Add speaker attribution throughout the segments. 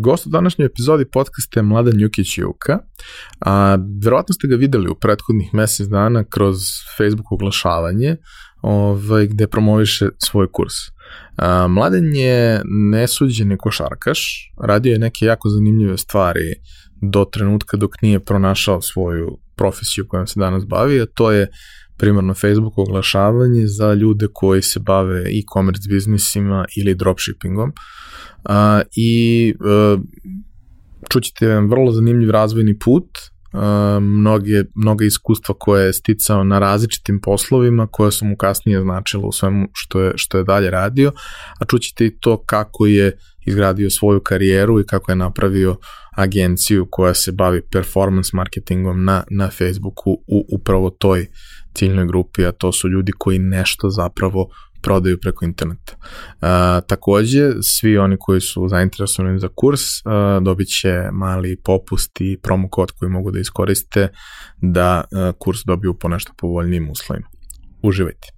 Speaker 1: Gost u današnjoj epizodi podcasta je Mladen Jukić Juka. A, verovatno ste ga videli u prethodnih mesec dana kroz Facebook oglašavanje ovaj, gde promoviše svoj kurs. A, Mladen je nesuđeni košarkaš, radio je neke jako zanimljive stvari do trenutka dok nije pronašao svoju profesiju kojom se danas bavi, a to je primarno Facebook oglašavanje za ljude koji se bave e-commerce biznisima ili dropshippingom. Uh, I uh, čućete jedan vrlo zanimljiv razvojni put, uh, mnoge, mnoga iskustva koje je sticao na različitim poslovima, koje su mu kasnije značilo u svemu što je, što je dalje radio, a čućete i to kako je izgradio svoju karijeru i kako je napravio agenciju koja se bavi performance marketingom na, na Facebooku u upravo toj ciljnoj grupi, a to su ljudi koji nešto zapravo prodaju preko interneta. Uh, takođe, svi oni koji su zainteresovani za kurs uh, dobit će mali popust i promo kod koji mogu da iskoriste da uh, kurs dobiju po nešto povoljnijim uslovima. Uživajte!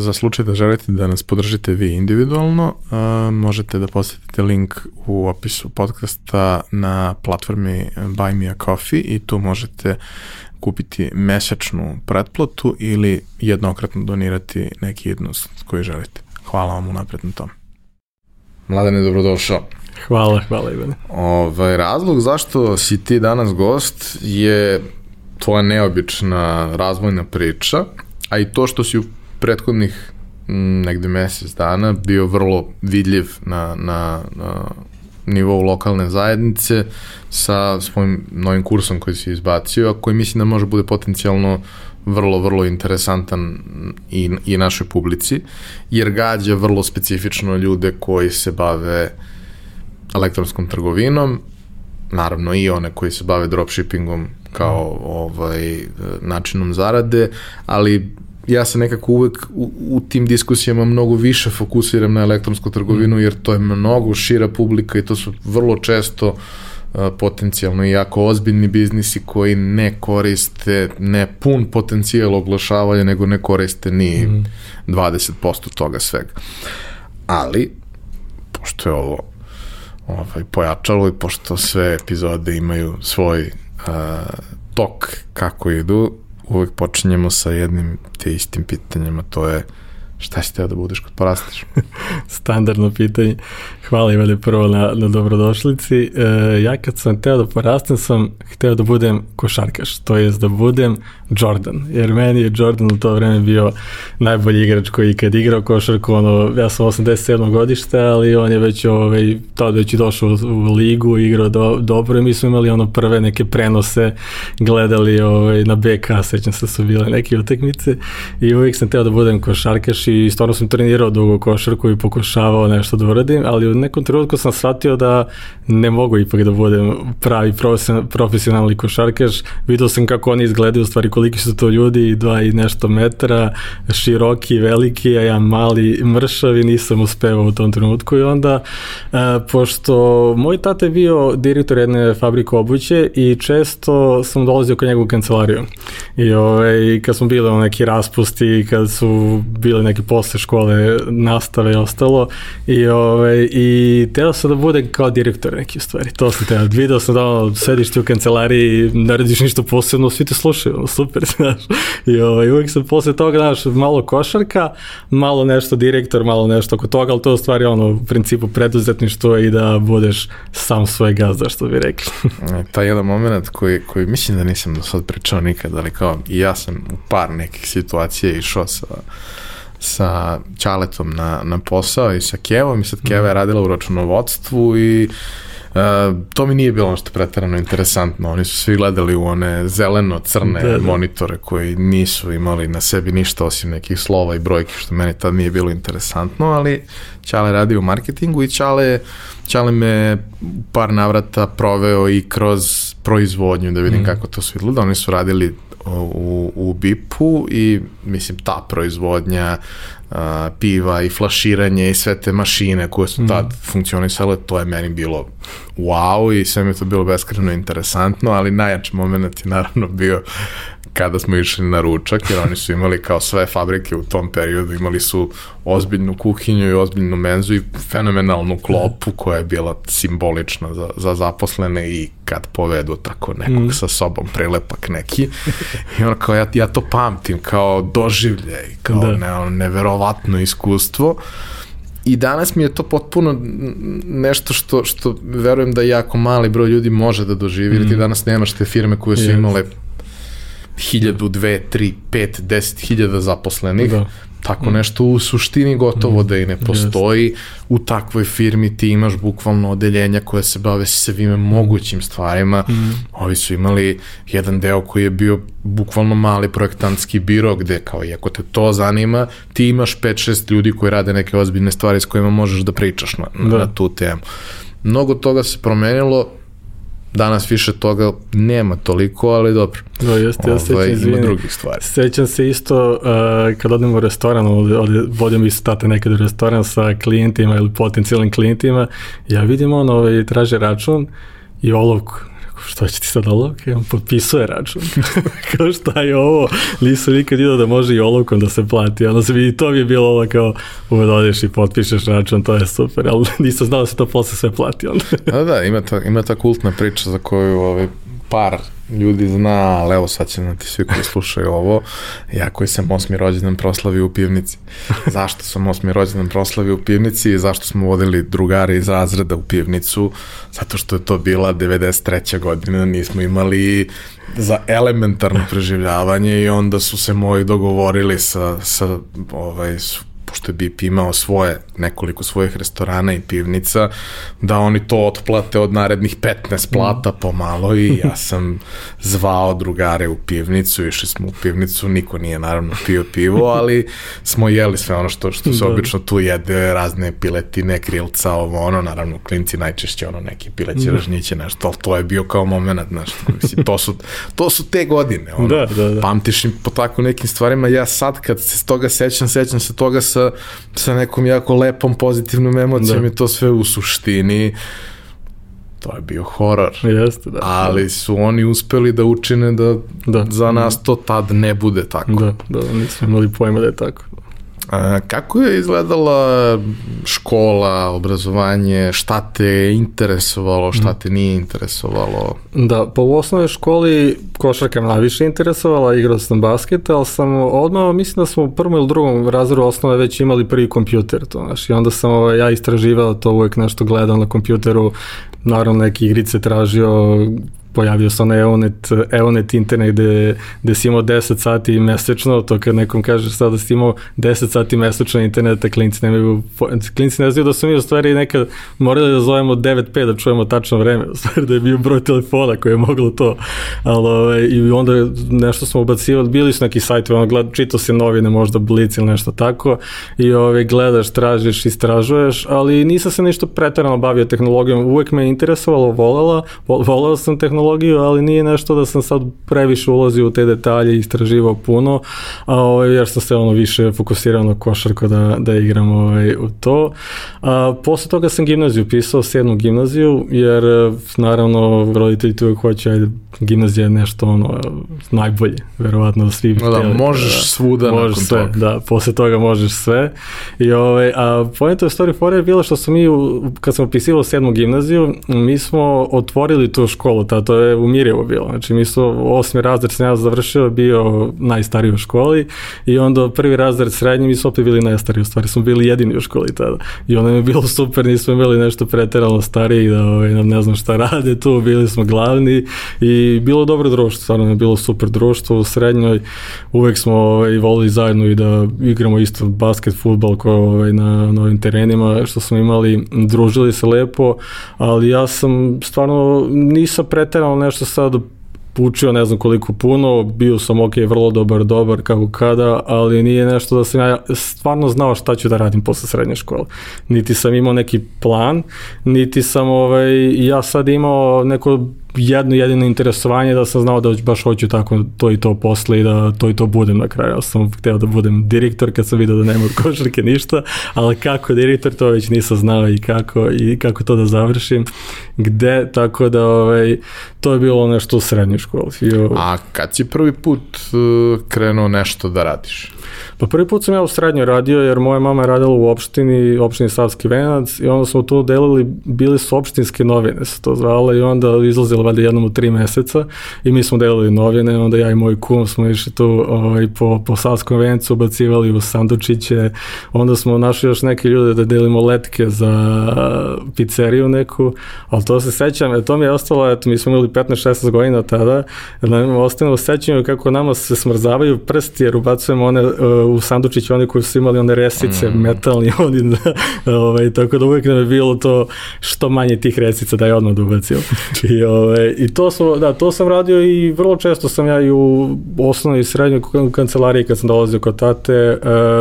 Speaker 1: Za slučaj da želite da nas podržite vi individualno, uh, možete da posetite link u opisu podcasta na platformi Buy Me A Coffee i tu možete kupiti mesečnu pretplatu ili jednokratno donirati neki jednost koji želite. Hvala vam unapred na tom. Mladene, dobrodošao.
Speaker 2: Hvala, hvala Ivane.
Speaker 1: Ovaj, razlog zašto si ti danas gost je tvoja neobična razvojna priča, a i to što si u prethodnih negde mesec dana bio vrlo vidljiv na, na, na nivou lokalne zajednice sa svojim novim kursom koji si izbacio, a koji mislim da može bude potencijalno vrlo, vrlo interesantan i, i našoj publici, jer gađa vrlo specifično ljude koji se bave elektronskom trgovinom, naravno i one koji se bave dropshippingom kao ovaj načinom zarade, ali ja se nekako uvek u, u tim diskusijama mnogo više fokusiram na elektronsku trgovinu jer to je mnogo šira publika i to su vrlo često uh, potencijalno i jako ozbiljni biznisi koji ne koriste ne pun potencijal oglašavanja nego ne koriste ni mm. 20% toga svega. Ali, pošto je ovo ovaj, pojačalo i pošto sve epizode imaju svoj uh, tok kako idu, uvek počinjemo sa jednim te istim pitanjima, to je šta si teo da budeš kad porasteš?
Speaker 2: Standardno pitanje. Hvala Ivane prvo na, na dobrodošlici. E, ja kad sam teo da porastem sam hteo da budem košarkaš, to jest da budem Jordan, jer meni je Jordan u to vreme bio najbolji igrač koji kad igrao košarku, ono, ja sam 87. godište, ali on je već ovaj, tada već i došao u, u ligu, igrao do, dobro i mi smo imali ono prve neke prenose, gledali ovaj, na BK, sećam se da su bile neke utakmice i uvijek sam teo da budem košarkaš i stvarno sam trenirao dugo košarku i pokušavao nešto da uradim, ali u nekom trenutku sam shvatio da ne mogu ipak da budem pravi profesionalni košarkaš, vidio sam kako oni izgledaju, u stvari koliki su to ljudi, dva i nešto metra, široki, veliki, a ja mali, mršav i nisam uspevao u tom trenutku. I onda, e, pošto moj tata je bio direktor jedne fabrike obuće i često sam dolazio kod njegovu kancelariju i ovaj, kad smo bili neki raspusti, kad su bile neke neke posle škole nastave i ostalo i, ovaj, i teo sam da budem kao direktor neke stvari, to sam teo. Video sam da ono, sediš ti u kancelariji, ne radiš ništa posebno, svi te slušaju, super, znaš. I ovaj, uvijek sam posle toga, znaš, malo košarka, malo nešto direktor, malo nešto oko toga, ali to je u stvari ono, u principu preduzetništvo i da budeš sam svoj gazda, što bi rekli.
Speaker 1: E, taj jedan moment koji, koji mislim da nisam do sad pričao nikad, ali kao i ja sam u par nekih situacija išao sa sa Ćaletom na, na posao i sa Kevom i sad Keva je radila u računovodstvu i Uh, to mi nije bilo nešto pretarano interesantno. Oni su svi gledali u one zeleno-crne da, da. monitore koji nisu imali na sebi ništa osim nekih slova i brojki, što meni tad nije bilo interesantno, ali Ćale radi u marketingu i Ćale, Ćale me par navrata proveo i kroz proizvodnju da vidim mm. kako to sve izgleda. Oni su radili u, u BIP-u i mislim ta proizvodnja uh, piva i flaširanje i sve te mašine koje su tad mm. funkcionisale, to je meni bilo wow i sve mi je to bilo beskreno interesantno, ali najjači moment je naravno bio kada smo išli na ručak, jer oni su imali kao sve fabrike u tom periodu, imali su ozbiljnu kuhinju i ozbiljnu menzu i fenomenalnu klopu koja je bila simbolična za, za zaposlene i kad povedu tako nekog mm. sa sobom, prelepak neki. I ono kao, ja, ja to pamtim kao doživlje i kao da. ne, neverovatno iskustvo. I danas mi je to potpuno nešto što, što verujem da jako mali broj ljudi može da doživi, mm. jer ti danas nemaš te firme koje su yes. imale hiljadu, dve, tri, pet, deset hiljada zaposlenih, da. tako mm. nešto u suštini gotovo mm. da i ne postoji. Yes. U takvoj firmi ti imaš bukvalno odeljenja koje se bave svime mogućim stvarima. Mm. Ovi su imali jedan deo koji je bio bukvalno mali projektantski biro gde kao i ako te to zanima, ti imaš 5-6 ljudi koji rade neke ozbiljne stvari s kojima možeš da pričaš na, da. na tu temu. Mnogo toga se promenilo, Danas više toga nema toliko, ali dobro.
Speaker 2: Da, jeste, ja sećam, ovaj,
Speaker 1: izvini, drugih stvari.
Speaker 2: Sećam se isto uh, kad odem u restoran, ovde, ovde vodim isto tate nekad u restoran sa klijentima ili potencijalnim klijentima, ja vidim ono, ovaj, traže račun i olovku što će ti sad olovke? On potpisuje račun. kao šta je ovo? Nisam nikad idao da može i olovkom da se plati. Ono se vidi, to bi je bilo ovo kao uved odeš i potpišeš račun, to je super, ali nisam znao da se to posle sve plati onda.
Speaker 1: da, da, ima ta, ima ta kultna priča za koju ovaj, par ljudi zna, ali evo sad će znati svi koji slušaju ovo, ja koji sam osmi rođendan proslavio u pivnici. Zašto sam osmi rođendan proslavio u pivnici i zašto smo vodili drugare iz razreda u pivnicu? Zato što je to bila 93. godina, nismo imali za elementarno preživljavanje i onda su se moji dogovorili sa, sa ovaj, pošto je BIP imao svoje, nekoliko svojih restorana i pivnica, da oni to otplate od narednih 15 plata pomalo i ja sam zvao drugare u pivnicu, išli smo u pivnicu, niko nije naravno pio pivo, ali smo jeli sve ono što, što se da. obično tu jede, razne piletine, krilca, ovo ono, naravno klinci najčešće ono neki pileći da. ražnjiće, nešto, ali to je bio kao moment, znaš, mislim, to su, to su te godine, ono, da, da, da. pamtiš im po tako nekim stvarima, ja sad kad se toga sećam, sećam se toga sa, sa nekom jako lepom pozitivnom emocijom da. i to sve u suštini to je bio horor.
Speaker 2: Jeste, da.
Speaker 1: Ali su oni uspeli da učine da, da. za nas to tad ne bude tako.
Speaker 2: Da, da, nismo imali pojma da je tako.
Speaker 1: A, kako je izgledala škola, obrazovanje, šta te interesovalo, šta te nije interesovalo?
Speaker 2: Da, pa u osnovnoj školi košarka me najviše interesovala, igrao sam basket, ali sam odmah, mislim da smo u prvom ili drugom razredu osnove već imali prvi kompjuter, to, znaš, i onda sam ovaj, ja istraživao to, uvek nešto gledao na kompjuteru, naravno neke igrice tražio pojavio se onaj Eonet, Eonet internet gde, gde si imao 10 sati mesečno, to kad nekom kaže sada da si imao 10 sati mesečno interneta, klinci nemaju, klinci ne znaju da su mi u stvari nekad morali da zovemo 9.5 da čujemo tačno vreme, u stvari da je bio broj telefona koji je moglo to, ali ove, i onda nešto smo ubacivali, bili su neki sajtovi, ono gled, čito se novine, možda Blitz ili nešto tako i ove, gledaš, tražiš, istražuješ, ali nisam se ništa pretarano bavio tehnologijom, uvek me interesovalo, volala, volala sam tehnologiju tehnologiju, ali nije nešto da sam sad previše ulazio u te detalje i istraživao puno, a, ovaj, jer sam se ono više fokusirao na košarku da, da igram ovaj, u to. A, posle toga sam gimnaziju pisao, sednu gimnaziju, jer naravno roditelji tu uvek hoće, ajde, gimnazija je nešto ono najbolje, verovatno svi
Speaker 1: da, htjeli. Možeš da, svuda
Speaker 2: možeš
Speaker 1: nakon
Speaker 2: sve,
Speaker 1: toga.
Speaker 2: Da, posle toga možeš sve. I ovaj, a pojenta je story fora je bila što smo mi, kad smo pisivali sedmu gimnaziju, mi smo otvorili tu školu, ta, to je u Mirjevo bilo. Znači mi smo osmi razred sam ja završio, bio najstariji u školi i onda prvi razred srednji mi smo opet bili najstariji, u stvari smo bili jedini u školi tada. I onda je bilo super, nismo imali nešto preterano stariji da ovaj, ne znam šta rade tu, bili smo glavni i bilo dobro društvo, stvarno je bilo super društvo u srednjoj, uvek smo ovaj, volili zajedno i da igramo isto basket, futbal ko, ovaj, na, na ovim terenima što smo imali, družili se lepo, ali ja sam stvarno nisam preterano nešto sad učio ne znam koliko puno, bio sam ok, vrlo dobar, dobar kako kada, ali nije nešto da sam ja stvarno znao šta ću da radim posle srednje škole. Niti sam imao neki plan, niti sam ovaj, ja sad imao neko jedno jedino interesovanje da sam znao da baš hoću tako to i to posle i da to i to budem na kraju. Ja sam hteo da budem direktor kad sam vidio da nema od košarke ništa, ali kako direktor to već nisam znao i kako i kako to da završim, gde, tako da ovaj, to je bilo nešto u srednjoj školi. I,
Speaker 1: A kad si prvi put uh, krenuo nešto da radiš?
Speaker 2: Pa prvi put sam ja u srednjoj radio jer moja mama je radila u opštini, opštini Savski venac i onda smo tu delili, bili su opštinske novine se to zvala i onda izlazilo valjda jednom u tri meseca i mi smo delili novine, onda ja i moj kum smo išli tu ovaj, po, po Savskom vencu, bacivali u sandučiće, onda smo našli još neke ljude da delimo letke za pizzeriju neku, ali to se sećam, to mi je ostalo, eto, mi smo imali 15-16 godina tada, nam ostane u sećanju kako nama se smrzavaju prsti jer ubacujemo one u sandučić oni koji su imali one resice mm. metalni oni da, ovaj, tako da uvek nam je bilo to što manje tih resica da je odmah da ubacio i, ovaj, i to, sam, da, to sam radio i vrlo često sam ja i u osnovnoj i srednjoj kancelariji kad sam dolazio kod tate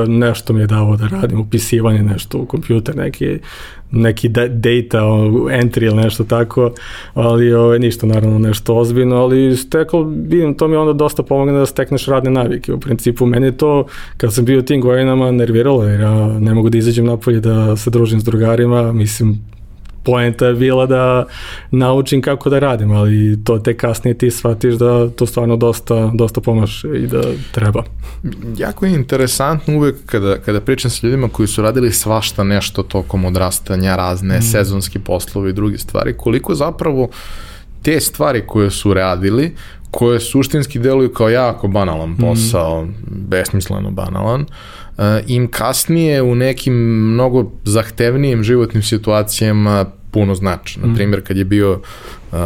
Speaker 2: nešto mi je davo da radim upisivanje nešto u kompjuter neki neki data entry ili nešto tako, ali ovaj, ništa naravno nešto ozbiljno, ali steklo, vidim, to mi onda dosta pomogne da stekneš radne navike. U principu, meni je to, kad sam bio tim godinama, nerviralo, jer ja ne mogu da izađem napolje da se družim s drugarima, mislim, poenta je bila da naučim kako da radim, ali to te kasnije ti shvatiš da to stvarno dosta, dosta pomaže i da treba.
Speaker 1: Jako je interesantno uvek kada, kada pričam sa ljudima koji su radili svašta nešto tokom odrastanja, razne mm. sezonski poslovi i druge stvari, koliko zapravo te stvari koje su radili, koje suštinski deluju kao jako banalan mhm. posao, mm. besmisleno banalan, uh, im kasnije u nekim mnogo zahtevnijim životnim situacijama puno znači. Na mm. primjer, kad je bio um,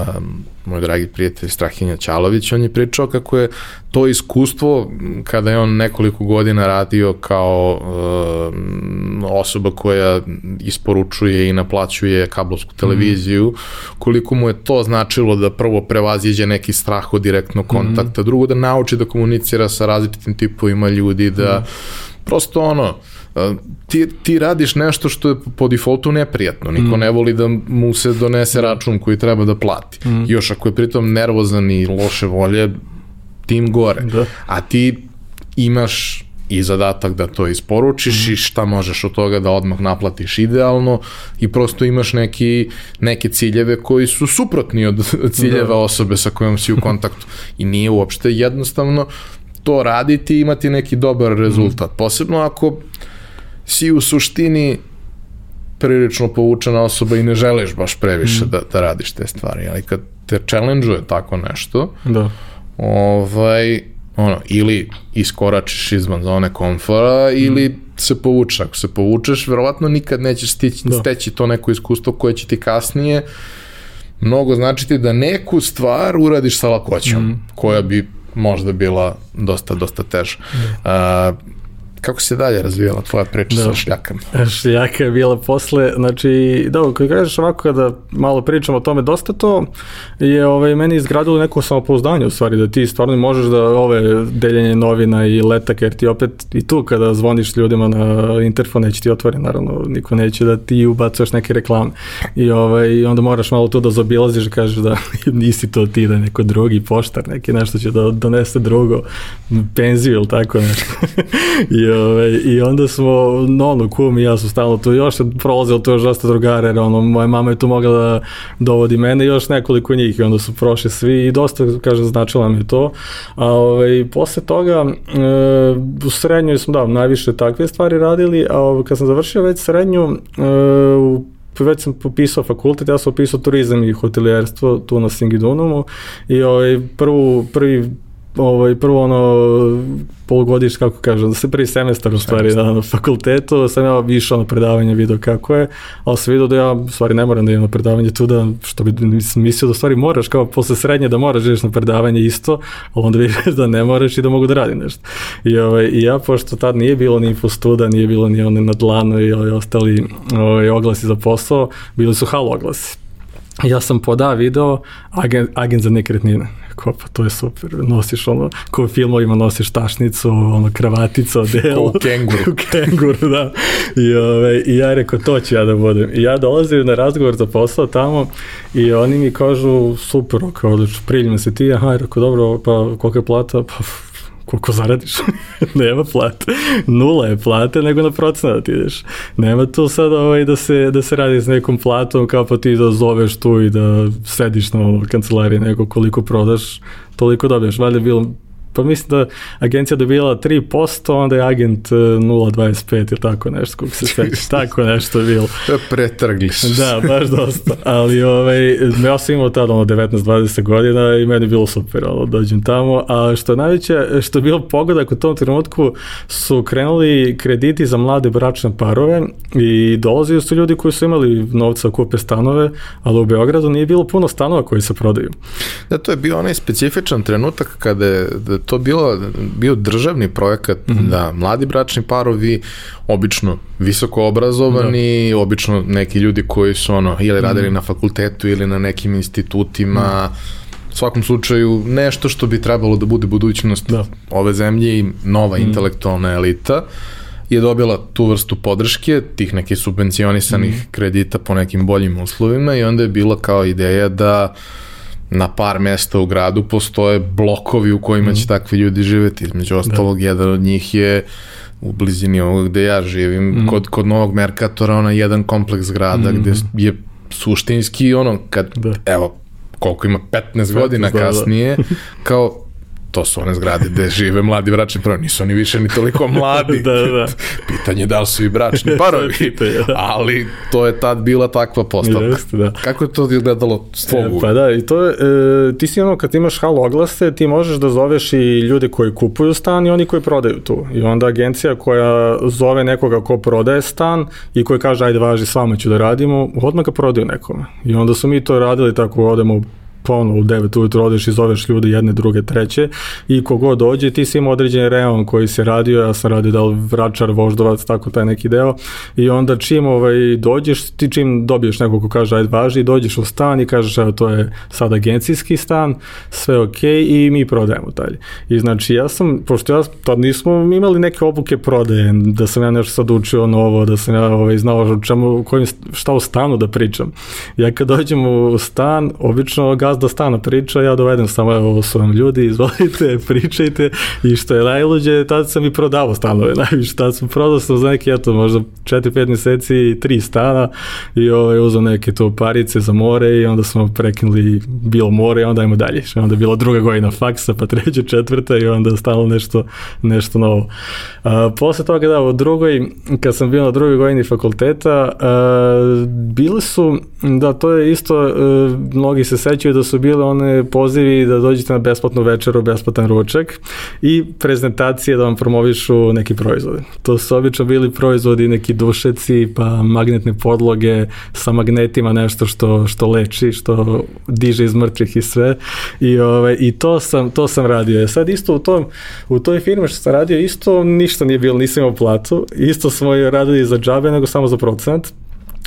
Speaker 1: moj dragi prijatelj Strahinja Ćalović, on je pričao kako je to iskustvo kada je on nekoliko godina radio kao um, osoba koja isporučuje i naplaćuje kablovsku televiziju, mm. koliko mu je to značilo da prvo prevaziđe neki strah od direktnog kontakta, mm. drugo da nauči da komunicira sa različitim tipovima ljudi, da mm. Prosto ono, ti, ti radiš nešto što je po defaultu neprijatno. Niko mm. ne voli da mu se donese račun koji treba da plati. Mm. Još ako je pritom nervozan i loše volje, tim gore. Da. A ti imaš i zadatak da to isporučiš mm. i šta možeš od toga da odmah naplatiš idealno i prosto imaš neki, neke ciljeve koji su suprotni od ciljeva da. osobe sa kojom si u kontaktu i nije uopšte jednostavno to raditi i imati neki dobar rezultat. Mm. Posebno ako si u suštini prilično povučena osoba i ne želiš baš previše mm. da, da radiš te stvari, ali kad te challenge-uje tako nešto,
Speaker 2: da.
Speaker 1: ovaj, ono, ili iskoračiš izvan zone komfora mm. ili se povučeš. Ako se povučeš, verovatno nikad nećeš stići, da. steći to neko iskustvo koje će ti kasnije mnogo značiti da neku stvar uradiš sa lakoćom, mm. koja bi možda bila dosta, dosta teža. Mm. Uh, Kako se dalje razvijala tvoja priča da. sa šljakama?
Speaker 2: Šljaka je bila posle, znači, da, kada kažeš ovako kada malo pričamo o tome, dosta to je ovaj, meni izgradilo neko samopouzdanje u stvari, da ti stvarno možeš da ove deljenje novina i letak, jer ti opet i tu kada zvoniš ljudima na interfon neće ti otvori, naravno, niko neće da ti ubacuješ neke reklame. I, ovaj, onda moraš malo to da zaobilaziš, kažeš da nisi to ti, da neko drugi poštar, neki nešto će da donese drugo, penziju ili tako nešto. I, ovaj, I onda smo, no, ono, kum i ja su stalno tu, još je prolazilo to još dosta drugara, jer ono, moja mama je tu mogla da dovodi mene i još nekoliko njih i onda su prošli svi i dosta, kažem, značilo mi to. A ovaj, posle toga, e, u srednjoj smo, da, najviše takve stvari radili, a ovaj, kad sam završio već srednju, e, u već sam popisao fakultet, ja sam popisao turizam i hotelijerstvo tu na Singidunumu i ovaj, prvu, prvi ovaj, prvo ono polugodiš, kako kažem, da se prvi semestar u stvari na, na fakultetu, sam ja išao na predavanje, video kako je, ali sam vidio da ja u stvari ne moram da idem na predavanje tu da, što bi mislio da u stvari moraš, kao posle srednje da moraš da na predavanje isto, ali onda vidiš da ne moraš i da mogu da radim nešto. I, ovaj, i ja, pošto tad nije bilo ni studa, nije bilo ni one na dlanu i ovaj, ostali ovaj, oglasi za posao, bili su halo oglasi. Ja sam podao video agent, agent za nekretnine Ko, pa to je super, nosiš ono, ko u filmovima nosiš tašnicu, ono, kravaticu, odelo.
Speaker 1: Ko u kenguru.
Speaker 2: u kenguru, da. I, ove, I ja rekao, to ću ja da budem. I ja dolazim na razgovor za posao tamo i oni mi kažu, super, kao, priljima se ti, aha, rekao, dobro, pa kolika je plata? Pa koliko zaradiš, nema plate. Nula je plate, nego na procenat ideš. Nema tu sad ovaj da se, da se radi s nekom platom kao pa ti da zoveš tu i da sediš na kancelariji nego koliko prodaš, toliko dobiješ. Valjda bilo pa mislim da agencija dobila 3%, onda je agent 0,25 e, ili tako nešto, kako se sve, tako nešto je bilo.
Speaker 1: Pretrgli su
Speaker 2: Da, baš dosta, ali ovaj, ja sam imao tada ono 19-20 godina i meni je bilo super, ono, dođem tamo, a što je najveće, što je bilo pogodak u tom trenutku su krenuli krediti za mlade bračne parove i dolazili su ljudi koji su imali novca kupe stanove, ali u Beogradu nije bilo puno stanova koji se prodaju.
Speaker 1: Da, to je bio onaj specifičan trenutak kada je da to bilo, bio državni projekat mm -hmm. da mladi bračni parovi, obično visoko obrazovani, da. obično neki ljudi koji su ono, ili radili mm -hmm. na fakultetu ili na nekim institutima, mm -hmm u svakom slučaju nešto što bi trebalo da bude budućnost da. ove zemlje i nova mm. intelektualna elita je dobila tu vrstu podrške, tih nekih subvencionisanih mm. kredita po nekim boljim uslovima i onda je bila kao ideja da uh, na par mesta u gradu postoje blokovi u kojima mm. će takvi ljudi živeti. Između da. ostalog, da. jedan od njih je u blizini ovoga gde ja živim, mm. kod, kod Novog Merkatora, ona jedan kompleks grada mm. gde je suštinski ono, kad, da. evo, koliko ima, 15 godina da. kasnije, da. kao to su one zgrade gde žive mladi bračni parovi, nisu oni više ni toliko mladi. da, da. Pitanje je da li su i bračni parovi, da. ali to je tad bila takva postavka. Jeste, da. Kako je to gledalo s tvojeg
Speaker 2: e, Pa da, i to je, e, ti si ono kad imaš halo oglase, ti možeš da zoveš i ljude koji kupuju stan i oni koji prodaju tu. I onda agencija koja zove nekoga ko prodaje stan i koji kaže ajde važi s vama ću da radimo, odmah ga prodaju nekome. I onda su mi to radili tako, odemo ono, u 9 ujutro odeš i zoveš ljude jedne, druge, treće i kogo dođe, ti si ima određen reon koji se radio, ja sam radio da li vračar, voždovac, tako taj neki deo i onda čim ovaj, dođeš, ti čim dobiješ nekog ko kaže ajde važi, dođeš u stan i kažeš evo to je sad agencijski stan, sve ok i mi prodajemo dalje. I znači ja sam, pošto ja tad nismo imali neke obuke prodaje, da sam ja nešto sad učio novo, da sam ja ovaj, znao čemu, kojim, šta u stanu da pričam. Ja kad dođem u stan, obično gazda stana priča, ja dovedem samo, evo, ovo su vam ljudi, izvolite, pričajte i što je najluđe, tad sam i prodavao stanove, najviše, tad sam prodao sam za neki, eto, možda 4-5 meseci, tri stana i ovaj, uzao neke to parice za more i onda smo prekinuli bilo more i onda ajmo dalje. Onda je bila druga godina faksa, pa treća, četvrta i onda stalo nešto, nešto novo. A, posle toga, da, u drugoj, kad sam bio na drugoj godini fakulteta, a, bili su, da, to je isto, a, mnogi se sećaju da onda su bile one pozivi da dođete na besplatnu večeru, besplatan ručak i prezentacije da vam promovišu neki proizvode. To su obično bili proizvodi, neki dušeci, pa magnetne podloge sa magnetima, nešto što, što leči, što diže iz mrtvih i sve. I, ove, ovaj, i to, sam, to sam radio. E sad isto u, tom, u toj firmi što sam radio, isto ništa nije bilo, nisam imao platu. Isto smo radili za džabe, nego samo za procent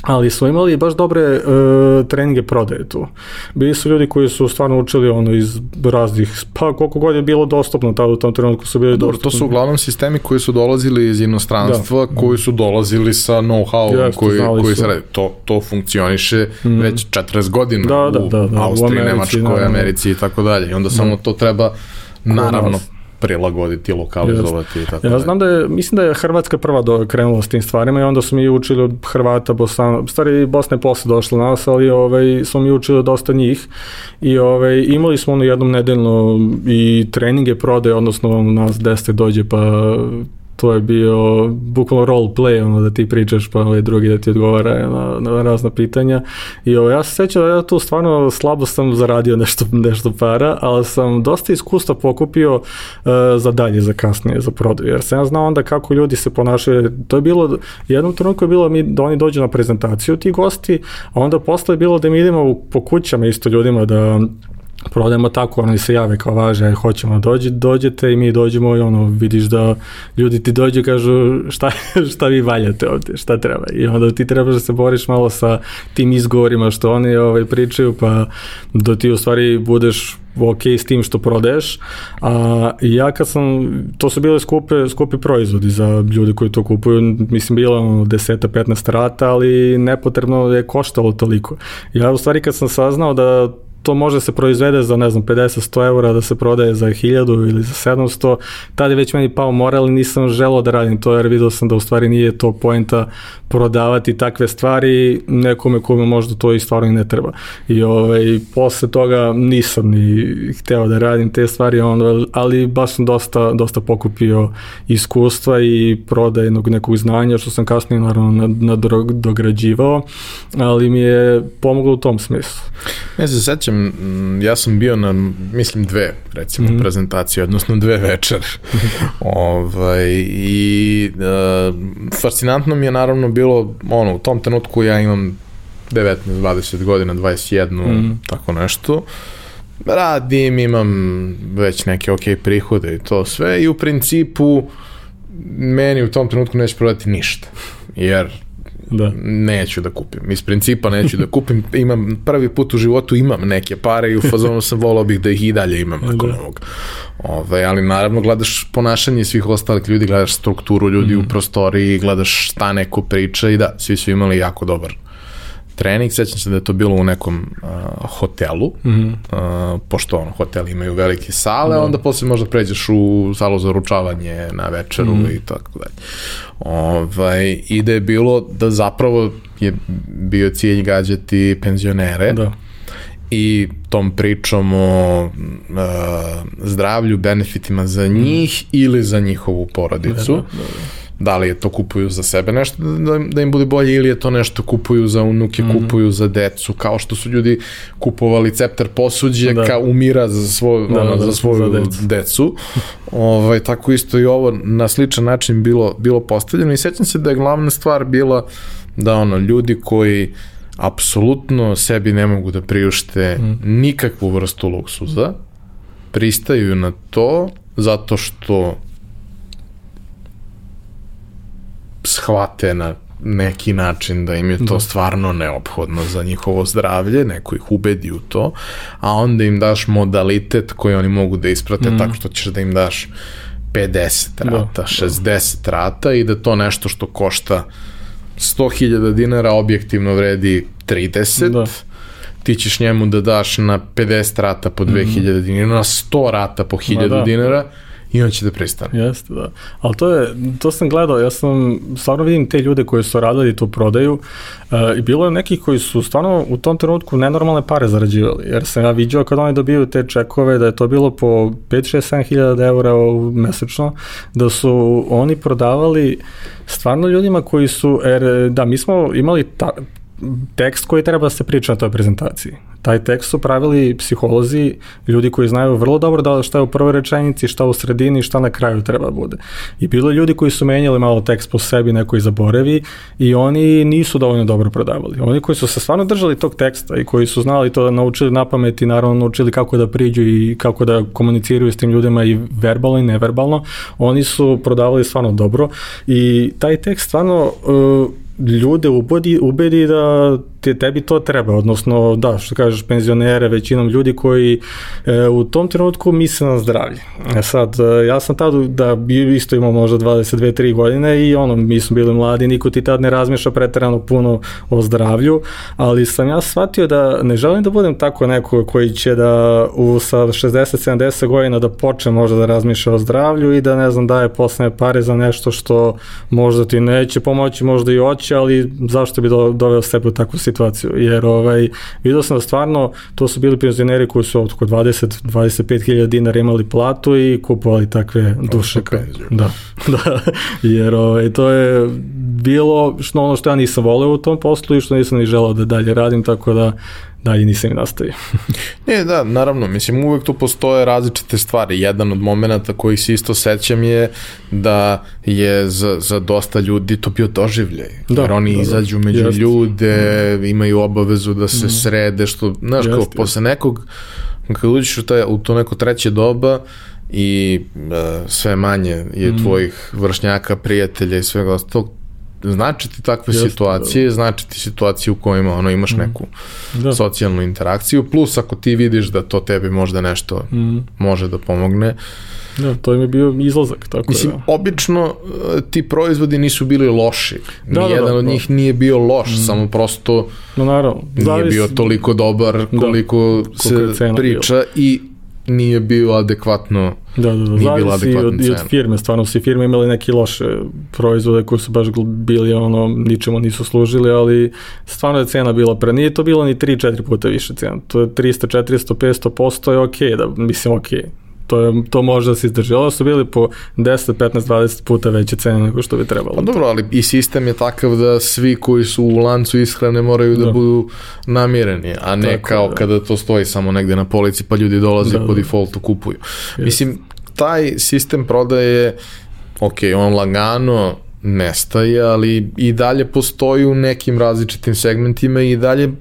Speaker 2: ali smo imali baš dobre uh, treninge prodaje tu. Bili su ljudi koji su stvarno učili ono iz raznih, pa koliko god je bilo dostupno tada u tom trenutku su bili
Speaker 1: Dobro,
Speaker 2: dostupni.
Speaker 1: to su uglavnom sistemi koji su dolazili iz inostranstva, da. koji su dolazili sa know-how koji, koji se radi. To, to funkcioniše mm. već 40 godina
Speaker 2: da, da, da, da,
Speaker 1: u Austriji, u Americi, Nemačkoj, da, Americi i tako dalje. I onda samo da. to treba naravno prilagoditi, lokalizovati i tako
Speaker 2: Ja znam da je, mislim da je Hrvatska prva do, krenula s tim stvarima i onda smo mi učili od Hrvata, Bosna, stari Bosna je posle došla na nas, ali ovaj, smo mi učili dosta njih i ovaj, imali smo ono jednom nedeljno i treninge prodaje, odnosno nas desete dođe pa to je bio bukvalno role play, ono da ti pričaš pa ovaj drugi da ti odgovara na, na razna pitanja. I ovaj, ja se sećam da ja tu stvarno slabo sam zaradio nešto, nešto para, ali sam dosta iskustva pokupio uh, za dalje, za kasnije, za prodaju, jer sam ja znao onda kako ljudi se ponašaju, to je bilo, jednom trenutku je bilo mi, da oni dođu na prezentaciju ti gosti, a onda posle je bilo da mi idemo po kućama isto ljudima da prodajemo tako, oni se jave kao važe, hoćemo dođi, dođete i mi dođemo i ono, vidiš da ljudi ti dođu i kažu šta, šta vi valjate ovde, šta treba. I onda ti trebaš da se boriš malo sa tim izgovorima što oni ovaj, pričaju, pa da ti u stvari budeš ok s tim što prodaješ. A ja kad sam, to su bile skupe, skupi proizvodi za ljude koji to kupuju, mislim bilo 10-15 rata, ali nepotrebno je koštalo toliko. Ja u stvari kad sam saznao da to može se proizvede za, ne znam, 50-100 eura, da se prodaje za 1000 ili za 700, tada je već meni pao moral i nisam želao da radim to, jer vidio sam da u stvari nije to poenta prodavati takve stvari nekome kome možda to i stvarno ne treba. I ovaj, posle toga nisam ni hteo da radim te stvari, onda, ali baš sam dosta, dosta pokupio iskustva i prodajnog nekog znanja, što sam kasnije naravno nadograđivao, ali mi je pomoglo u tom smislu.
Speaker 1: Ja se sećam Mm, ja sam bio na, mislim, dve, recimo, mm. prezentacije, odnosno dve večer. ovaj, I uh, fascinantno mi je naravno bilo, ono, u tom trenutku ja imam 19, 20 godina, 21, mm. tako nešto. Radim, imam već neke ok prihode i to sve i u principu meni u tom trenutku neće prodati ništa. Jer da. neću da kupim. Iz principa neću da kupim. Imam prvi put u životu imam neke pare i u fazonu sam volao bih da ih i dalje imam nakon da. ovog. Ove, ali naravno gledaš ponašanje svih ostalih ljudi, gledaš strukturu ljudi mm. u prostoriji, gledaš šta neko priča i da, svi su imali jako dobar trening, sećam se da je to bilo u nekom uh, hotelu, mm -hmm. uh, pošto ono, hoteli imaju velike sale, da. onda posle možda pređeš u salu za ručavanje na večeru mm -hmm. i tako dalje. Ovaj, I da je bilo da zapravo je bio cilj gađati penzionere, da i tom pričom o uh, zdravlju, benefitima za njih mm. ili za njihovu porodicu. Da, da, da da li je to kupuju za sebe nešto da, da im bude bolje ili je to nešto kupuju za unuke, mm. kupuju za decu, kao što su ljudi kupovali ceptar posuđe da. kao umira za, svoj, da, ono, da, za svoju za decu. decu. ovaj, tako isto i ovo na sličan način bilo, bilo postavljeno i sećam se da je glavna stvar bila da ono, ljudi koji apsolutno sebi ne mogu da priušte mm. nikakvu vrstu luksuza, pristaju na to zato što shvate na neki način da im je to da. stvarno neophodno za njihovo zdravlje, neko ih ubedi u to, a onda im daš modalitet koji oni mogu da isprate mm. tako što ćeš da im daš 50 da, rata, da, 60 da. rata i da to nešto što košta 100.000 dinara objektivno vredi 30, da. ti ćeš njemu da daš na 50 rata po 2000 mm. dinara, na 100 rata po 1000 da. dinara i on će da pristane.
Speaker 2: Jeste, da. Ali to je, to sam gledao, ja sam, stvarno vidim te ljude koji su radili tu prodaju uh, i bilo je nekih koji su stvarno u tom trenutku nenormalne pare zarađivali, jer sam ja vidio kad oni dobiju te čekove da je to bilo po 5, 6, 7 hiljada eura mesečno, da su oni prodavali stvarno ljudima koji su, er, da, mi smo imali ta, tekst koji treba da se priča na toj prezentaciji Taj tekst su pravili psiholozi, ljudi koji znaju vrlo dobro da šta je u prvoj rečenici, šta u sredini, šta na kraju treba bude. I bilo je ljudi koji su menjali malo tekst po sebi, neko i zaboravi i oni nisu dovoljno dobro prodavali. Oni koji su se stvarno držali tog teksta i koji su znali to da naučili na pamet i naravno naučili kako da priđu i kako da komuniciraju s tim ljudima i verbalno i neverbalno, oni su prodavali stvarno dobro i taj tekst stvarno uh, ljude ubedi, ubedi da te, tebi to treba, odnosno da, što kažeš, penzionere, većinom ljudi koji e, u tom trenutku misle na zdravlje. E sad, e, ja sam tad da isto imao možda 22-3 godine i ono, mi smo bili mladi, niko ti tad ne razmišlja preterano puno o zdravlju, ali sam ja shvatio da ne želim da budem tako neko koji će da u sa 60-70 godina da počne možda da razmišlja o zdravlju i da ne znam daje poslednje pare za nešto što možda ti neće pomoći, možda i oće, ali zašto bi do, doveo sebe u takvu situaciju, jer ovaj, vidio sam da stvarno to su bili penzioneri koji su oko 20-25 hiljada dinara imali platu i kupovali takve duše. Da, da, jer ovaj, to je bilo što ono što ja nisam voleo u tom poslu i što nisam ni želao da dalje radim, tako da dalje nisam i nastavio.
Speaker 1: ne, da, naravno, mislim, uvek tu postoje različite stvari. Jedan od momenta koji se isto sećam je da je za, za dosta ljudi to bio doživljaj. Da, jer oni da, da. izađu među jest. ljude, mm. imaju obavezu da se mm. srede, što, znaš, jest, kao jest. posle nekog, kad uđeš u, taj, u to neko treće doba, i uh, sve manje je mm. tvojih vršnjaka, prijatelja i svega ostalog, znači ti takve Jeste, situacije, da. znači ti situacije u kojima ono, imaš mm. neku da. socijalnu interakciju, plus ako ti vidiš da to tebi možda nešto mm. može da pomogne.
Speaker 2: Da, to im je bio izlazak, tako
Speaker 1: Mislim,
Speaker 2: da.
Speaker 1: obično e, ti proizvodi nisu bili loši. Da, Nijedan da, da, od da. njih nije bio loš, mm. samo prosto
Speaker 2: no, naravno.
Speaker 1: nije bio toliko dobar da. koliko da, se priča bila. i nije bio adekvatno
Speaker 2: da, da, da. nije bila adekvatna od, i od firme, stvarno svi firme imali neki loše proizvode koji su baš bili ono, ničemu nisu služili, ali stvarno je cena bila pre, nije to bilo ni 3-4 puta više cena, to je 300, 400, 500 posto je okej, okay, da, mislim okej, okay to, je, to može da se izdrži. Ovo su bili po 10, 15, 20 puta veće cene nego što bi trebalo.
Speaker 1: Pa dobro, ali i sistem je takav da svi koji su u lancu ishrane moraju da, da budu namireni, a ne Tako, kao da. kada to stoji samo negde na polici pa ljudi dolaze da, po da. defaultu kupuju. Yes. Mislim, taj sistem prodaje, ok, on lagano nestaje, ali i dalje postoji u nekim različitim segmentima i dalje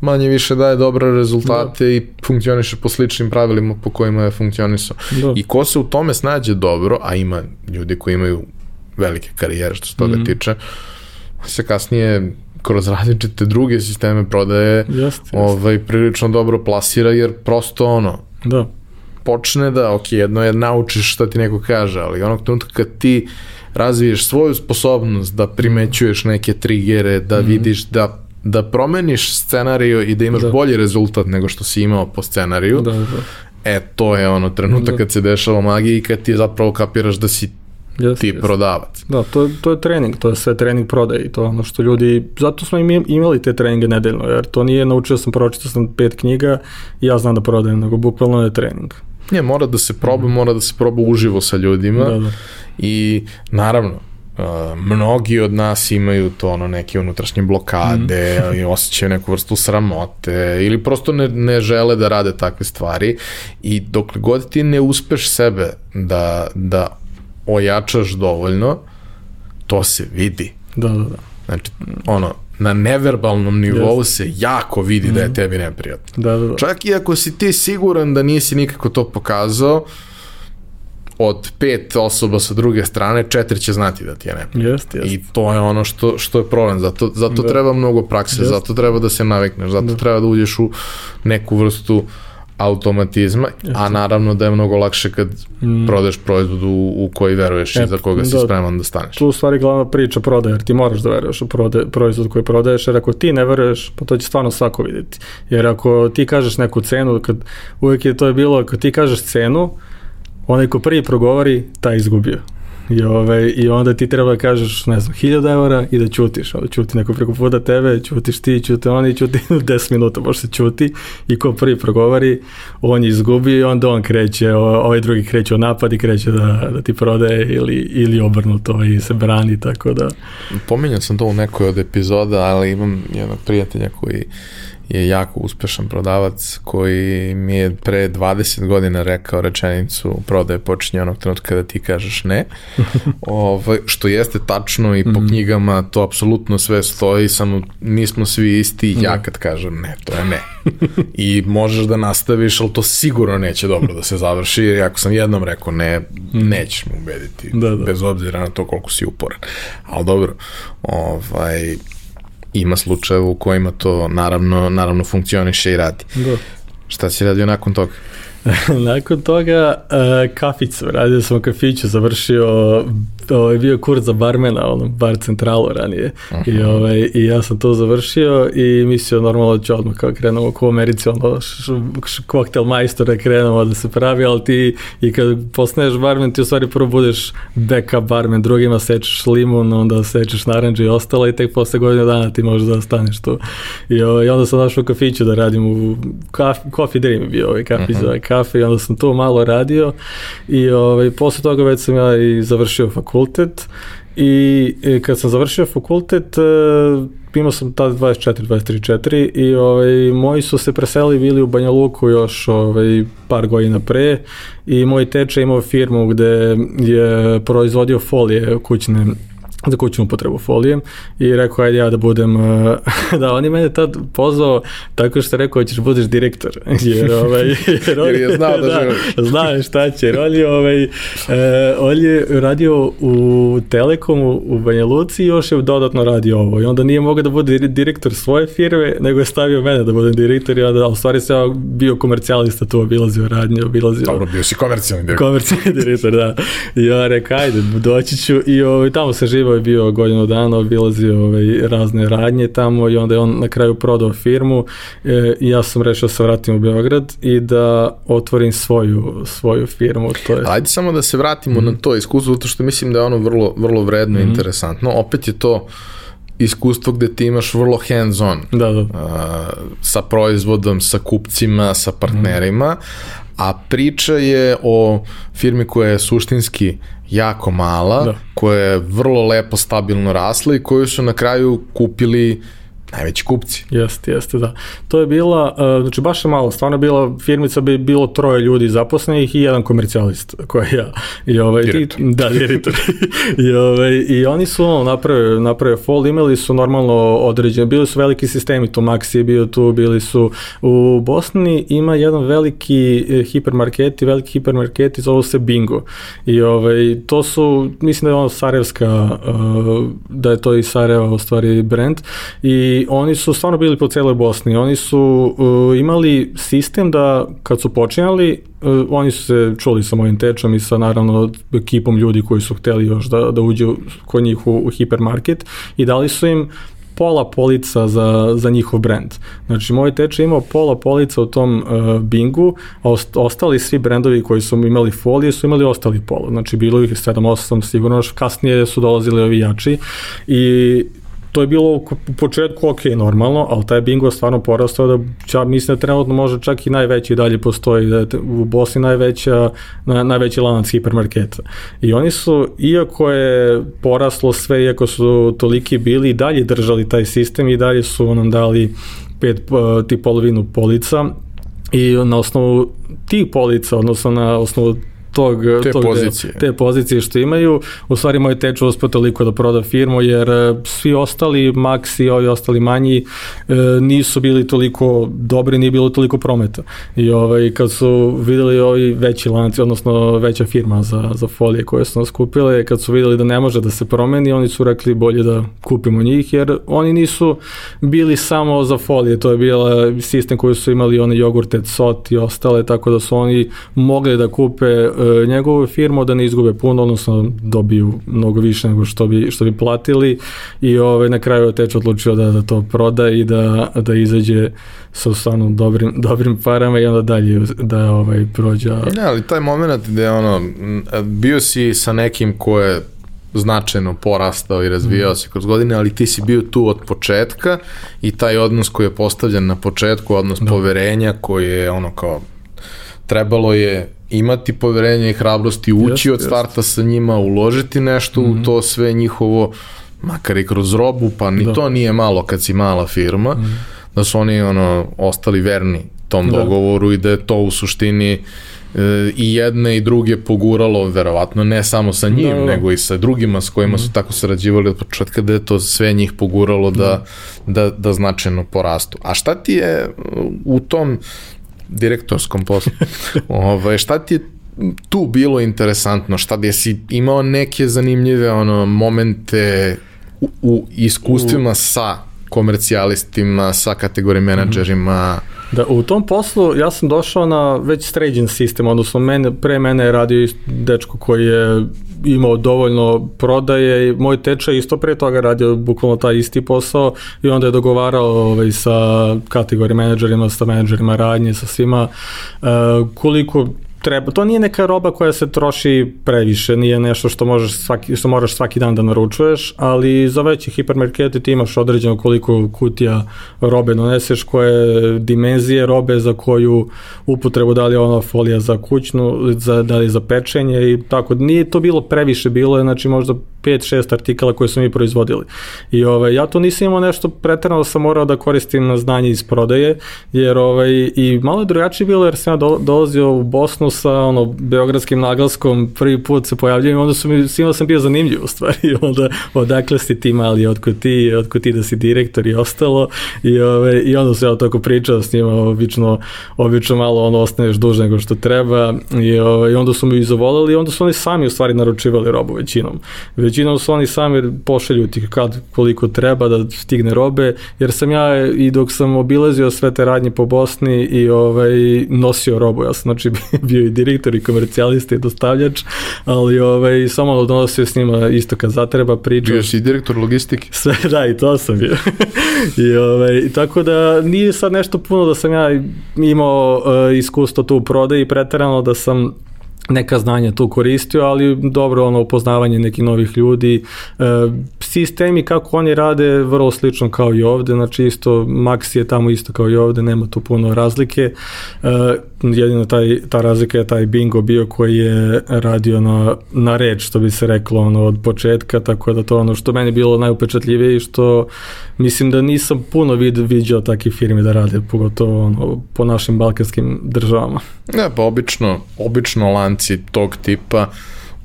Speaker 1: manje više daje dobre rezultate da. i funkcioniše po sličnim pravilima po kojima je funkcionisao. Da. I ko se u tome snađe dobro, a ima ljudi koji imaju velike karijere što se toga mm -hmm. tiče, se kasnije kroz različite druge sisteme prodaje jest, jest. ovaj, prilično dobro plasira jer prosto ono
Speaker 2: da.
Speaker 1: počne da, ok, jedno je naučiš šta ti neko kaže, ali onog trenutka kad ti razviješ svoju sposobnost da primećuješ neke trigere, da mm -hmm. vidiš da da promeniš scenariju i da imaš da. bolji rezultat nego što si imao po scenariju, da, da. e, to je ono trenutak da. kad se dešava magija i kad ti zapravo kapiraš da si Yes, ti yes. prodavac.
Speaker 2: Da, to to je trening, to je sve trening prodaje i to ono što ljudi, zato smo imali te treninge nedeljno, jer to nije, naučio sam, pročitao sam pet knjiga i ja znam da prodajem, nego bukvalno je trening.
Speaker 1: Ne, mora da se proba, mm. mora da se proba uživo sa ljudima da, da. i naravno, Uh, mnogi od nas imaju to ono neke unutrašnje blokade mm. i osjećaju neku vrstu sramote ili prosto ne, ne žele da rade takve stvari i dok god ti ne uspeš sebe da, da ojačaš dovoljno to se vidi
Speaker 2: da, da, da.
Speaker 1: znači ono na neverbalnom nivou yes. se jako vidi mm. da je mhm. tebi neprijatno
Speaker 2: da, da, da.
Speaker 1: čak i ako si ti siguran da nisi nikako to pokazao uh, od pet osoba sa druge strane, četiri će znati da ti je neprijatno.
Speaker 2: Jest, jest.
Speaker 1: I to je ono što, što je problem. Zato, zato da. treba mnogo prakse, jest. zato treba da se navikneš, zato da. treba da uđeš u neku vrstu automatizma, Jeste. a naravno da je mnogo lakše kad mm. prodaješ proizvod u, u koji veruješ e, i za koga da, si spreman da staneš.
Speaker 2: Tu u stvari glavna priča prodaje, jer ti moraš da veruješ u prode, proizvod koji prodaješ, jer ako ti ne veruješ, pa to će stvarno svako vidjeti. Jer ako ti kažeš neku cenu, kad uvek je to je bilo, ako ti kažeš cenu, onaj ko prvi progovori, taj izgubio. I, ovaj, I onda ti treba da kažeš, ne znam, 1000 eura i da ćutiš, ali ćuti neko preko puta tebe, ćutiš ti, ćute oni, ćuti 10 minuta, može se ćuti i ko prvi progovori, on je izgubi i onda on kreće, ovaj drugi kreće u napad i kreće da, da ti prodaje ili, ili obrnuto i se brani, tako da...
Speaker 1: Pominjao sam to u nekoj od epizoda, ali imam jednog prijatelja koji je jako uspešan prodavac koji mi je pre 20 godina rekao rečenicu prodaje počinje onog trenutka kada ti kažeš ne. Ovaj što jeste tačno i po mm. knjigama to apsolutno sve stoji, samo nismo svi isti, ja da. kad kažem ne, to je ne. I možeš da nastaviš, ali to sigurno neće dobro da se završi, jer ako sam jednom rekao ne, mhm. nećeš me ubediti, da, da. bez obzira na to koliko si uporan. Ali dobro, ovaj, ima slučajeva u kojima to naravno, naravno funkcioniše i radi. Da. Šta si radio nakon toga?
Speaker 2: nakon toga uh, kaficu, radio sam u kafiću, završio ovaj, bio kurs za barmena, ono, bar centralu ranije. Uh -huh. I, ovaj, I ja sam to završio i mislio normalno da ću odmah kao krenemo u Americi, ono, koktel majstore krenemo da se pravi, ali ti i kad postaneš barmen, ti u stvari prvo budeš backup barmen, drugima sečeš limun, onda sečeš naranđe i ostalo i tek posle godine dana ti možeš da ostaneš tu. I, ovaj, i onda sam došao u kafiću da radim u kaf, Coffee Dream je bio ovaj kafi uh -huh. za kafe i onda sam to malo radio i ovaj, posle toga već sam ja i završio fakultet fakultet i e, kad sam završio fakultet e, imao sam tada 24, 23, 4 i ovaj, moji su se preseli bili u Banja Luku još ovaj, par godina pre i moj teče imao firmu gde je proizvodio folije kućne za kućnu upotrebu folije i rekao ajde ja da budem uh, da on je mene tad pozvao tako što je rekao ćeš budeš direktor? Jer ovaj
Speaker 1: jer, on, jer je znao da,
Speaker 2: da znao šta će jer on je ovaj uh, on je radio u Telekomu u Banja Luci i još je dodatno radio ovo. I onda nije mogao da bude direktor svoje firme nego je stavio mene da budem direktor i onda u stvari se bio komercijalista tu obilazio radnje obilazio
Speaker 1: dobro bio si komercijalni direktor.
Speaker 2: Komercijalni direktor da. I ja rekao ajde doći ću. I ovaj, tamo se živo je bio godinu dana, obilazio ovaj, razne radnje tamo i onda je on na kraju prodao firmu e, i ja sam rešao da se vratim u Beograd i da otvorim svoju, svoju firmu. To je...
Speaker 1: Ajde samo da se vratimo mm -hmm. na mhm. to iskustvo, zato što mislim da je ono vrlo, vrlo vredno i mm -hmm. interesantno. Opet je to iskustvo gde ti imaš vrlo hands on
Speaker 2: da, da. Uh,
Speaker 1: sa proizvodom, sa kupcima, sa partnerima, mm. A priča je o firmi koja je suštinski jako mala, da. koja je vrlo lepo, stabilno rasla i koju su na kraju kupili najveći kupci.
Speaker 2: Jeste, jeste, da. To je bila, uh, znači baš je malo, stvarno je bila, firmica bi bilo troje ljudi zaposlenih i jedan komercijalist, koja je ja. I ovaj,
Speaker 1: direktor.
Speaker 2: Ti, da, direktor. I, ovaj, I oni su ono, napravili, napravili fall, imali su normalno određene, bili su veliki sistemi, to Maxi je bio tu, bili su u Bosni ima jedan veliki eh, hipermarket i veliki hipermarket i zove se Bingo. I ovaj, to su, mislim da je ono Sarajevska, uh, da je to i Sarajeva u stvari brand i oni su stvarno bili po celoj Bosni. Oni su uh, imali sistem da kad su počinjali, uh, oni su se čuli sa mojim tečom i sa naravno ekipom ljudi koji su hteli još da, da uđu kod njih u, u hipermarket i dali su im pola polica za, za njihov brand. Znači, moj teče imao pola polica u tom uh, bingu, a ostali svi brendovi koji su imali folije su imali ostali pola. Znači, bilo ih 7-8 sigurno, kasnije su dolazili ovi jači i to je bilo u početku ok, normalno, ali taj bingo stvarno porastao da ja mislim da trenutno može čak i najveći dalje postoji, da je u Bosni najveća, na, najveći lanac hipermarketa. I oni su, iako je poraslo sve, iako su toliki bili, i dalje držali taj sistem i dalje su nam dali pet, ti polovinu polica i na osnovu tih polica, odnosno na osnovu tog,
Speaker 1: te,
Speaker 2: tog
Speaker 1: pozicije.
Speaker 2: te pozicije što imaju. U stvari moj teču uspio toliko da proda firmu jer e, svi ostali, Max i ovi ostali manji e, nisu bili toliko dobri, nije bilo toliko prometa. I ovaj, kad su videli ovi veći lanci, odnosno veća firma za, za folije koje su nas kupile, kad su videli da ne može da se promeni, oni su rekli bolje da kupimo njih jer oni nisu bili samo za folije, to je bila sistem koji su imali oni jogurte, sot i ostale, tako da su oni mogli da kupe e, njegovu firmu da ne izgube puno, odnosno dobiju mnogo više nego što bi, što bi platili i ovaj, na kraju je Teč odlučio da, da to proda i da, da izađe sa stvarno dobrim, dobrim parama i onda dalje da ovaj, prođa.
Speaker 1: Ne, ali taj moment gde ono, bio si sa nekim ko je značajno porastao i razvijao mm. se kroz godine, ali ti si bio tu od početka i taj odnos koji je postavljen na početku, odnos da. poverenja koji je ono kao trebalo je imati poverenje i hrabrosti, ući jest, od starta jest. sa njima, uložiti nešto mm -hmm. u mhm. to sve njihovo, makar i kroz robu, pa ni da. to nije malo kad si mala firma. Mm -hmm. da su oni ono ostali verni tom da. dogovoru i da je to u suštini e, i jedne i druge poguralo, verovatno ne samo sa njim, da, da. nego i sa drugima s kojima mm. su mhm. tako sarađivali od početka, da je to sve njih poguralo da, da, da, da značajno porastu. A šta ti je u tom direktorskom poslu, ovaj, šta ti je tu bilo interesantno? Šta da si imao neke zanimljive ono momente u, u iskustvima u... sa komercijalistima, sa kategorijom mhm. menadžerima?
Speaker 2: Da, u tom poslu ja sam došao na već sređen sistem, odnosno mene, pre mene je radio dečko koji je imao dovoljno prodaje i moj tečaj isto pre toga radio bukvalno taj isti posao i onda je dogovarao ovaj, sa kategorijom menadžerima, sa menadžerima radnje, sa svima uh, koliko treba, to nije neka roba koja se troši previše, nije nešto što možeš svaki, što moraš svaki dan da naručuješ, ali za veće hipermarkete ti imaš određeno koliko kutija robe doneseš, koje dimenzije robe za koju upotrebu, da li je ona folija za kućnu, za, da li za pečenje i tako. Nije to bilo previše, bilo je znači možda 5-6 artikala koje smo mi proizvodili. I ovaj, ja to nisam imao nešto pretredno da sam morao da koristim znanje iz prodaje, jer ovaj, i malo je drugačije bilo jer sam ja do, dolazio u Bosnu sa ono, beogradskim naglaskom, prvi put se pojavljaju i onda su mi, svima sam bio zanimljiv u stvari, onda odakle si ti mali, otko ti, otko ti da si direktor i ostalo i, ovaj, i onda se ja tako pričao s njima, obično, obično malo ono ostaneš duže nego što treba i, ovaj, onda su mi i onda su oni sami u stvari naručivali robu većinom. Većinom su oni sami pošalju ti kad koliko treba da stigne robe, jer sam ja i dok sam obilazio sve te radnje po Bosni i ovaj, nosio robu, ja sam znači bio i direktor i komercijalista i dostavljač, ali ovaj, samo donosio s njima isto kad zatreba priča.
Speaker 1: Bio si direktor logistike?
Speaker 2: Sve, da, i to sam bio. I, ovaj, tako da nije sad nešto puno da sam ja imao uh, iskustvo tu u prodaji pretarano da sam neka znanja tu koristio, ali dobro ono upoznavanje nekih novih ljudi. E, sistemi kako oni rade vrlo slično kao i ovde, znači isto Max je tamo isto kao i ovde, nema tu puno razlike. E, jedino taj, ta razlika je taj bingo bio koji je radio na, na reč, što bi se reklo ono, od početka, tako da to ono što meni bilo najupečatljivije i što mislim da nisam puno vid, viđao takve firme da rade, pogotovo ono, po našim balkanskim državama.
Speaker 1: Ne, pa obično, obično lanci tog tipa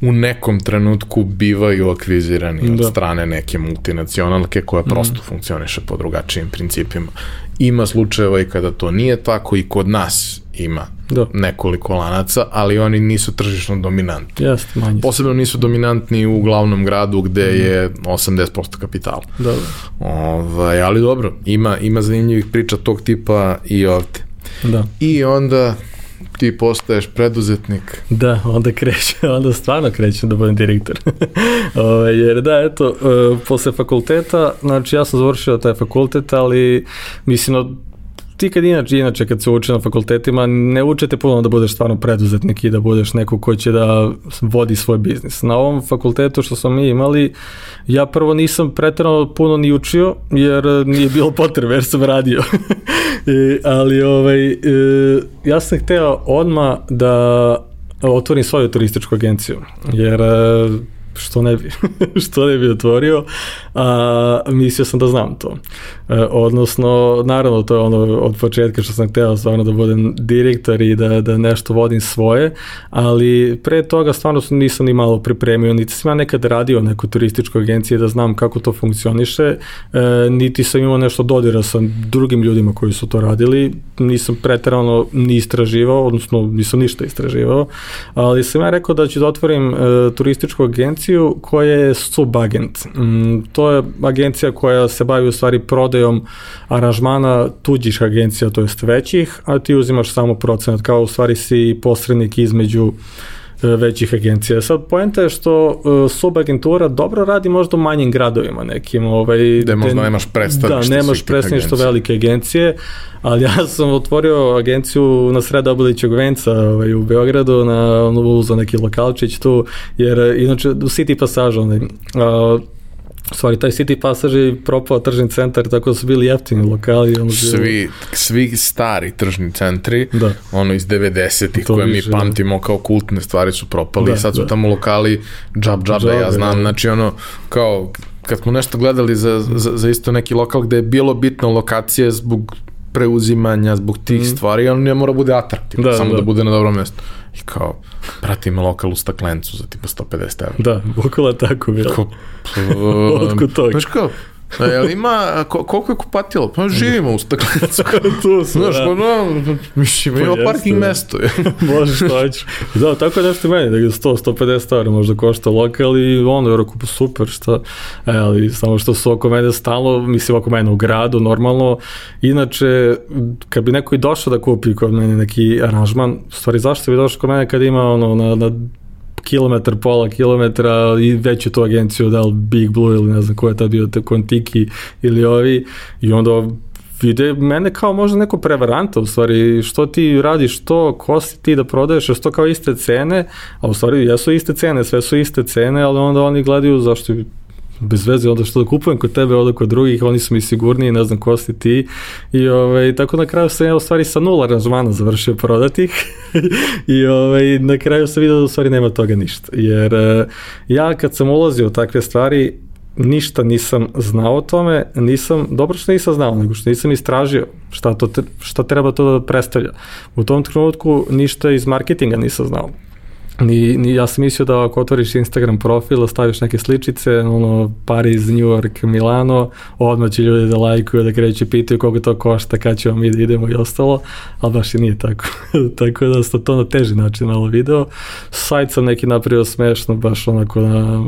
Speaker 1: u nekom trenutku bivaju akvizirani da. od strane neke multinacionalke koja mhm. prosto mm. funkcioniše po drugačijim principima. Ima slučajeva i kada to nije tako i kod nas ima da. nekoliko lanaca, ali oni nisu tržišno dominantni.
Speaker 2: Jeste, manje.
Speaker 1: Posebno nisu dominantni u glavnom gradu gde mm. je 80% kapitala.
Speaker 2: Da, da.
Speaker 1: Ovaj, ali dobro, ima, ima zanimljivih priča tog tipa i ovde.
Speaker 2: Da.
Speaker 1: I onda ti postaješ preduzetnik.
Speaker 2: Da, onda kreće, onda stvarno krećem da budem direktor. ovaj, jer da, eto, uh, posle fakulteta, znači ja sam završio taj fakultet, ali mislim, ti kad inače, inače kad se uči na fakultetima, ne učete puno da budeš stvarno preduzetnik i da budeš neko ko će da vodi svoj biznis. Na ovom fakultetu što smo mi imali, ja prvo nisam pretredno puno ni učio, jer nije bilo potrebe, jer sam radio. I, ali ovaj, e, ja sam hteo odma da otvorim svoju turističku agenciju, jer e, što ne bi, što ne bi otvorio, a mislio sam da znam to. E, odnosno, naravno, to je ono od početka što sam hteo stvarno da budem direktor i da, da nešto vodim svoje, ali pre toga stvarno nisam ni malo pripremio, niti sam ja nekad radio neku turističku agenciju da znam kako to funkcioniše, e, niti sam imao nešto dodira sa drugim ljudima koji su to radili, nisam pretarano ni istraživao, odnosno nisam ništa istraživao, ali sam ja rekao da ću da otvorim e, turističku agenciju koja je subagent. Mm, to je agencija koja se bavi u stvari prodajom aranžmana tuđih agencija, to jest većih, a ti uzimaš samo procenat, kao u stvari si posrednik između e, većih agencija. Sad, poenta je što uh, subagentura dobro radi možda u manjim gradovima nekim. Ovaj,
Speaker 1: Gde možda nemaš predstavništvo.
Speaker 2: Da, nemaš predstavništvo velike agencije, ali ja sam otvorio agenciju na sred Obilićeg venca ovaj, u Beogradu, na, za neki lokalčić tu, jer inače u City Passage, onaj, stvari, taj City Passage je propao tržni centar, tako da su bili jeftini lokali. Ono
Speaker 1: svi, svi stari tržni centri, da. ono iz 90-ih, koje mi da. pamtimo kao kultne stvari su propali da, sad su da. tamo lokali džab džabe, ja znam, znači ono, kao kad smo nešto gledali za, za, za isto neki lokal gde je bilo bitno lokacije zbog preuzimanja, zbog tih mm. stvari, on ne mora bude atraktivno, da, samo da. da bude na dobrom mestu. I kao, prati ima lokal u staklencu za tipa 150 evra.
Speaker 2: Da, bukvala tako bilo. Kao, Otkud toga?
Speaker 1: Znaš kao, A jel ima, ko, koliko je kupatilo? Pa živimo u staklencu.
Speaker 2: tu smo,
Speaker 1: Znaš, da. pa no, mislim, ima pa parking da. mesto.
Speaker 2: Može što hoćeš. Da, tako je nešto meni, da je 100, 150 evra možda košta lokal i ono, je rekao, pa super, šta. E, ali samo što su oko mene stalno, mislim, oko mene u gradu, normalno. Inače, kad bi neko i došao da kupi kod mene neki aranžman, stvari, zašto bi došao kod mene kad ima ono, na, na kilometar, pola kilometra i veću tu agenciju, da li Big Blue ili ne znam ko je tad bio, Kontiki ili ovi i onda vide mene kao možda neko prevaranta u stvari, što ti radiš to, ko si ti da prodaješ, što kao iste cene, a u stvari jesu iste cene, sve su iste cene, ali onda oni gledaju zašto bez veze, onda što da kupujem kod tebe, onda kod drugih, oni su mi sigurniji, ne znam ko si ti. I ovaj, tako na kraju sam ja u stvari sa nula aranžmana završio prodati I ovaj, na kraju sam vidio da u stvari nema toga ništa. Jer eh, ja kad sam ulazio u takve stvari, ništa nisam znao o tome, nisam, dobro što nisam znao, nego što nisam istražio šta, to, šta treba to da predstavlja. U tom trenutku ništa iz marketinga nisam znao. Ni, ni, ja sam mislio da ako otvoriš Instagram profil, da staviš neke sličice, ono, Paris, New York, Milano, odmah će ljudi da lajkuju, da kreću pitaju koga to košta, kad ćemo mi da idemo i ostalo, ali baš i nije tako. tako da sam to na teži način malo video. Sajt sam neki napravio smešno, baš onako na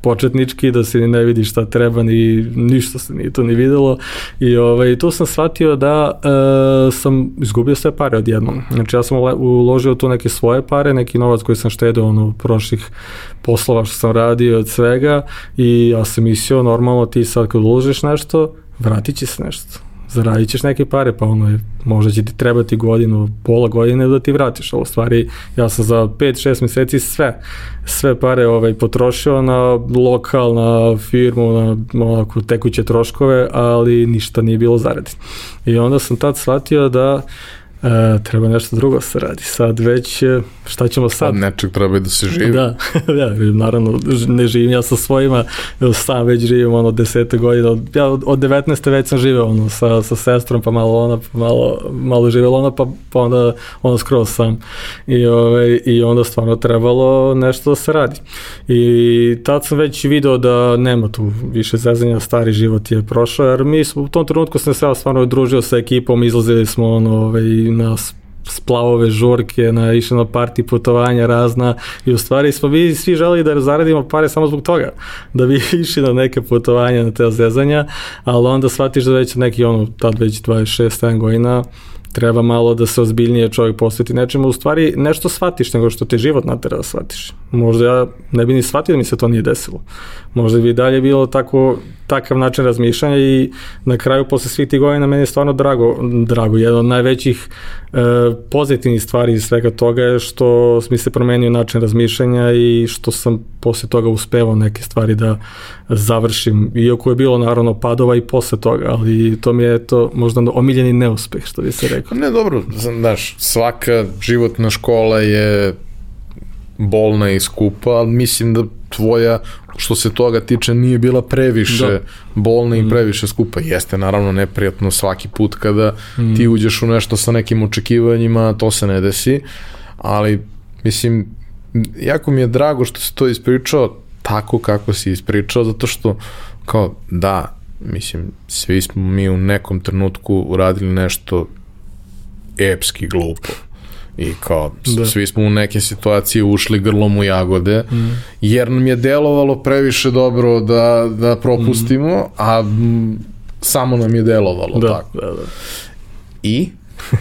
Speaker 2: početnički, da se ne vidi šta treba, ni ništa se nije to ni videlo i ovaj, tu sam shvatio da e, sam izgubio sve pare odjednom. Znači ja sam uložio tu neke svoje pare, neki novac koji sam štedeo ono, prošlih poslova što sam radio od svega i ja sam mislio normalno ti sad kad uložiš nešto, vratit će se nešto zaradit ćeš neke pare, pa ono možda će ti trebati godinu, pola godine da ti vratiš, ali u stvari ja sam za 5-6 meseci sve, sve pare ovaj, potrošio na lokal, na firmu, na onako, tekuće troškove, ali ništa nije bilo zaradi. I onda sam tad shvatio da E, treba nešto drugo se radi. Sad već, e, šta ćemo sad? Od
Speaker 1: nečeg treba da se živi.
Speaker 2: Da, da, naravno, ne živim ja sa svojima, sam već živim ono desete godina, ja od 19. već sam živeo ono, sa, sa sestrom, pa malo ona, pa malo, malo živela ona, pa, pa onda ono skroz sam. I, ove, ovaj, I onda stvarno trebalo nešto da se radi. I tad sam već video da nema tu više zezanja, stari život je prošao, jer mi smo u tom trenutku sam se ja stvarno družio sa ekipom, izlazili smo ono, ovaj, na splavove žurke, na išli na parti putovanja razna i u stvari smo mi svi želi da zaradimo pare samo zbog toga, da bi išli na neke putovanja, na te zezanja, ali onda shvatiš da već neki ono, tad već 26-7 godina, treba malo da se ozbiljnije čovjek posveti nečemu, u stvari nešto shvatiš nego što te život natera da shvatiš. Možda ja ne bi ni shvatio da mi se to nije desilo. Možda bi dalje bilo tako, takav način razmišljanja i na kraju posle svih tih godina meni je stvarno drago, drago. Jedan od najvećih e, pozitivnih stvari iz svega toga je što mi se promenio način razmišljanja i što sam posle toga uspevao neke stvari da završim. Iako je bilo naravno padova i posle toga, ali to mi je to možda omiljeni neuspeh, što bi se rekao.
Speaker 1: Ne, dobro, znaš, svaka životna škola je bolna i skupa, ali mislim da tvoja, što se toga tiče, nije bila previše da. bolna i mm. previše skupa. Jeste naravno neprijatno svaki put kada mm. ti uđeš u nešto sa nekim očekivanjima, to se ne desi, ali mislim, jako mi je drago što se to ispričao tako kako si ispričao, zato što kao da, mislim, svi smo mi u nekom trenutku uradili nešto epski glupo i kao da. svi smo u neke situacije ušli grlom u jagode mm. jer nam je delovalo previše dobro da, da propustimo, mm. a m, samo nam je delovalo
Speaker 2: da,
Speaker 1: tako.
Speaker 2: Da, da.
Speaker 1: I?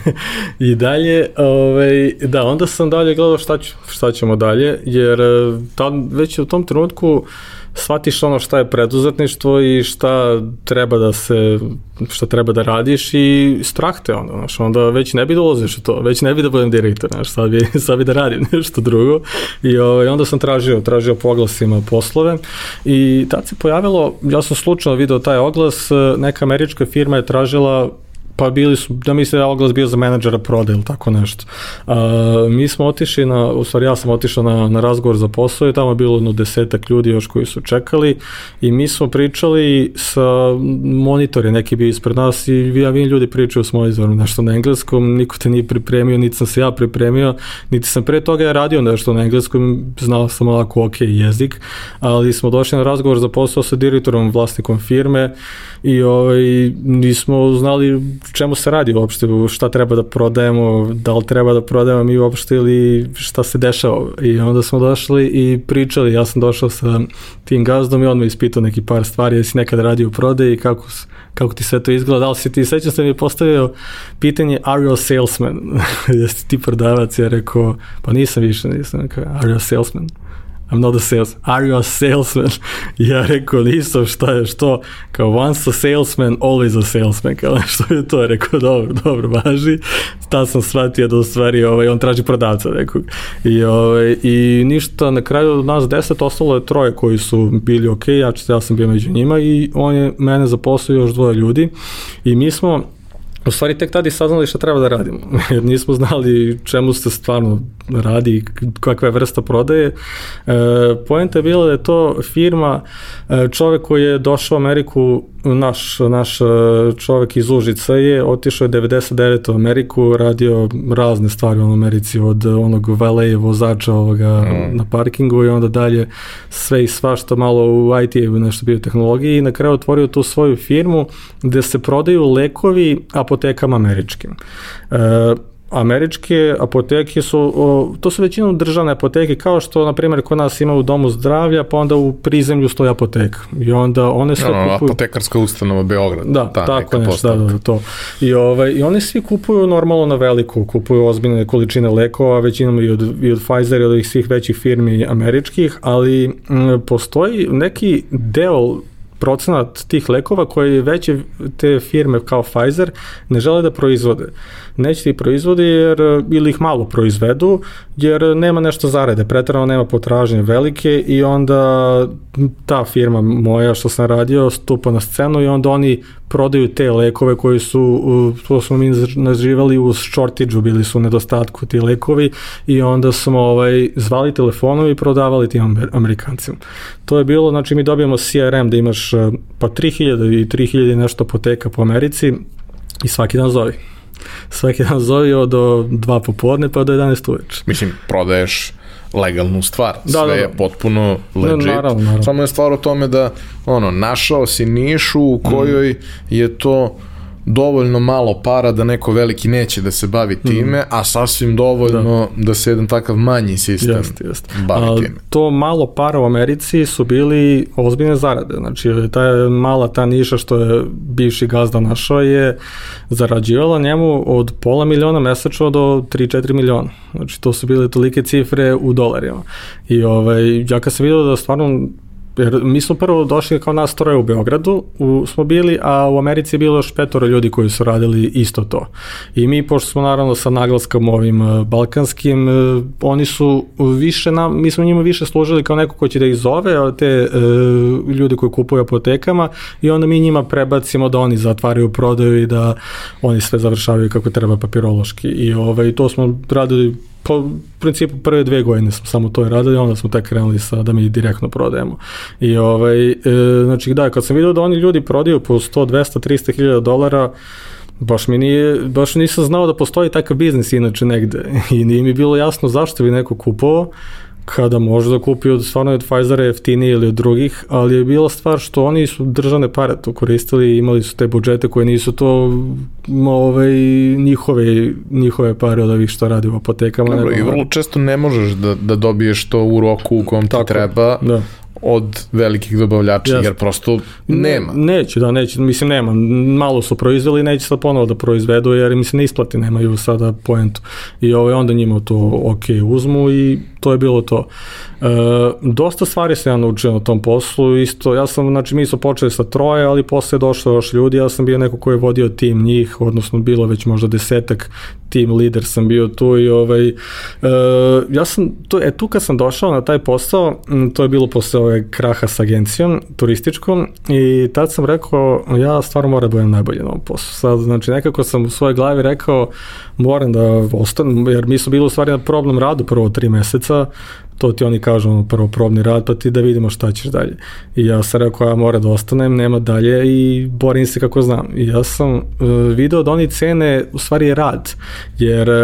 Speaker 2: I dalje, ovaj, da, onda sam dalje gledao šta, ću, šta ćemo dalje, jer eh, ta, već u tom trenutku uh, shvatiš ono šta je preduzetništvo i šta treba da se, šta treba da radiš i strah te onda, znaš, onda već ne bi dolaziš da u to, već ne bi da budem direktor, znaš, sad bi, sad bi da radim nešto drugo. I ovaj, onda sam tražio, tražio po oglasima poslove i tad se pojavilo, ja sam slučajno video taj oglas, neka američka firma je tražila pa bili su, da mislim da je oglas bio za menadžera proda ili tako nešto. Uh, mi smo otišli na, u stvari ja sam otišao na, na razgovor za posao i tamo je bilo jedno desetak ljudi još koji su čekali i mi smo pričali sa monitore, neki bi ispred nas i ja vidim ljudi pričaju s monitorom nešto na engleskom, niko te nije pripremio, niti sam se ja pripremio, niti sam pre toga radio nešto na engleskom, znao sam ovako ok jezik, ali smo došli na razgovor za posao sa direktorom, vlasnikom firme i ovaj, nismo znali čemu se radi uopšte, šta treba da prodajemo, da li treba da prodajemo mi uopšte ili šta se dešava. I onda smo došli i pričali, ja sam došao sa tim gazdom i on me ispitao neki par stvari, jesi nekad radio u prodaji, kako, kako ti sve to izgleda, da li si ti, sećam se mi je postavio pitanje, are you a salesman? jesi ti prodavac? Ja rekao, pa nisam više, nisam, are you a salesman? I'm not a sales. Are you a salesman? ja rekao, nisam, šta je, što? Kao, once a salesman, always a salesman. Kao, što je to? Rekao, dobro, dobro, važi. Ta sam shvatio da u stvari ovaj, on traži prodavca nekog. I, ovaj, I ništa, na kraju od nas deset ostalo je troje koji su bili ok, ja, ja sam bio među njima i on je mene zaposlio još dvoje ljudi i mi smo U stvari tek tada i saznali šta treba da radimo, jer nismo znali čemu se stvarno radi, kakva je vrsta prodaje. E, Poenta je bila da je to firma, e, čovek koji je došao u Ameriku, naš, naš e, čovek iz Užica je otišao je 99. u Ameriku, radio razne stvari u Americi, od onog valeje vozača ovoga mm. na parkingu i onda dalje sve i svašta malo u IT, nešto bio tehnologiji i na kraju otvorio tu svoju firmu gde se prodaju lekovi apotekama američkim. E, američke apoteke su, to su većinom državne apoteke, kao što, na primjer, kod nas ima u domu zdravlja, pa onda u prizemlju stoji apoteka. I onda one sve
Speaker 1: no,
Speaker 2: kupuju...
Speaker 1: Apotekarska ustanova Beograd.
Speaker 2: Da, ta tako nešto, da, da, to. I, ovaj, I oni svi kupuju normalno na veliku, kupuju ozbiljne količine lekova, većinom i od, i od Pfizer i od svih većih firmi američkih, ali m, postoji neki deo procenat tih lekova koje veće te firme kao Pfizer ne žele da proizvode. Neće ti proizvodi jer, ili ih malo proizvedu jer nema nešto zarade, pretrano nema potražnje velike i onda ta firma moja što sam radio stupa na scenu i onda oni prodaju te lekove koji su, to smo mi nazivali u shortage bili su u nedostatku ti lekovi i onda smo ovaj, zvali telefonom i prodavali tim Amerikancima. To je bilo, znači mi dobijamo CRM da imaš pa 3000 i 3000 nešto apoteka po Americi i svaki dan zovi. Svaki dan zovi od do 2 popodne pa do 11 uveče.
Speaker 1: Mislim, prodaješ legalnu stvar. Da, Sve da, da. je potpuno legit.
Speaker 2: Da, naravno, naravno.
Speaker 1: Samo je stvar o tome da ono, našao si nišu u kojoj mm. je to dovoljno malo para da neko veliki neće da se bavi mhm. time, mm. a sasvim dovoljno da. da se jedan takav manji sistem jest, jest. bavi a, time.
Speaker 2: To malo para u Americi su bili ozbiljne zarade. Znači, ta mala ta niša što je bivši gazda našao je zarađivala njemu od pola miliona mesečno do 3-4 miliona. Znači, to su bile tolike cifre u dolarima. I ovaj, ja kad sam vidio da stvarno Jer mi smo prvo došli kao nas troje u Beogradu, u, smo bili, a u Americi je bilo još petoro ljudi koji su radili isto to. I mi, pošto smo naravno sa naglaskom ovim uh, balkanskim, uh, oni su više, nam, mi smo njima više služili kao neko ko će da ih zove, te uh, ljudi koji kupuju apotekama i onda mi njima prebacimo da oni zatvaraju prodaju i da oni sve završavaju kako treba papirološki. I ovaj, to smo radili pa, principu prve dve godine smo samo to radili, onda smo tek krenuli sa da mi direktno prodajemo. I ovaj, e, znači da, kad sam vidio da oni ljudi prodaju po 100, 200, 300 hiljada dolara, baš mi nije, baš nisam znao da postoji takav biznis inače negde i nije mi bilo jasno zašto bi neko kupovao kada može da kupi od stvarno od Pfizera jeftinije ili od drugih, ali je bila stvar što oni su držane pare to koristili i imali su te budžete koje nisu to ovaj, njihove, njihove pare od ovih što radi u apotekama.
Speaker 1: Dobro, nego, i vrlo često ne možeš da, da dobiješ to u roku u kom ti tako, treba, da od velikih dobavljača, jer prosto nema.
Speaker 2: Ne, neće, da, neće, mislim nema. Malo su proizveli, neće sad ponovo da proizvedu, jer mi se ne isplati, nemaju sada poentu. I ovaj, onda njima to ok uzmu i to je bilo to. E, dosta stvari se ja naučio na tom poslu, isto, ja sam, znači mi smo počeli sa troje, ali posle je došlo još ljudi, ja sam bio neko ko je vodio tim njih, odnosno bilo već možda desetak team leader sam bio tu i ovaj, uh, ja sam, tu, e, tu kad sam došao na taj posao, to je bilo posle ove kraha sa agencijom turističkom i tad sam rekao, ja stvarno moram da budem najbolji na ovom poslu. Sad, znači, nekako sam u svojoj glavi rekao, moram da ostanem, jer mi smo bili u stvari na probnom radu prvo tri meseca, to ti oni kažu ono, prvo probni rad, pa ti da vidimo šta ćeš dalje. I ja sam rekao, ja moram da ostanem, nema dalje i borim se kako znam. I ja sam uh, video da oni cene u stvari rad, jer uh,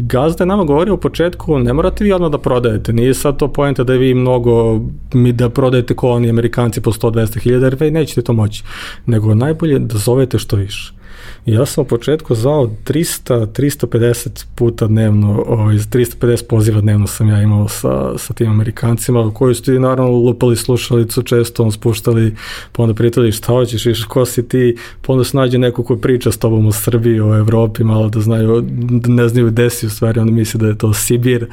Speaker 2: gazda je nama govorio u početku, ne morate vi odmah da prodajete, nije sad to pojenta da vi mnogo, mi da prodajete ko oni amerikanci po 100-200 hiljada, jer vi nećete to moći, nego najbolje da zovete što više. Ja sam u početku zvao 300, 350 puta dnevno, ovaj, 350 poziva dnevno sam ja imao sa, sa tim Amerikancima, koji su ti naravno lupali slušalicu, često on spuštali, pa onda pritali šta hoćeš, viš, ko si ti, pa onda se nađe neko ko priča s tobom u Srbiji, o Evropi, malo da znaju, ne znaju gde si u stvari, onda misli da je to Sibir.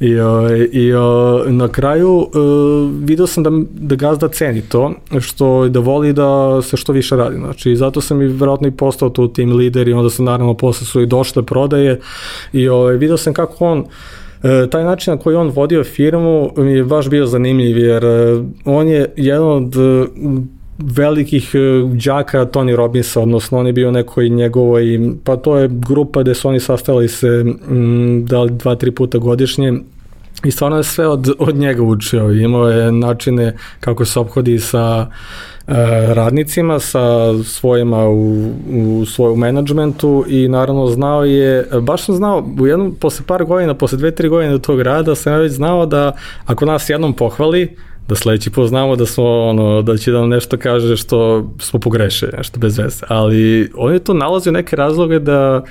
Speaker 2: I, o, ovaj, i o, na kraju uh, video sam da, da gazda ceni to, što da voli da se što više radi. Znači, zato sam i verovatno i postao tu lider i onda su naravno posle su i došle prodaje i ovaj, video sam kako on E, taj način na koji on vodio firmu mi je baš bio zanimljiv jer e, on je jedan od e, velikih đaka Tony Robbinsa, odnosno on je bio nekoj njegovoj, pa to je grupa gde su oni sastali se m, da li dva, tri puta godišnje i stvarno je sve od, od njega učio. Imao je načine kako se obhodi sa E, radnicima sa svojima u, u svojom menadžmentu i naravno znao je, baš sam znao, u jednom, posle par godina, posle dve, tri godine tog rada sam ja već znao da ako nas jednom pohvali, da sledeći put znamo da smo ono da će da nam nešto kaže što smo pogrešili, nešto bez veze. Ali on je to nalazio neke razloge da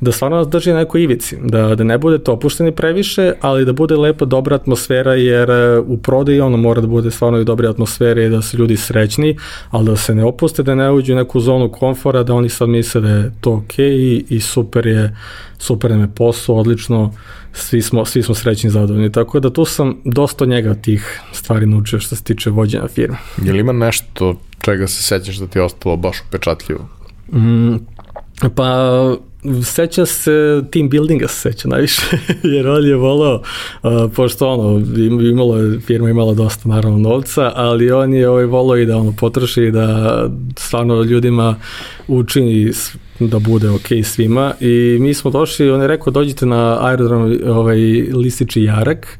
Speaker 2: da stvarno nas drži na nekoj ivici, da da ne bude to opušteni previše, ali da bude lepa dobra atmosfera jer e, u prodaji ono mora da bude stvarno i dobra atmosfera i da su ljudi srećni, ali da se ne opuste, da ne uđu u neku zonu komfora, da oni sad misle da je to okej okay i, i super je super je posao, odlično svi smo, svi smo srećni i zadovoljni. Tako da tu sam dosta njega tih stvari naučio što se tiče vođenja firme.
Speaker 1: Je li ima nešto čega se sećaš da ti je ostalo baš upečatljivo?
Speaker 2: Mm, pa seća se team buildinga se seća najviše, jer on je volao, uh, pošto ono, imalo firma imala dosta naravno novca, ali on je ovaj, volao i da ono potroši i da stvarno ljudima učini da bude ok svima. I mi smo došli, on je rekao dođite na aerodrom ovaj, Listići Jarak,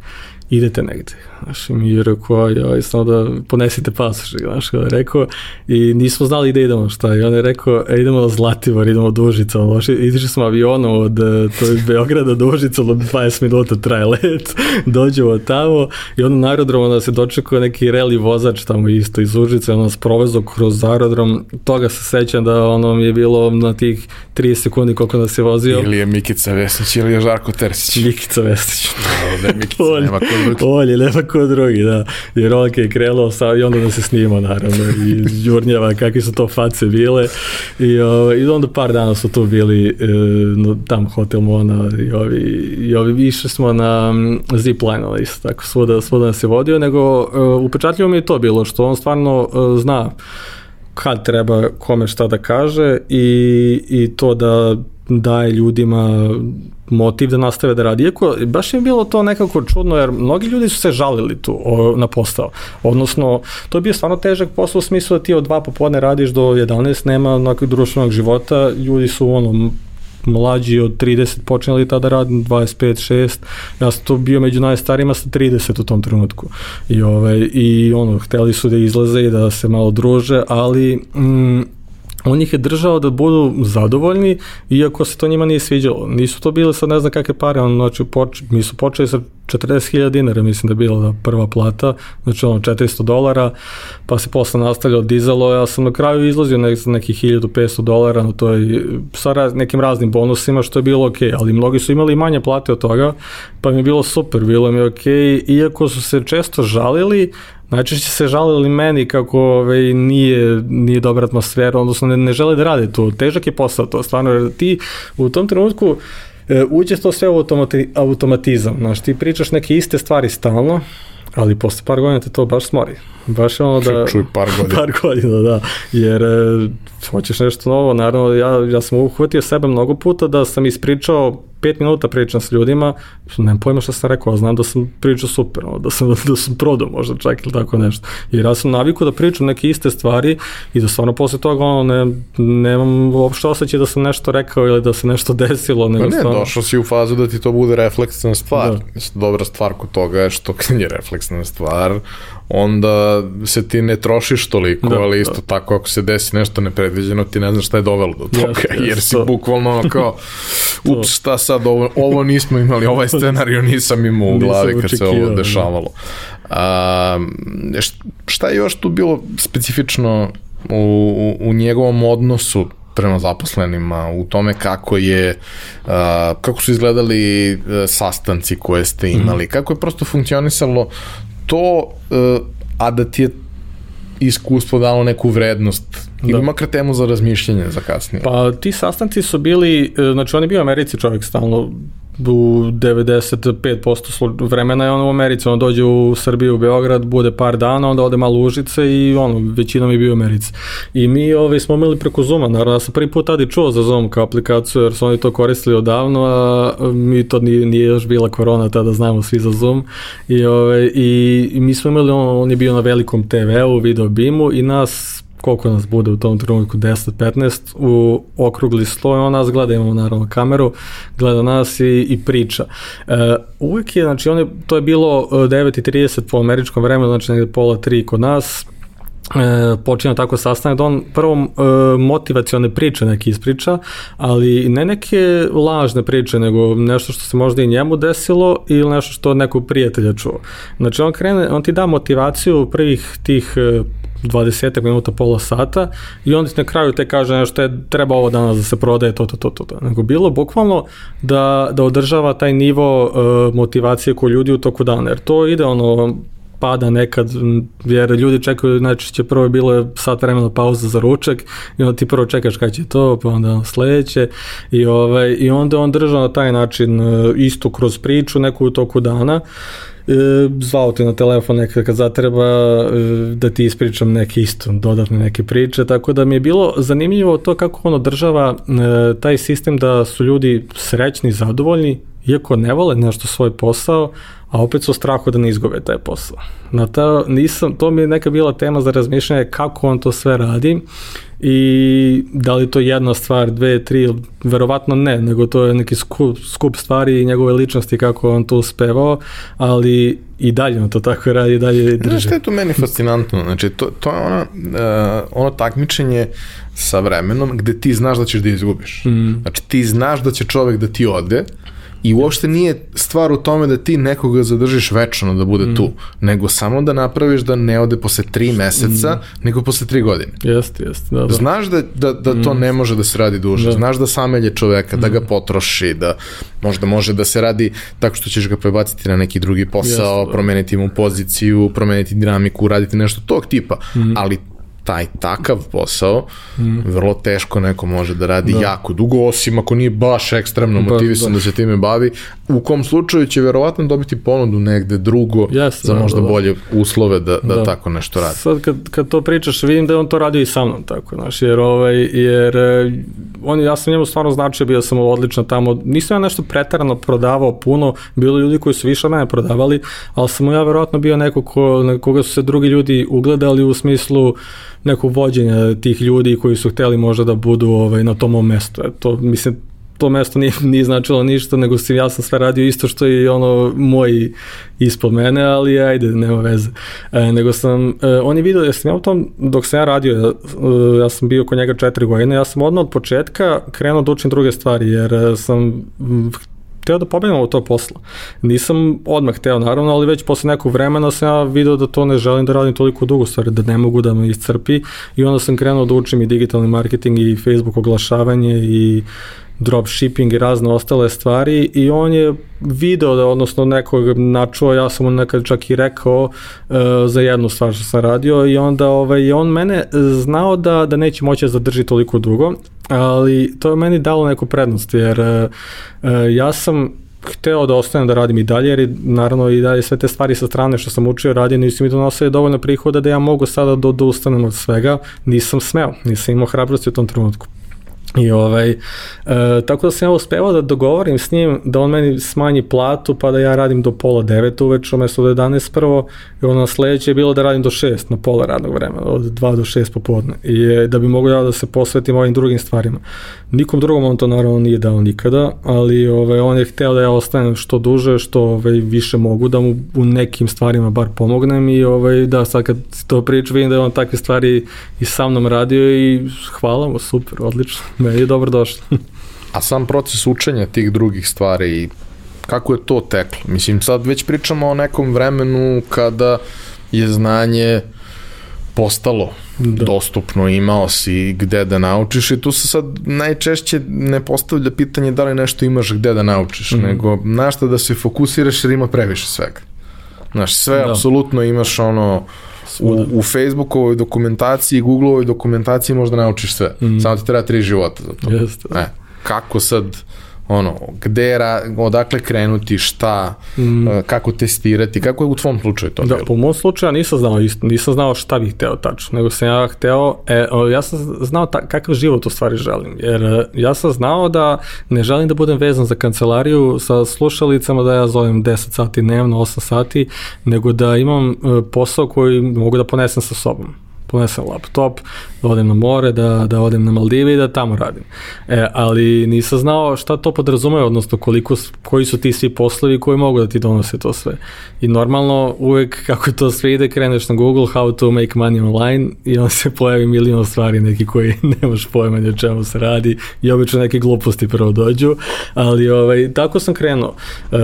Speaker 2: idete negde Znaš, mi je rekao, joj, samo da ponesite pasoš, znaš, kada je rekao, i nismo znali gde idemo, šta, i on je rekao, e, idemo na Zlatibor, idemo do Užica, on loši, idiš smo avionom od e, to je Beograda do Užica, od 20 minuta traje let, dođemo tamo, i onda na aerodromu da se dočekao neki reli vozač tamo isto iz Užica, on nas provezo kroz aerodrom, toga se sećam da ono mi je bilo na tih 30 sekundi koliko nas je vozio.
Speaker 1: Ili je Mikica Vesić, ili je Žarko Tersić.
Speaker 2: Mikica Vesić.
Speaker 1: Da, ne, Mikica, nema ko drugi.
Speaker 2: Olje, nema ko drugi, da. Jer on je krenuo sa, i onda da se snima, naravno, i žurnjava kakve su to face bile. I, o, i onda par dana su tu bili e, no, tam Hotel Mona i ovi, i ovi išli smo na zipline, ali isto tako, svuda, svuda nas je vodio, nego e, upečatljivo mi je to bilo, što on stvarno e, zna kad treba kome šta da kaže i, i to da daje ljudima motiv da nastave da radi. Iako baš je bilo to nekako čudno jer mnogi ljudi su se žalili tu o, na postao. Odnosno, to je bio stvarno težak posao u smislu da ti od 2 popodne radiš do 11, nema nekog društvenog života, ljudi su ono mlađi od 30 počeli tada radim, 25, 6, ja sam to bio među najstarijima sa 30 u tom trenutku. I, ovaj, i ono, hteli su da izlaze i da se malo druže, ali mm, on ih je držao da budu zadovoljni, iako se to njima nije sviđalo. Nisu to bile sad ne znam kakve pare, on, znači, poč, mi su počeli sa 40.000 dinara, mislim da je bila prva plata, znači ono 400 dolara, pa se posle nastavljao dizalo, ja sam na kraju izlazio nek, nekih 1500 dolara na toj, sa raz, nekim raznim bonusima, što je bilo ok, ali mnogi su imali manje plate od toga, pa mi je bilo super, bilo mi je ok, iako su se često žalili, Najčešće se žalili meni kako ovaj, nije, nije dobra atmosfera, odnosno ne, ne žele da rade tu. Težak je posao to, stvarno, jer ti u tom trenutku e, uđe to sve u automati, automatizam. Znaš, ti pričaš neke iste stvari stalno, ali posle par godina te to baš smori. Baš ono da...
Speaker 1: Čuj, par godina.
Speaker 2: par godina, da. Jer e, hoćeš nešto novo, naravno, ja, ja sam uhvatio sebe mnogo puta da sam ispričao pet minuta pričam s ljudima, nemam pojma šta sam rekao, znam da sam pričao super, da sam, da sam prodao možda čak ili tako nešto. Jer ja sam naviku da pričam neke iste stvari i da stvarno posle toga ono, ne, nemam uopšte osjećaj da sam nešto rekao ili da se nešto desilo.
Speaker 1: Nego
Speaker 2: pa
Speaker 1: ne, stvarno... došao si u fazu da ti to bude refleksna stvar. Da. Dobra stvar kod toga je što kad je refleksna stvar, onda se ti ne trošiš toliko, da, ali isto da. tako ako se desi nešto nepredviđeno, ti ne znaš šta je dovelo do toga, yes, yes, jer si to. bukvalno kao, ups, šta sad, ovo, ovo nismo imali, ovaj scenariju nisam imao u glavi kad se ovo da. dešavalo. A, šta je još tu bilo specifično u, u, u njegovom odnosu prema zaposlenima, u tome kako je, kako su izgledali uh, sastanci koje ste imali, mm. kako je prosto funkcionisalo to, uh, a da ti je iskustvo dalo neku vrednost da. ili makar temu za razmišljanje za kasnije.
Speaker 2: Pa ti sastanci su bili, e, znači on je bio u Americi čovjek stalno u 95% vremena je on u Americi, on dođe u Srbiju, u Beograd, bude par dana, onda ode malo Užice i ono, većinom je bio u Americi. I mi ovaj, smo imali preko Zuma, naravno, ja sam prvi put tada i čuo za Zoom kao aplikaciju, jer su oni to koristili odavno, a mi to nije, nije još bila korona, tada znamo svi za Zoom. I, ovaj, i, i mi smo imali, on, on je bio na velikom TV-u, video bimu i nas koliko nas bude u tom trenutku, 10-15, u okrugli sloj, on nas gleda, imamo naravno kameru, gleda nas i, i priča. E, uvijek je, znači, on je, to je bilo 9.30 e, po američkom vremenu, znači negde pola 3 kod nas, e, počinje tako sastanak da on prvo e, motivacione priče neki ispriča, ali ne neke lažne priče, nego nešto što se možda i njemu desilo ili nešto što nekog prijatelja čuo. Znači on krene, on ti da motivaciju prvih tih e, 20 minuta, pola sata i onda na kraju te kaže nešto je treba ovo danas da se prodaje to, to, to, to. to. Nego bilo bukvalno da, da održava taj nivo uh, motivacije kod ljudi u toku dana, jer to ide ono pada nekad, jer ljudi čekaju, znači će prvo bilo je sat vremena pauza za ručak i onda ti prvo čekaš kada će to, pa onda sledeće i, ovaj, i onda on drža na taj način uh, isto kroz priču neku u toku dana e, zvao te na telefon nekad kad zatreba e, da ti ispričam neke isto dodatne neke priče, tako da mi je bilo zanimljivo to kako on održava e, taj sistem da su ljudi srećni, zadovoljni, iako ne vole nešto svoj posao, a opet su strahu da ne izgube taj posao. Na ta, nisam, to mi je neka bila tema za razmišljanje kako on to sve radi i da li to jedna stvar, dve, tri, verovatno ne, nego to je neki skup, skup stvari i njegove ličnosti kako on to uspevao, ali i dalje on to tako radi, i dalje drži.
Speaker 1: Znaš što je to meni fascinantno? Znači, to, to je ono, uh, ono takmičenje sa vremenom gde ti znaš da ćeš da izgubiš. Mm. Znači, ti znaš da će čovek da ti ode, I uopšte nije stvar u tome da ti nekoga zadržiš večno da bude mm. tu, nego samo da napraviš da ne ode posle tri meseca, mm. nego posle tri godine.
Speaker 2: Jeste, jeste. Da, da.
Speaker 1: Znaš da, da, da to mm. ne može da se radi duže, da. znaš da samelje čoveka, mm. da ga mm. potroši, da možda može da se radi tako što ćeš ga prebaciti na neki drugi posao, jeste, da. promeniti mu poziciju, promeniti dinamiku, uraditi nešto tog tipa, mm. ali taj takav posao mm. vrlo teško neko može da radi da. jako dugo, osim ako nije baš ekstremno ba, motivisan da. da se time bavi, u kom slučaju će verovatno dobiti ponudu negde drugo yes, za da, možda da, da. bolje uslove da, da, da, tako nešto radi.
Speaker 2: Sad kad, kad to pričaš, vidim da on to radio i sa mnom tako, znaš, jer, ovaj, jer eh, on, ja sam njemu stvarno značio, bio sam odlično tamo, nisam ja nešto pretarano prodavao puno, bilo ljudi koji su više mene prodavali, ali sam ja verovatno bio neko ko, na koga su se drugi ljudi ugledali u smislu nekog vođenja tih ljudi koji su hteli možda da budu ovaj, na tom mestu. To, mislim, to mesto nije, nije značilo ništa, nego sam, ja sam sve radio isto što i ono moj ispod mene, ali ajde, nema veze. E, nego sam, e, on je vidio da sam ja u tom, dok sam ja radio, ja, e, ja sam bio kod njega četiri godine, ja sam odmah od početka krenuo da učim druge stvari, jer e, sam hteo da pobegnam od tog posla. Nisam odmah hteo, naravno, ali već posle nekog vremena sam ja video da to ne želim da radim toliko dugo, stvari, da ne mogu da me iscrpi i onda sam krenuo da učim i digitalni marketing i Facebook oglašavanje i dropshipping i razne ostale stvari i on je video da odnosno nekog načuo, ja sam mu nekad čak i rekao uh, za jednu stvar što sam radio i onda ovaj, on mene znao da, da neće moći da zadrži toliko dugo, ali to je meni dalo neku prednost jer uh, ja sam hteo da ostanem da radim i dalje, jer naravno i dalje sve te stvari sa strane što sam učio radim nisu mi donosili dovoljno prihoda da ja mogu sada da, da ustanem od svega, nisam smeo, nisam imao hrabrosti u tom trenutku. I ovaj, e, tako da sam ja uspevao da dogovorim s njim da on meni smanji platu pa da ja radim do pola devet uveč umesto do 11 prvo. I ono sledeće je bilo da radim do 6 na pola radnog vremena, od 2 do 6 popodne. I je, da bi mogo ja da se posvetim ovim drugim stvarima. Nikom drugom on to naravno nije dao nikada, ali ovaj, on je hteo da ja ostanem što duže, što ovaj, više mogu da mu u nekim stvarima bar pomognem. I ovaj, da sad kad to priču vidim da je on takve stvari i sa mnom radio i hvala mu, super, odlično Meni je dobro došlo.
Speaker 1: A sam proces učenja tih drugih stvari i kako je to teklo? Mislim, sad već pričamo o nekom vremenu kada je znanje postalo da. dostupno, imao si gde da naučiš i tu se sad najčešće ne postavlja pitanje da li nešto imaš gde da naučiš, mm. nego na šta da se fokusiraš jer ima previše svega. Znaš, sve da. apsolutno imaš ono u, u Facebookovoj dokumentaciji, Googleovoj dokumentaciji možda naučiš sve. Mm. Samo ti treba tri života za to.
Speaker 2: Jeste.
Speaker 1: E, kako sad ono, gde, ra, odakle krenuti, šta, mm. uh, kako testirati, kako je u tvom slučaju to
Speaker 2: da,
Speaker 1: bilo?
Speaker 2: Po mom slučaju ja nisam znao, nisam znao šta bih hteo tačno, nego sam ja hteo, e, ja sam znao ta, kakav život u stvari želim, jer e, ja sam znao da ne želim da budem vezan za kancelariju sa slušalicama da ja zovem 10 sati dnevno, 8 sati, nego da imam e, posao koji mogu da ponesem sa sobom ponesem laptop, da odem na more, da, da odem na Maldive i da tamo radim. E, ali nisam znao šta to podrazume, odnosno koliko, koji su ti svi poslovi koji mogu da ti donose to sve. I normalno uvek kako to sve ide, kreneš na Google how to make money online i on se pojavi milion stvari neki koji nemaš pojma ni o čemu se radi i obično neke gluposti prvo dođu, ali ovaj, tako sam krenuo. E,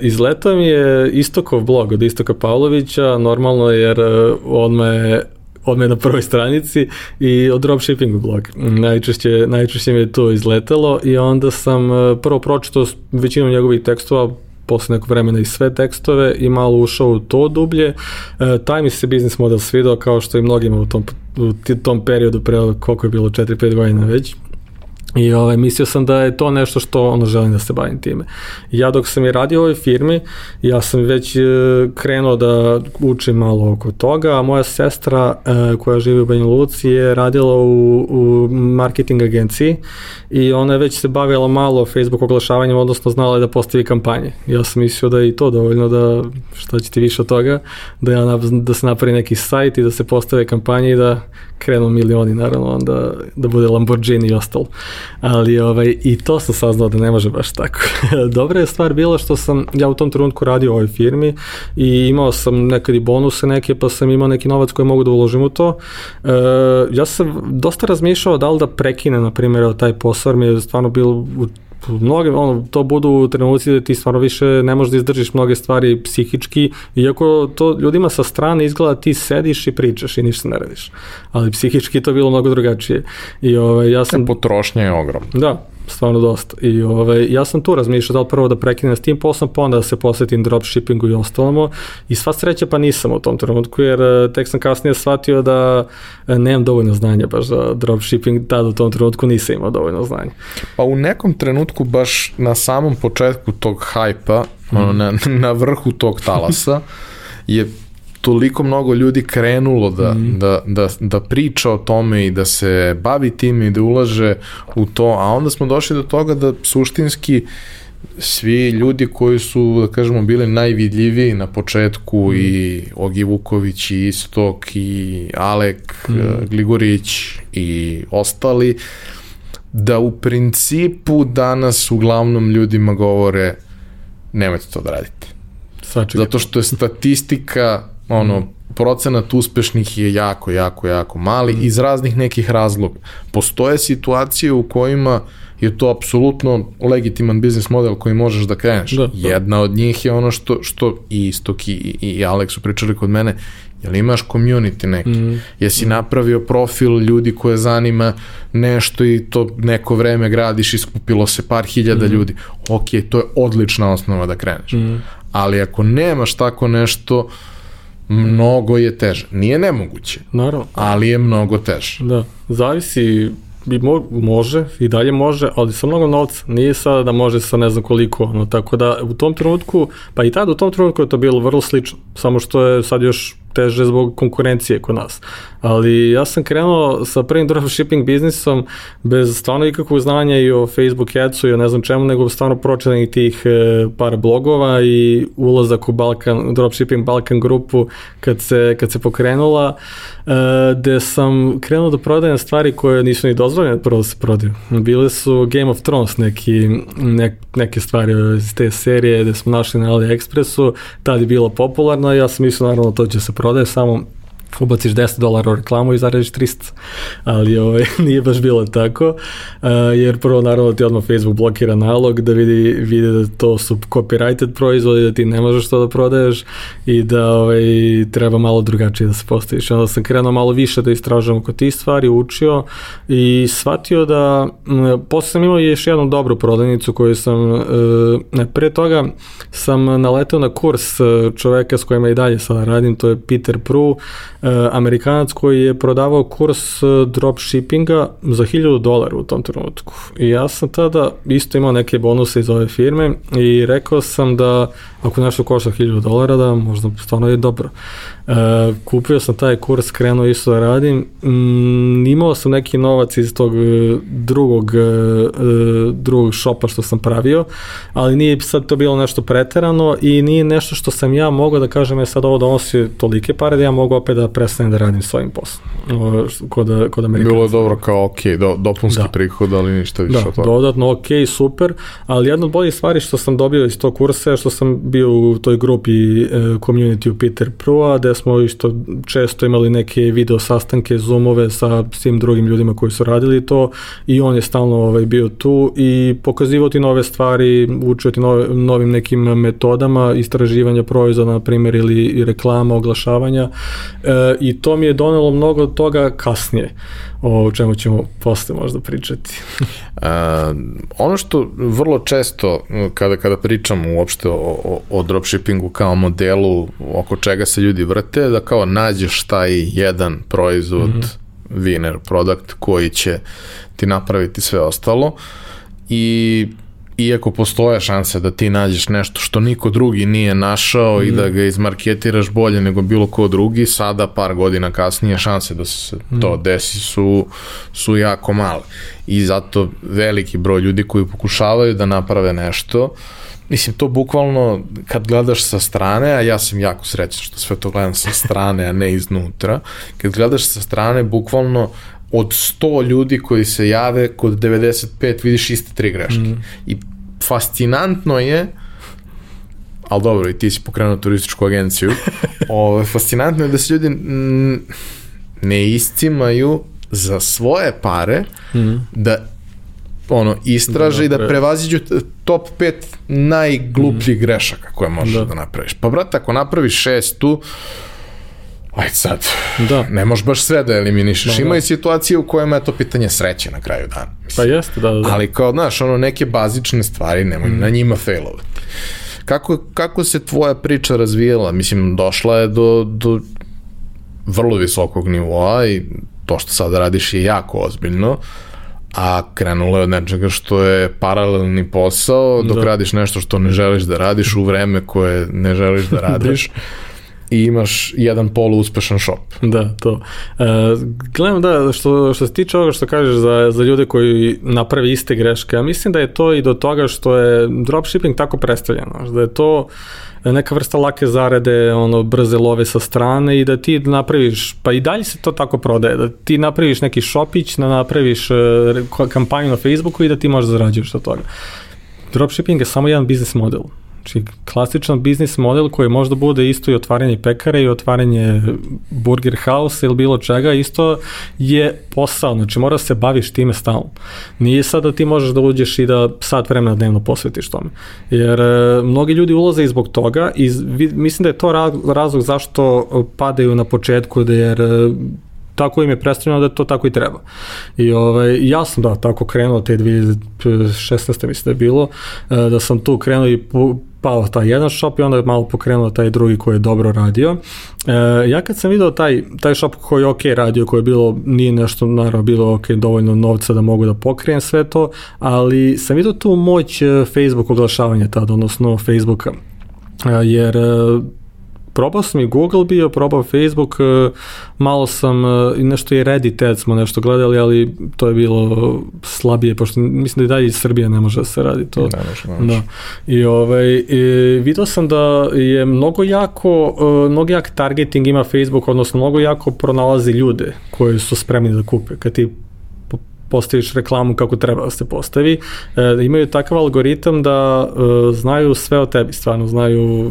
Speaker 2: izletao mi je Istokov blog od Istoka Pavlovića, normalno jer e, on me odme na prvoj stranici i o dropshippingu blog. Najčešće, najčešće mi je to izletelo i onda sam e, prvo pročitao većinu njegovih tekstova, posle nekog vremena i sve tekstove i malo ušao u to dublje. E, taj mi se biznis model svidao kao što i mnogima u tom, u tom periodu pre koliko je bilo 4-5 godina već. I ovaj, mislio sam da je to nešto što ono želim da se bavim time. Ja dok sam i radio u ovoj firmi, ja sam već e, krenuo da učim malo oko toga, a moja sestra e, koja živi u Banja Luci je radila u, u marketing agenciji i ona je već se bavila malo Facebook oglašavanjem, odnosno znala je da postavi kampanje. Ja sam mislio da je i to dovoljno da, šta će ti više od toga, da, ja, da se napravi neki sajt i da se postave kampanje i da krenu milioni, naravno, onda da bude Lamborghini i ostalo. Ali ovaj, i to sam saznao da ne može baš tako. Dobra je stvar bila što sam ja u tom trenutku radio u ovoj firmi i imao sam nekad i bonuse neke, pa sam imao neki novac koji mogu da uložim u to. E, ja sam dosta razmišljao da li da prekine, na primjer, taj posao, mi je stvarno bilo u mnoge, ono, to budu trenuci da ti stvarno više ne možeš da izdržiš mnoge stvari psihički, iako to ljudima sa strane izgleda ti sediš i pričaš i ništa ne radiš. Ali psihički to bilo mnogo drugačije. I ovaj, ja sam...
Speaker 1: Potrošnja je ogromna.
Speaker 2: Da, stvarno dosta. I ovaj, ja sam tu razmišljao da li prvo da prekinem s tim poslom, pa onda da se posvetim dropshippingu i ostalamo. I sva sreća pa nisam u tom trenutku, jer eh, tek sam kasnije shvatio da eh, nemam dovoljno znanja baš za dropshipping, tada u tom trenutku nisam imao dovoljno znanja.
Speaker 1: Pa u nekom trenutku baš na samom početku tog hajpa, mm. na, na vrhu tog talasa, je toliko mnogo ljudi krenulo da, mm. da, da, da priča o tome i da se bavi tim i da ulaže u to, a onda smo došli do toga da suštinski svi ljudi koji su, da kažemo, bili najvidljiviji na početku mm. i Ogi Vuković i Istok i Alek mm. Gligorić i ostali, da u principu danas uglavnom ljudima govore nemojte to da radite. Sačekaj. Zato što je statistika ono, procenat uspešnih je jako, jako, jako mali iz raznih nekih razloga. Postoje situacije u kojima je to apsolutno legitiman biznis model koji možeš da kreneš. Da, da. Jedna od njih je ono što, što i Istok i, i, Alex su pričali kod mene, jel imaš community neki? Mm. Jesi napravio profil ljudi koje zanima nešto i to neko vreme gradiš i skupilo se par hiljada mm. ljudi. Ok, to je odlična osnova da kreneš. Mm. Ali ako nemaš tako nešto, uh, mnogo je teže. Nije nemoguće,
Speaker 2: Naravno.
Speaker 1: ali je mnogo teže.
Speaker 2: Da, zavisi bi mo, može, i dalje može, ali sa mnogo novca. Nije sada da može sa ne znam koliko, ono, tako da u tom trenutku, pa i tada u tom trenutku je to bilo vrlo slično, samo što je sad još teže zbog konkurencije kod nas. Ali ja sam krenuo sa prvim dropshipping biznisom bez stvarno ikakvog znanja i o Facebook Adsu i o ne znam čemu, nego stvarno pročitanih tih e, par blogova i ulazak u Balkan, dropshipping Balkan grupu kad se, kad se pokrenula, e, gde sam krenuo da prodajem stvari koje nisu ni dozvoljene prvo da se prodaju. Bile su Game of Thrones neki, nek, neke stvari iz te serije gde smo našli na AliExpressu, tad je bilo popularno ja sam mislio naravno to će se prodaje, samo ubaciš 10 dolara u reklamu i zaradiš 300. Ali ovaj, nije baš bilo tako, jer prvo naravno ti odmah Facebook blokira nalog da vidi, vidi da to su copyrighted proizvodi, da ti ne možeš to da prodaješ i da ovaj, treba malo drugačije da se postaviš. Onda sam krenuo malo više da istražujem oko tih stvari, učio i shvatio da, posle sam imao još jednu dobru prodavnicu koju sam, uh, ne, pre toga sam naletao na kurs čoveka s kojima i dalje sada radim, to je Peter Pru, E, Amerikanac koji je prodavao kurs e, dropshippinga za 1000 dolara u tom trenutku. I ja sam tada isto imao neke bonuse iz ove firme i rekao sam da ako nešto košta 1000 dolara da možda stvarno je dobro. Uh, kupio sam taj kurs, krenuo isto da radim. Mm, imao sam neki novac iz tog e, drugog, uh, drugog šopa što sam pravio, ali nije sad to bilo nešto preterano i nije nešto što sam ja mogao da kažem je sad ovo donosi tolike pare da ja mogu opet da prestanem da radim svojim poslom. Kod, kod Amerikanca.
Speaker 1: Bilo je dobro kao ok, do, dopunski da. prihod, ali ništa više
Speaker 2: da,
Speaker 1: od toga.
Speaker 2: dodatno ok, super, ali jedna od boljih stvari što sam dobio iz tog kursa je što sam bio u toj grupi uh, community u Peter Pro-a, gde smo isto često imali neke video sastanke, zoomove sa svim drugim ljudima koji su radili to i on je stalno ovaj, bio tu i pokazivao ti nove stvari, učio ti nove, novim nekim metodama istraživanja proizvoda, na primjer, ili reklama, oglašavanja e, i to mi je donelo mnogo toga kasnije o čemu ćemo posle možda pričati.
Speaker 1: uh, ono što vrlo često kada, kada pričamo uopšte o, o, o dropshippingu kao modelu oko čega se ljudi vrte, da kao nađeš taj jedan proizvod, mm -hmm. winner product koji će ti napraviti sve ostalo i iako postoje šanse da ti nađeš nešto što niko drugi nije našao mm. i da ga izmarketiraš bolje nego bilo ko drugi, sada par godina kasnije šanse da se mm. to desi su, su jako male. I zato veliki broj ljudi koji pokušavaju da naprave nešto, mislim, to bukvalno kad gledaš sa strane, a ja sam jako srećan što sve to gledam sa strane, a ne iznutra, kad gledaš sa strane, bukvalno od 100 ljudi koji se jave, kod 95 vidiš iste tri greške. Mm. I fascinantno je, ali dobro, i ti si pokrenuo turističku agenciju, o, fascinantno je da se ljudi ne iscimaju za svoje pare mm. da ono, istraže da, i da prevaziđu top 5 najglupljih mm. grešaka koje možeš da. da napraviš. Pa, brate, ako napraviš šest tu, Ajde sad, da. ne možeš baš sve da eliminišeš. Da, Ima da. i situacije u kojima je to pitanje sreće na kraju dana.
Speaker 2: Mislim. Pa jeste, da, da, da.
Speaker 1: Ali kao, znaš, ono, neke bazične stvari, nemoj mm. na njima failovati. Kako, kako se tvoja priča razvijela? Mislim, došla je do, do vrlo visokog nivoa i to što sad radiš je jako ozbiljno, a krenulo je od nečega što je paralelni posao, dok da. radiš nešto što ne želiš da radiš u vreme koje ne želiš da radiš. da i imaš jedan polu uspešan shop.
Speaker 2: Da, to. E, gledam da, što, što se tiče ovoga što kažeš za, za ljude koji napravi iste greške, ja mislim da je to i do toga što je dropshipping tako predstavljeno, da je to neka vrsta lake zarade, ono, brze love sa strane i da ti napraviš, pa i dalje se to tako prodaje, da ti napraviš neki šopić, da napraviš e, kampanju na Facebooku i da ti možeš da zarađuješ od toga. Dropshipping je samo jedan biznis model. Znači, klasičan biznis model koji možda bude isto i otvaranje pekare i otvaranje burger house ili bilo čega, isto je posao, znači mora se baviš time stalno. Nije sad da ti možeš da uđeš i da sat vremena dnevno posvetiš tome. Jer e, mnogi ljudi ulaze i zbog toga i mislim da je to razlog zašto padaju na početku, da jer e, tako im je predstavljeno da to tako i treba. I ovaj, ja sam da tako krenuo te 2016. mislim da je bilo, e, da sam tu krenuo i pao taj jedan shop i onda je malo pokrenuo taj drugi koji je dobro radio. E, ja kad sam video taj, taj shop koji je ok radio, koji je bilo, nije nešto naravno bilo ok dovoljno novca da mogu da pokrijem sve to, ali sam video tu moć e, Facebook oglašavanja tada, odnosno Facebooka. E, jer e, probao sam i Google bio, probao Facebook, e, malo sam, e, nešto i Reddit ad smo nešto gledali, ali to je bilo slabije, pošto mislim da i dalje iz Srbije ne može da se radi to.
Speaker 1: Ne može, ne može.
Speaker 2: Da. I, ovaj, i vidio sam da je mnogo jako, e, mnogo jak targeting ima Facebook, odnosno mnogo jako pronalazi ljude koji su spremni da kupe. Kad ti postaviš reklamu kako treba da se postavi, e, imaju takav algoritam da e, znaju sve o tebi, stvarno znaju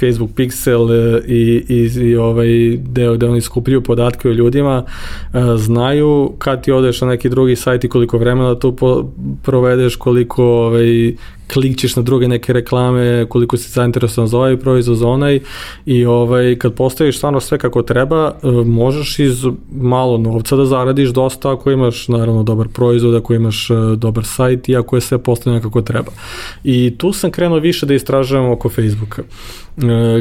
Speaker 2: Facebook Pixel e, i, i, i ovaj deo gde oni skupljaju podatke o ljudima, e, znaju kad ti odeš na neki drugi sajt i koliko vremena tu po, provedeš, koliko ovaj, klikćeš na druge neke reklame, koliko si zainteresovan za ovaj proizvod, za onaj i ovaj, kad postaviš stvarno sve kako treba, e, možeš iz malo novca da zaradiš dosta ako imaš naravno dobar proizvod, ako imaš dobar sajt i ako je sve postavljeno kako treba. I tu sam krenuo više da istražujem oko Facebooka.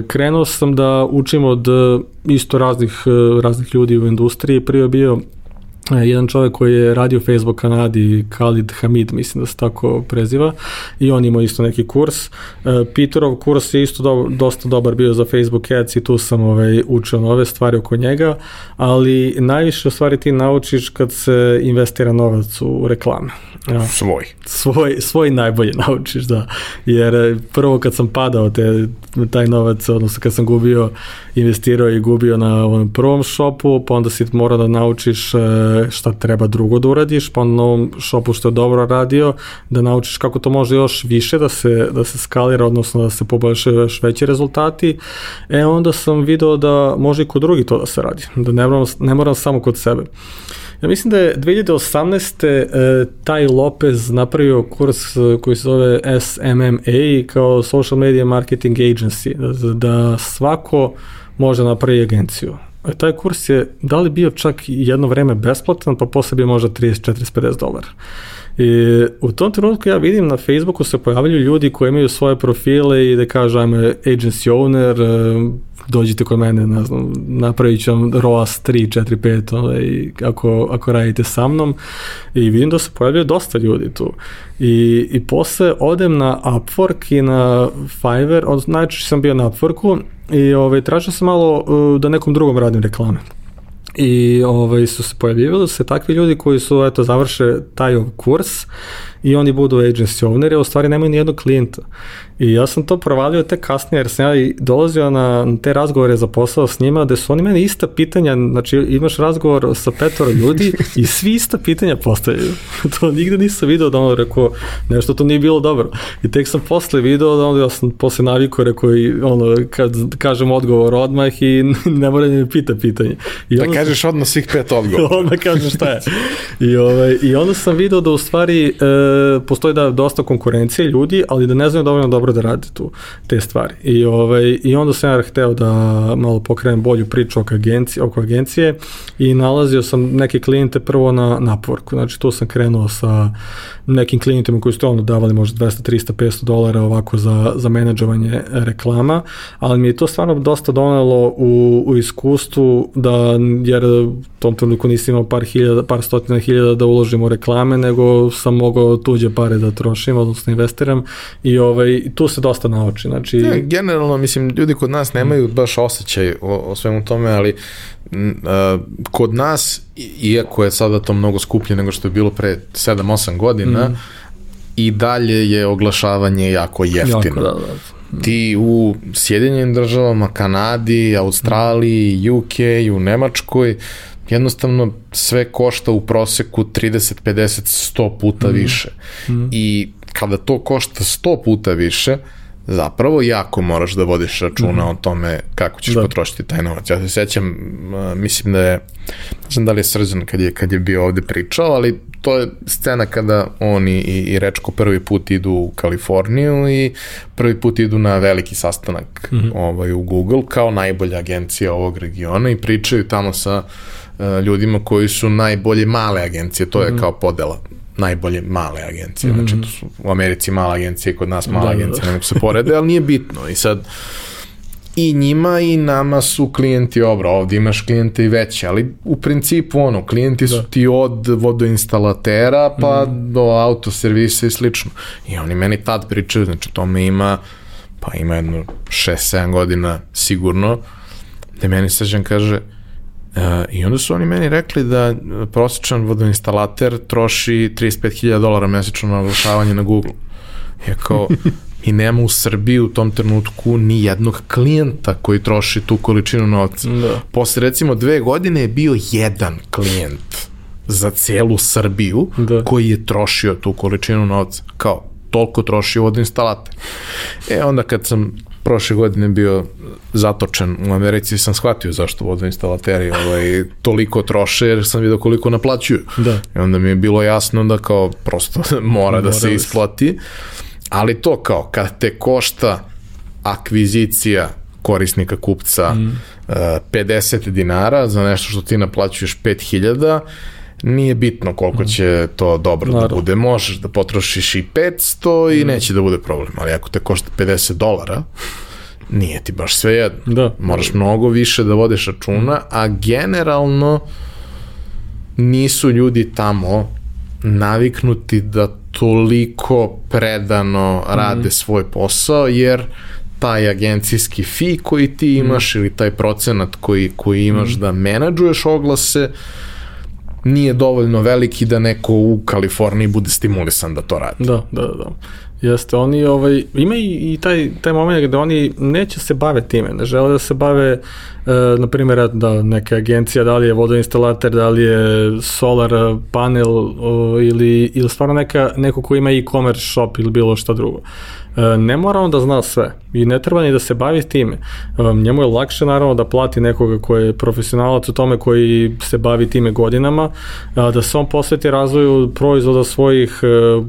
Speaker 2: Krenuo sam da učim od e, isto raznih, e, raznih ljudi u industriji. Prije bio jedan čovjek koji je radio Facebook Kanadi, Khalid Hamid, mislim da se tako preziva, i on imao isto neki kurs. Peterov kurs je isto do, dosta dobar bio za Facebook Ads i tu sam ovaj, učio nove stvari oko njega, ali najviše u stvari ti naučiš kad se investira novac u reklame.
Speaker 1: Ja. Svoj.
Speaker 2: Svoj, svoj najbolje naučiš, da. Jer prvo kad sam padao te, taj novac, odnosno kad sam gubio, investirao i gubio na ovom prvom šopu, pa onda si morao da naučiš šta treba drugo da uradiš, pa na ovom šopu što je dobro radio, da naučiš kako to može još više da se, da se skalira, odnosno da se poboljšaju još veći rezultati. E onda sam video da može i kod drugi to da se radi, da ne moram, ne moram samo kod sebe. Ja mislim da je 2018. E, taj Lopez napravio kurs e, koji se zove SMMA kao Social Media Marketing Agency, da, da svako može napraviti agenciju. E, taj kurs je da li bio čak jedno vreme besplatan, pa posle bio možda 30, 40, 50 dolara. I u tom trenutku ja vidim na Facebooku se pojavljaju ljudi koji imaju svoje profile i da kažu I'm agency owner, dođite kod mene, ne znam, napravit ću vam ROAS 3, 4, 5, ovaj, ako, ako radite sa mnom i vidim da se pojavljaju dosta ljudi tu. I, i posle odem na Upwork i na Fiverr, najčešće sam bio na Upworku i ovaj, tražio sam malo uh, da nekom drugom radim reklame. I ovaj, su se pojavljivali se takvi ljudi koji su eto, završe taj kurs i oni budu agency owneri, a u stvari nemaju ni jednog klijenta. I ja sam to provalio te kasnije, jer sam ja i dolazio na te razgovore za posao s njima, gde su oni meni ista pitanja, znači imaš razgovor sa petoro ljudi i svi ista pitanja postavljaju. to nigde nisam video da ono rekao, nešto to nije bilo dobro. I tek sam posle video da ono, ja sam posle naviku rekao i ono, kad kažem odgovor odmah i ne mora da mi pita pitanje. I
Speaker 1: da kažeš odmah svih pet odgovora.
Speaker 2: odmah kažem šta je. I, ovaj, I onda sam video da u stvari e, postoji da dosta konkurencije ljudi, ali da ne znaju dovoljno dobro da rade tu te stvari. I, ovaj, i onda sam ja hteo da malo pokrenem bolju priču oko agencije, oko agencije i nalazio sam neke klijente prvo na Upworku. Znači tu sam krenuo sa nekim klijentima koji su ono davali možda 200, 300, 500 dolara ovako za, za menadžovanje reklama, ali mi je to stvarno dosta donelo u, u iskustvu da, jer u tom trenutku nisam imao par hiljada, par stotina hiljada da uložim u reklame, nego sam mogao tuđe pare da trošim, odnosno investiram i ovaj, tu se dosta nauči. Znači...
Speaker 1: Ja, generalno, mislim, ljudi kod nas nemaju baš osjećaj o, o svemu tome, ali uh, kod nas, iako je sada to mnogo skuplje nego što je bilo pre 7-8 godina, mm. i dalje je oglašavanje jako jeftino. Jako, da, da. Ti u Sjedinjenim državama, Kanadi, Australiji, UK, u Nemačkoj, jednostavno sve košta u proseku 30, 50, 100 puta mm. više. Mm. I kada to košta 100 puta više, zapravo jako moraš da vodiš računa mm o tome kako ćeš da. potrošiti taj novac. Ja se sećam, mislim da je, ne znam da li je Srđan kad je, kad je bio ovde pričao, ali to je scena kada on i, i Rečko prvi put idu u Kaliforniju i prvi put idu na veliki sastanak mm -hmm. ovaj, u Google kao najbolja agencija ovog regiona i pričaju tamo sa uh, ljudima koji su najbolje male agencije, to je mm -hmm. kao podela najbolje male agencije. Mm -hmm. Znači, to su u Americi male agencije, kod nas mala
Speaker 2: Da, da,
Speaker 1: agencija, da, ne se porede, ali nije bitno. I sad, i njima i nama su klijenti obra, ovde imaš klijente i veće, ali u principu ono, klijenti su
Speaker 2: Da.
Speaker 1: ti od vodoinstalatera pa mm. do autoservisa i slično. I oni meni tad pričaju, znači tome ima, pa ima jedno 6-7 godina sigurno, da meni srđan kaže, I onda su oni meni rekli da uh, prosječan vodoinstalater troši 35.000 dolara mesečno na oglašavanje na Google. Ja kao, mi nema u Srbiji u tom trenutku ni jednog klijenta koji troši tu količinu novca.
Speaker 2: Da.
Speaker 1: Posle recimo dve godine je bio jedan klijent za celu Srbiju
Speaker 2: Da.
Speaker 1: koji je trošio tu količinu novca. Kao, toliko troši vodoinstalater. E onda kad sam prošle godine bio zatočen u Americi sam shvatio zašto vodoinstalateri ovaj, toliko troše jer sam vidio koliko naplaćuju.
Speaker 2: Da.
Speaker 1: I onda mi je bilo jasno da kao prosto mora da
Speaker 2: Mora
Speaker 1: se
Speaker 2: da se-
Speaker 1: isplati. Ali to kao kad te košta akvizicija korisnika kupca mm. uh, 50 dinara za nešto što ti naplaćuješ 5000 nije bitno koliko će to dobro da
Speaker 2: Naravno.
Speaker 1: bude. Možeš da potrošiš i 500 i neće da bude problem, ali ako te košta 50 dolara, nije ti baš sve jedno.
Speaker 2: Da.
Speaker 1: Moraš mnogo više da vodiš računa, a generalno nisu ljudi tamo naviknuti da toliko predano rade svoj posao, jer taj agencijski fee koji ti imaš ili taj procenat koji, koji imaš da menadžuješ oglase nije dovoljno veliki da neko u Kaliforniji bude stimulisan da to radi.
Speaker 2: Da, da, da. Jeste, oni, ovaj, ima i, i taj, taj moment gde oni neće se bave time, ne žele da se bave, e, na primjer, da neka agencija, da li je vodoinstalater, da li je solar panel o, ili, ili stvarno neka, neko ko ima e-commerce shop ili bilo šta drugo. E, ne mora on da zna sve i ne treba ni da se bavi time. E, njemu je lakše naravno da plati nekoga koji je profesionalac u tome koji se bavi time godinama, da se on posveti razvoju proizvoda svojih e,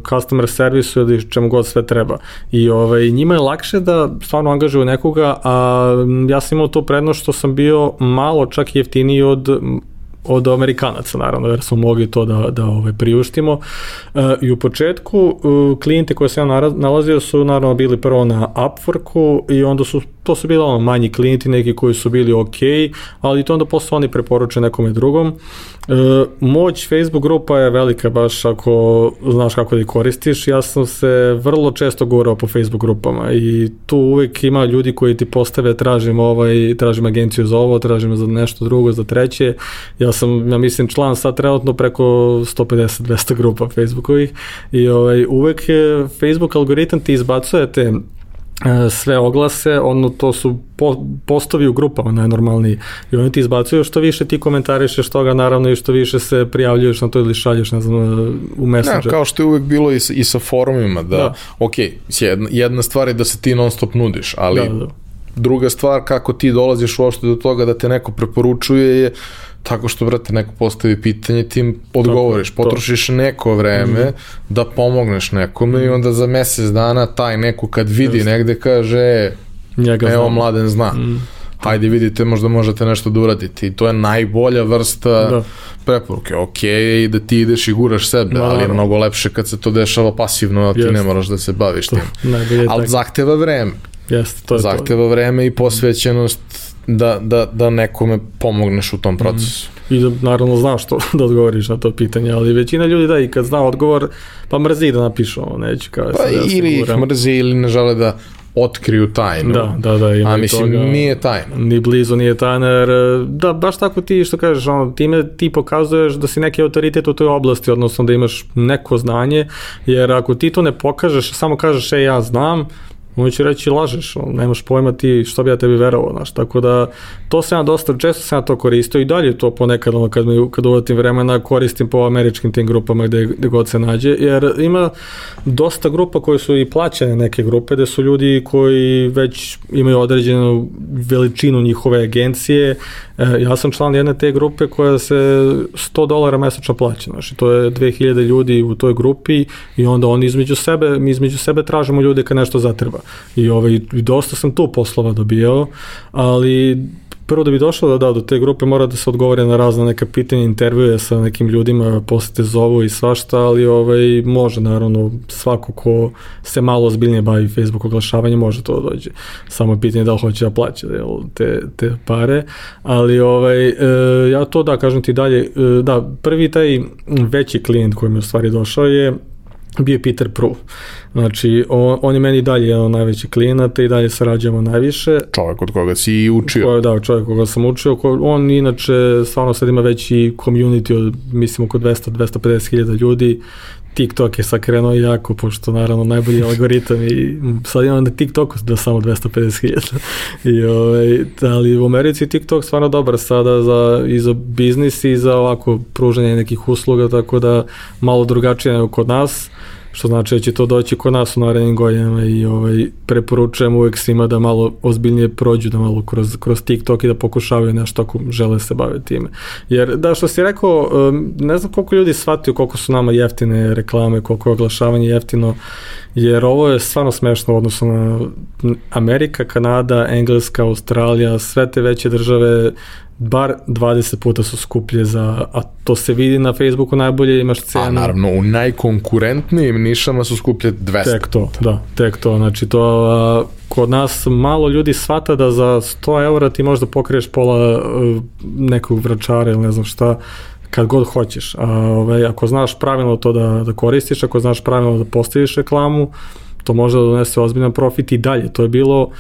Speaker 2: customer servisu ili čemu god sve treba. I ovaj, njima je lakše da stvarno angažuju nekoga, a ja sam imao tu prednost što sam bio malo čak jeftiniji od od Amerikanaca naravno, jer smo mogli to da, da ovaj, priuštimo. E, I u početku e, klijente koje sam ja nalazio su naravno bili prvo na Upworku i onda su, to su bili ono manji klijenti, neki koji su bili ok, ali to onda posle oni preporuče nekome drugom. E, moć Facebook grupa je velika baš ako znaš kako da ih koristiš. Ja sam se vrlo često gurao po Facebook grupama i tu uvek ima ljudi koji ti postave tražim ovaj, tražim agenciju za ovo, tražim za nešto drugo, za treće. Ja sam, ja mislim, član sad trenutno preko 150-200 grupa Facebookovih i ovaj, uvek Facebook algoritam ti izbacuje te sve oglase, ono to su po, postovi u grupama najnormalniji i oni ti izbacuju što više ti komentarišeš toga naravno i što više se prijavljuješ na to ili šalješ ne znam u
Speaker 1: Da,
Speaker 2: Messenger.
Speaker 1: kao što je uvek bilo i sa, i sa forumima, da,
Speaker 2: Da.
Speaker 1: ok, jedna, jedna stvar je da se ti non stop nudiš, ali
Speaker 2: Da, da.
Speaker 1: druga stvar kako ti dolaziš uopšte do toga da te neko preporučuje je tako što, brate, neko postavi pitanje, ti im odgovoriš,
Speaker 2: to.
Speaker 1: potrošiš neko vreme mm. da pomogneš nekome i onda za mesec dana taj neko kad vidi
Speaker 2: Jeste.
Speaker 1: negde kaže, e,
Speaker 2: Njega
Speaker 1: evo
Speaker 2: znam.
Speaker 1: mladen zna.
Speaker 2: Mm.
Speaker 1: Hajde vidite, možda možete nešto da uradite i to je najbolja vrsta
Speaker 2: Da.
Speaker 1: preporuke. Ok da ti ideš i guraš sebe, ali je
Speaker 2: Naravno.
Speaker 1: mnogo lepše kad se to dešava pasivno, a ti
Speaker 2: Jeste.
Speaker 1: ne moraš da se baviš tim.
Speaker 2: Najbolje je
Speaker 1: Ali
Speaker 2: tako.
Speaker 1: zahteva vreme.
Speaker 2: Jeste, to je to.
Speaker 1: Zahteva vreme i posvećenost da, da, da nekome pomogneš u tom procesu.
Speaker 2: I da naravno znaš što da odgovoriš na to pitanje, ali većina ljudi da i kad zna odgovor, pa mrzi da napišu, neću kao
Speaker 1: Pa
Speaker 2: ja
Speaker 1: ili ih mrze ili ne žele da otkriju tajnu.
Speaker 2: Da, da, da, ima
Speaker 1: A mislim,
Speaker 2: toga.
Speaker 1: nije tajna.
Speaker 2: Ni blizu nije tajna, jer e, da, baš tako ti što kažeš, ono, time ti pokazuješ da si neki autoritet u toj oblasti, odnosno da imaš neko znanje, jer ako ti to ne pokažeš, samo kažeš, e, ja znam, on će reći lažeš, on, nemaš pojma ti što bi ja tebi verovao, znaš, tako da to sam ja dosta, često sam ja to koristio. I dalje to ponekad, ono, kad, mi, kad uvatim vremena, koristim po američkim tim grupama gde, gde god se nađe, jer ima dosta grupa koje su i plaćene neke grupe, gde su ljudi koji već imaju određenu veličinu njihove agencije, e, ja sam član jedne te grupe koja se 100 dolara mesečno plaća, znači to je 2000 ljudi u toj grupi i onda oni između sebe, mi između sebe tražimo ljude kad nešto zatreba. I ovaj, dosta sam tu poslova dobijao, ali prvo da bi došlo da, da, do te grupe mora da se odgovore na razna neka pitanja, intervjuje sa nekim ljudima, posle te zovu i svašta, ali ovaj, može naravno svako ko se malo ozbiljnije bavi Facebook oglašavanjem može to da dođe. Samo je pitanje da li hoće da plaća jel, te, te pare, ali ovaj, e, ja to da kažem ti dalje, e, da, prvi taj veći klijent koji mi u stvari došao je bio je Peter Pru. Znači, on, on je meni dalje jedan od najvećih klijenata i dalje sarađujemo najviše.
Speaker 1: Čovjek od koga si učio.
Speaker 2: Ko, da, čovjek koga sam učio. Ko, on inače stvarno sad ima veći community od, mislim, oko 200-250 hiljada ljudi. TikTok je sad krenuo jako, pošto naravno najbolji algoritam i sad imam na TikToku da samo 250.000. I, ovaj, ali u Americi TikTok stvarno dobar sada za, i za biznis i za ovako pružanje nekih usluga, tako da malo drugačije nego kod nas što znači da će to doći kod nas u narednim godinama i ovaj, preporučujem uvek svima da malo ozbiljnije prođu, da malo kroz, kroz TikTok i da pokušavaju nešto ako žele se baviti time. Jer da što si rekao, ne znam koliko ljudi shvatio koliko su nama jeftine reklame, koliko je oglašavanje jeftino, jer ovo je stvarno smešno u odnosu na Amerika, Kanada, Engleska, Australija, sve te veće države bar 20 puta su skuplje za, a to se vidi na Facebooku najbolje, imaš cenu. A
Speaker 1: naravno, u najkonkurentnijim nišama su skuplje 200
Speaker 2: Tek to, puta. da, tek to, znači to a, kod nas malo ljudi shvata da za 100 eura ti možda pokriješ pola a, e, nekog vračara ili ne znam šta, kad god hoćeš. A, ovaj, ako znaš pravilno to da, da koristiš, ako znaš pravilno da postaviš reklamu, to može da donese ozbiljan profit i dalje. To je bilo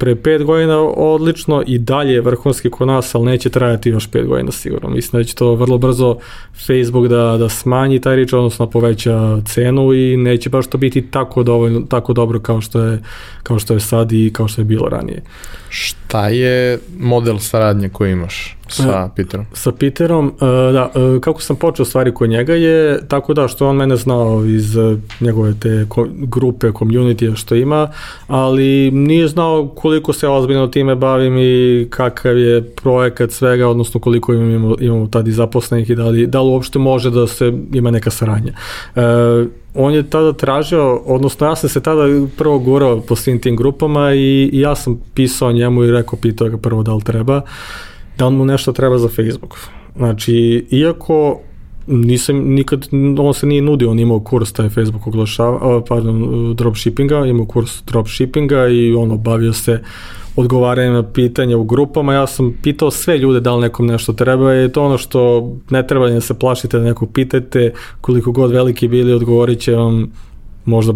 Speaker 2: pre pet godina odlično i dalje je vrhunski kod nas, ali neće trajati još pet godina sigurno. Mislim da će to vrlo brzo Facebook da, da smanji taj rič, odnosno poveća cenu i neće baš to biti tako, dovoljno, tako dobro kao što, je, kao što je sad i kao što je bilo ranije.
Speaker 1: Šta je model saradnje koji imaš? Sa e, Peterom.
Speaker 2: Sa Peterom, uh, da, uh, kako sam počeo stvari kod njega je tako da što on mene znao iz njegove te grupe, community što ima, ali nije znao koliko se ozbiljno time bavim i kakav je projekat svega, odnosno koliko imamo, imamo tad i zaposlenih i da li, da li uopšte može da se ima neka saranja. Uh, on je tada tražio, odnosno ja sam se tada prvo gurao po svim tim grupama i, i ja sam pisao njemu i rekao, pitao ga prvo da li treba. Uh, da li mu nešto treba za Facebook. Znači, iako nisam nikad, on se nije nudio, on imao kurs taj Facebook oglašava, pardon, dropshippinga, imao kurs dropshippinga i on obavio se odgovaranje na pitanja u grupama, ja sam pitao sve ljude da li nekom nešto treba i to ono što ne treba da se plašite da nekog pitajte, koliko god veliki bili odgovorit će vam možda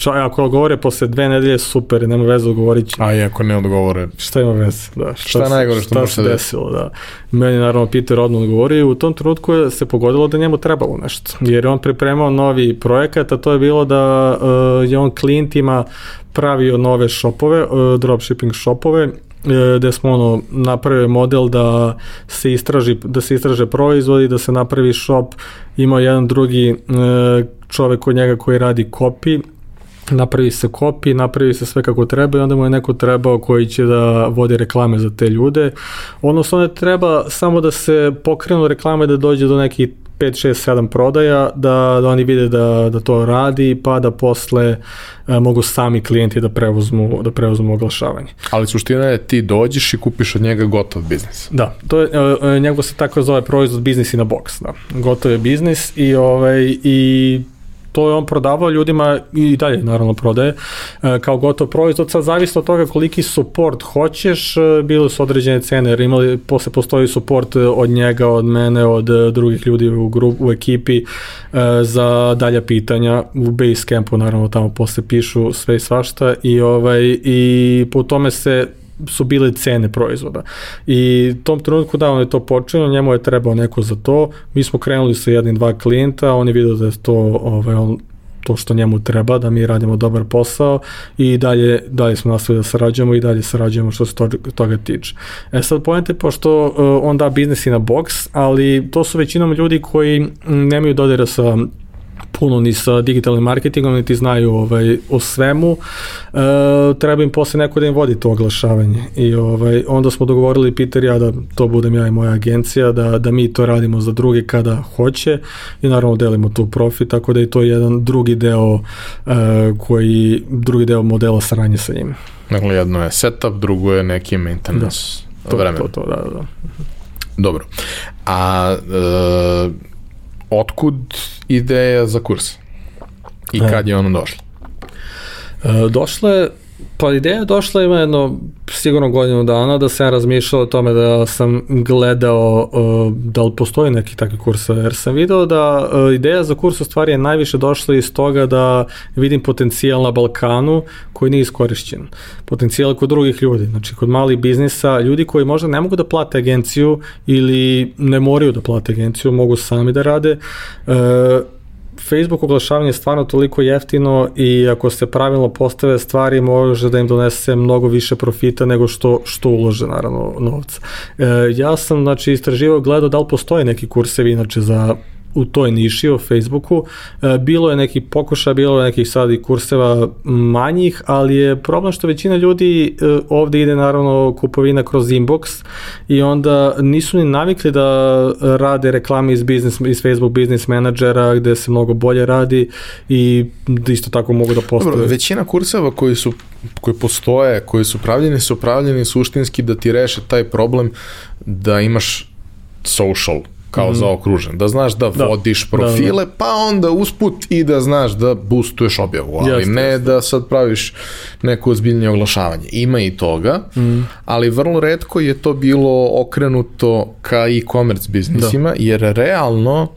Speaker 2: čak ako odgovore posle dve nedelje, super, nema veze odgovorit će.
Speaker 1: A i ako ne odgovore?
Speaker 2: Šta ima veze, da.
Speaker 1: Šta, šta je najgore što može
Speaker 2: se desilo, da. Meni naravno Peter odmah odgovorio i u tom trenutku je se pogodilo da njemu trebalo nešto. Jer on pripremao novi projekat, a to je bilo da uh, je on klijentima pravio nove shopove, uh, dropshipping shopove, gde smo ono napravili model da se istraži da se istraže proizvodi, da se napravi shop, ima jedan drugi čovek od njega koji radi copy napravi se kopi, napravi se sve kako treba i onda mu je neko trebao koji će da vodi reklame za te ljude. Odnosno, ne treba samo da se pokrenu reklame da dođe do nekih 5, 6, 7 prodaja, da, da oni vide da, da to radi, pa da posle e, mogu sami klijenti da preuzmu, da preuzmu oglašavanje.
Speaker 1: Ali suština je ti dođeš i kupiš od njega gotov biznis.
Speaker 2: Da, to je, e, e njegov se tako zove proizvod biznis in a box, da. Gotov je biznis i, ovaj, i to je on prodavao ljudima i dalje naravno prodaje e, kao gotov proizvod, sad zavisno od toga koliki support hoćeš, e, bile su određene cene, jer imali, posle postoji support od njega, od mene, od drugih ljudi u, grup, u ekipi e, za dalja pitanja. U Basecampu, naravno tamo posle pišu sve i svašta i, ovaj, i po tome se su bile cene proizvoda. I tom trenutku da on je to počeo, njemu je trebao neko za to. Mi smo krenuli sa jednim dva klijenta, on je vidio da je to ovaj, on, to što njemu treba, da mi radimo dobar posao i dalje, dalje smo nastavili da sarađujemo i dalje sarađujemo što se to, toga tiče. E sad pojente, pošto uh, on da biznis i na box, ali to su većinom ljudi koji nemaju dodira sa puno ni sa digitalnim marketingom, niti znaju ovaj, o svemu, e, treba im posle neko da im vodi to oglašavanje. I ovaj, onda smo dogovorili Peter ja da to budem ja i moja agencija, da, da mi to radimo za druge kada hoće i naravno delimo tu profit, tako da je to jedan drugi deo e, koji, drugi deo modela saranje sa njima.
Speaker 1: Dakle, jedno je setup, drugo je neki maintenance.
Speaker 2: Da to. To, to, da, da.
Speaker 1: Dobro. A e, otkud ideja za kurs? I kad je ono došlo?
Speaker 2: E, došla je, pa ideja je došla ima jedno sigurno godinu dana da sam ja razmišljao o tome da sam gledao uh, da li postoji neki takvi kurs, jer sam video da uh, ideja za kurs u stvari je najviše došla iz toga da vidim potencijal na Balkanu koji nije iskorišćen. Potencijal kod drugih ljudi, znači kod malih biznisa, ljudi koji možda ne mogu da plate agenciju ili ne moraju da plate agenciju, mogu sami da rade. Uh, Facebook oglašavanje je stvarno toliko jeftino i ako se pravilno postave stvari može da im donese mnogo više profita nego što, što ulože naravno novca. E, ja sam znači istraživao gledao da li postoje neki kursevi inače za u toj niši o Facebooku. E, bilo je neki pokuša, bilo je nekih sad i kurseva manjih, ali je problem što većina ljudi e, ovde ide naravno kupovina kroz inbox i onda nisu ni navikli da rade reklame iz, business, iz Facebook Business Managera gde se mnogo bolje radi i isto tako mogu da postave. Dobro,
Speaker 1: većina kurseva koji su koji postoje, koji su pravljeni, su pravljeni suštinski da ti reše taj problem da imaš social kao mm. zaokružen. Da znaš da, da vodiš profile, da, da. pa onda usput i da znaš da boostuješ objavu, ali jeste, ne jeste. da sad praviš neko ozbiljnije oglašavanje. Ima i toga, mm. ali vrlo redko je to bilo okrenuto ka e-commerce biznisima, da. jer realno uh,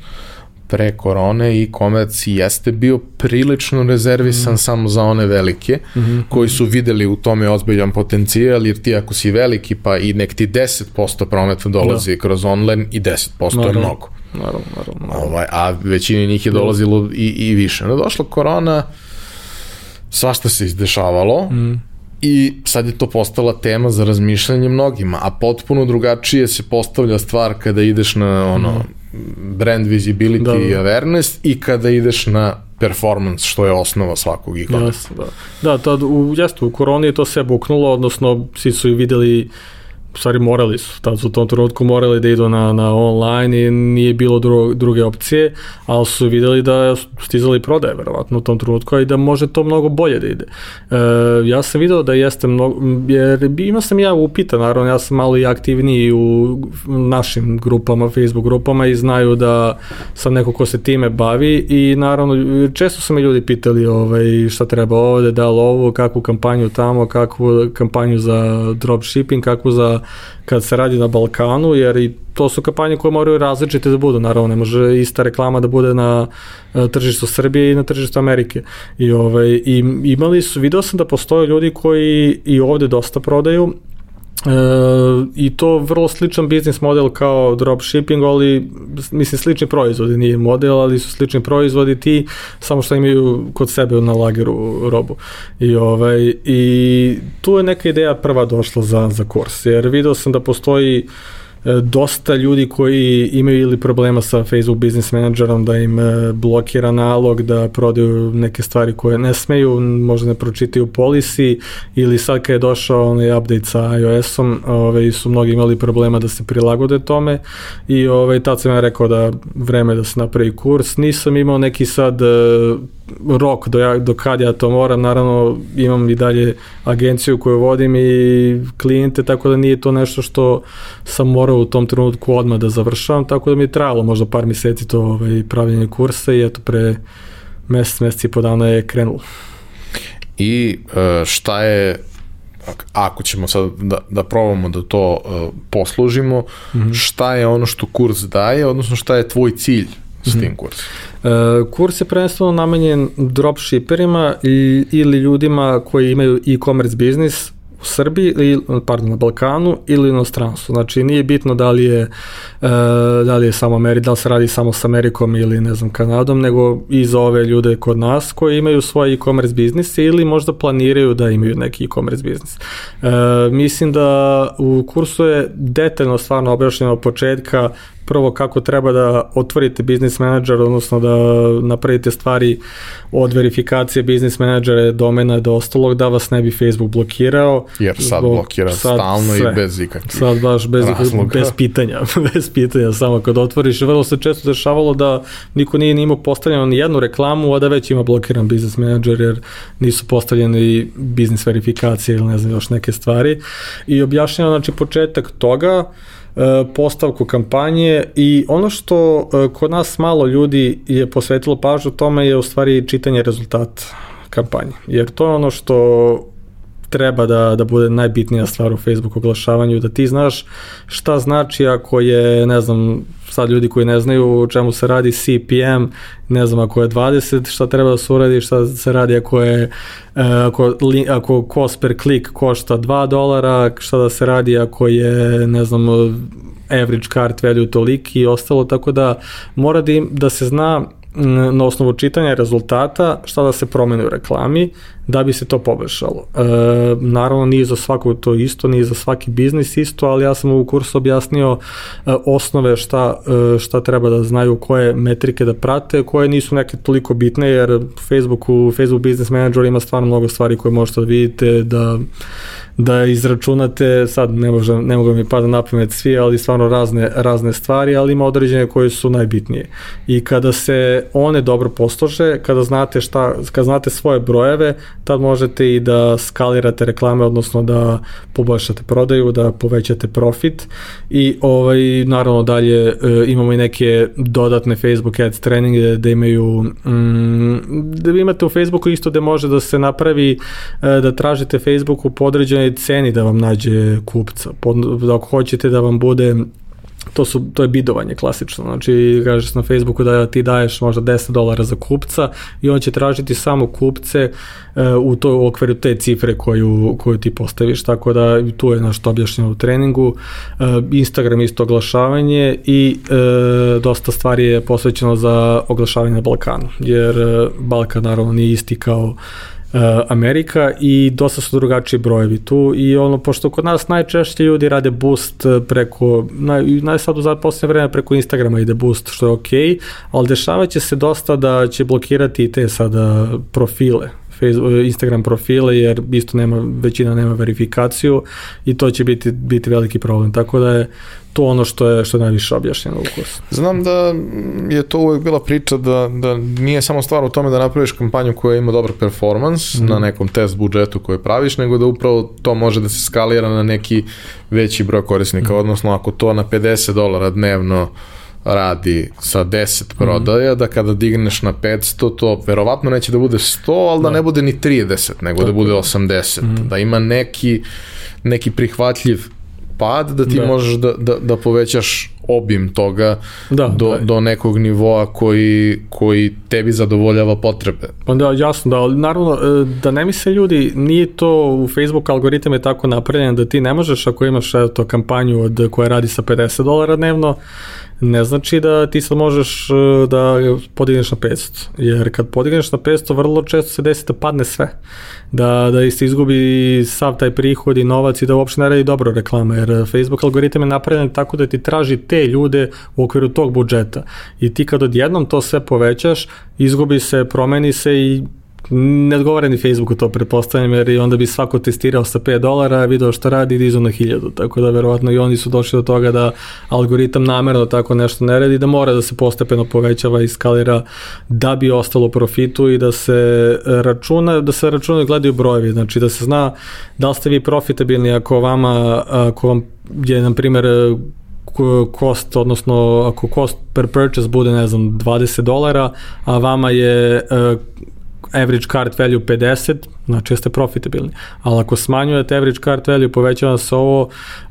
Speaker 1: pre korone i komerci jeste bio prilično rezervisan mm. samo za one velike mm -hmm. koji su videli u tome ozbiljan potencijal jer ti ako si veliki pa i nek ti 10% prometa dolazi da. kroz online i 10% naravno, je mnogo.
Speaker 2: Naravno, naravno. naravno.
Speaker 1: Ovaj, a većini njih je da. dolazilo i, i više. No došla korona, svašta se izdešavalo, mm i sad je to postala tema za razmišljanje mnogima, a potpuno drugačije se postavlja stvar kada ideš na ono mm. Brand visibility da, i awareness i kada ideš na performance, što je osnova svakog e-commerce.
Speaker 2: da. Da, tad, u, jeste, u koroni je to sve buknulo, odnosno svi su videli u stvari morali su, tad su u tom trenutku morali da idu na, na online i nije bilo dru, druge opcije, ali su videli da stizali prodaje verovatno u tom trenutku i da može to mnogo bolje da ide. E, ja sam video da jeste mnogo, jer imao sam ja upita, naravno ja sam malo i aktivniji u našim grupama, Facebook grupama i znaju da sam neko ko se time bavi i naravno često su me ljudi pitali ovaj, šta treba ovde, da li ovo, kakvu kampanju tamo, kakvu kampanju za dropshipping, kakvu za kad se radi na Balkanu, jer i to su kampanje koje moraju različite da budu, naravno ne može ista reklama da bude na e, tržištu Srbije i na tržištu Amerike. I, ovaj, i imali su, video sam da postoje ljudi koji i ovde dosta prodaju, E, I to vrlo sličan biznis model kao dropshipping, ali mislim slični proizvodi, nije model, ali su slični proizvodi ti, samo što imaju kod sebe na lageru robu. I, ovaj, i tu je neka ideja prva došla za, za kurs, jer video sam da postoji uh, dosta ljudi koji imaju ili problema sa Facebook Business Managerom da im e, blokira nalog, da prodaju neke stvari koje ne smeju, možda ne pročitaju polisi ili sad kad je došao onaj update sa iOS-om, ovaj, su mnogi imali problema da se prilagode tome i ovaj, tad sam ja rekao da vreme da se napravi kurs. Nisam imao neki sad e, rok do, ja, do kad ja to moram, naravno imam i dalje agenciju koju vodim i klijente, tako da nije to nešto što sam morao u tom trenutku odmah da završavam, tako da mi je trajalo možda par meseci to ovaj, pravljenje kursa i eto pre mesec, mesec i po dana je krenulo.
Speaker 1: I e, šta je ako ćemo sad da, da probamo da to uh, poslužimo, mm -hmm. šta je ono što kurs daje, odnosno šta je tvoj cilj s tim kursom?
Speaker 2: Uh, kurs je prvenstveno namenjen dropshipperima i, ili ljudima koji imaju e-commerce biznis u Srbiji, pardon, na Balkanu ili inostranstvu. Znači nije bitno da li je, uh, da li je samo Ameri, da li se radi samo sa Amerikom ili ne znam Kanadom, nego i za ove ljude kod nas koji imaju svoj e-commerce biznis ili možda planiraju da imaju neki e-commerce biznis. Uh, mislim da u kursu je detaljno stvarno objašnjeno od početka prvo kako treba da otvorite biznis menadžer, odnosno da napravite stvari od verifikacije biznis menadžera, domena do ostalog, da vas ne bi Facebook blokirao.
Speaker 1: Jer sad zbog, blokira sad stalno sve. i bez ikakvih
Speaker 2: Sad baš bez, razloga. bez pitanja, bez pitanja, samo kad otvoriš. Vrlo se često dešavalo da niko nije imao postavljeno ni jednu reklamu, a da već ima blokiran biznis menadžer, jer nisu postavljene biznis verifikacije ili ne znam još neke stvari. I objašnjeno, znači, početak toga, postavku kampanje i ono što e, kod nas malo ljudi je posvetilo pažnju tome je u stvari čitanje rezultata kampanje. Jer to je ono što treba da, da bude najbitnija stvar u Facebook oglašavanju, da ti znaš šta znači ako je, ne znam, sad ljudi koji ne znaju o čemu se radi CPM, ne znam ako je 20, šta treba da se uradi, šta se radi ako je e, ako, ako cost per click košta 2 dolara, šta da se radi ako je, ne znam, average cart value toliki i ostalo, tako da mora da, im, da se zna na osnovu čitanja rezultata šta da se promeni u reklami da bi se to poboljšalo. E, naravno nije za svako to isto, nije za svaki biznis isto, ali ja sam u kursu objasnio e, osnove šta, e, šta treba da znaju, koje metrike da prate, koje nisu neke toliko bitne, jer Facebook u Facebook Business Manager ima stvarno mnogo stvari koje možete da vidite, da da izračunate, sad ne, može, ne mogu mi pada na pamet svi, ali stvarno razne, razne stvari, ali ima određene koje su najbitnije. I kada se one dobro poslože, kada znate šta, kada znate svoje brojeve, tad možete i da skalirate reklame, odnosno da poboljšate prodaju, da povećate profit i ovaj, naravno dalje e, imamo i neke dodatne Facebook Ads treninge da imaju mm, da imate u Facebooku isto da može da se napravi e, da tražite Facebooku po određenoj ceni da vam nađe kupca. Pod, ako hoćete da vam bude to, su, to je bidovanje klasično, znači kažeš na Facebooku da ti daješ možda 10 dolara za kupca i on će tražiti samo kupce uh, u to u okviru te cifre koju, koju ti postaviš, tako da tu je našto objašnjeno u treningu, uh, Instagram isto oglašavanje i uh, dosta stvari je posvećeno za oglašavanje na Balkanu, jer Balkan naravno nije isti kao Amerika i dosta su drugačiji brojevi tu i ono, pošto kod nas najčešće ljudi rade boost preko, naj, naj sad u posljednje vreme preko Instagrama ide boost, što je okej, okay, ali dešavaće se dosta da će blokirati te sada profile, Facebook, Instagram profile jer isto nema, većina nema verifikaciju i to će biti, biti veliki problem. Tako da je to ono što je što je najviše objašnjeno u kursu.
Speaker 1: Znam da je to uvek bila priča da, da nije samo stvar u tome da napraviš kampanju koja ima dobar performans mm. na nekom test budžetu koji praviš, nego da upravo to može da se skalira na neki veći broj korisnika, mm. odnosno ako to na 50 dolara dnevno radi sa 10 prodaja, mm. da kada digneš na 500, to verovatno neće da bude 100, ali da, da ne bude ni 30, nego da Tako. da bude 80. Mm. Da ima neki, neki prihvatljiv pad, da ti da. možeš da, da, da povećaš obim toga da, do, da. do nekog nivoa koji, koji tebi zadovoljava potrebe.
Speaker 2: Pa da, jasno, da, ali naravno, e, da ne misle ljudi, nije to u Facebook algoritam je tako napravljen da ti ne možeš ako imaš to kampanju od koja radi sa 50 dolara dnevno, ne znači da ti sad možeš e, da podigneš na 500, jer kad podigneš na 500 vrlo često se desi da padne sve, da, da se izgubi sav taj prihod i novac i da uopšte ne radi dobro reklama, jer Facebook algoritam je napravljen tako da ti traži te ljude u okviru tog budžeta. I ti kad odjednom to sve povećaš, izgubi se, promeni se i ne odgovara ni Facebooku to pretpostavljam jer i onda bi svako testirao sa 5 dolara, video šta radi i dizu na 1000, tako da verovatno i oni su došli do toga da algoritam namerno tako nešto ne radi, da mora da se postepeno povećava i skalira da bi ostalo profitu i da se računa, da se računa i gledaju brojevi, znači da se zna da li ste vi profitabilni ako vama, ako vam je na primjer cost, odnosno ako cost per purchase bude, ne znam, 20 dolara, a vama je average card value 50, znači jeste profitabilni. Ali ako smanjujete average card value, povećava se ovo,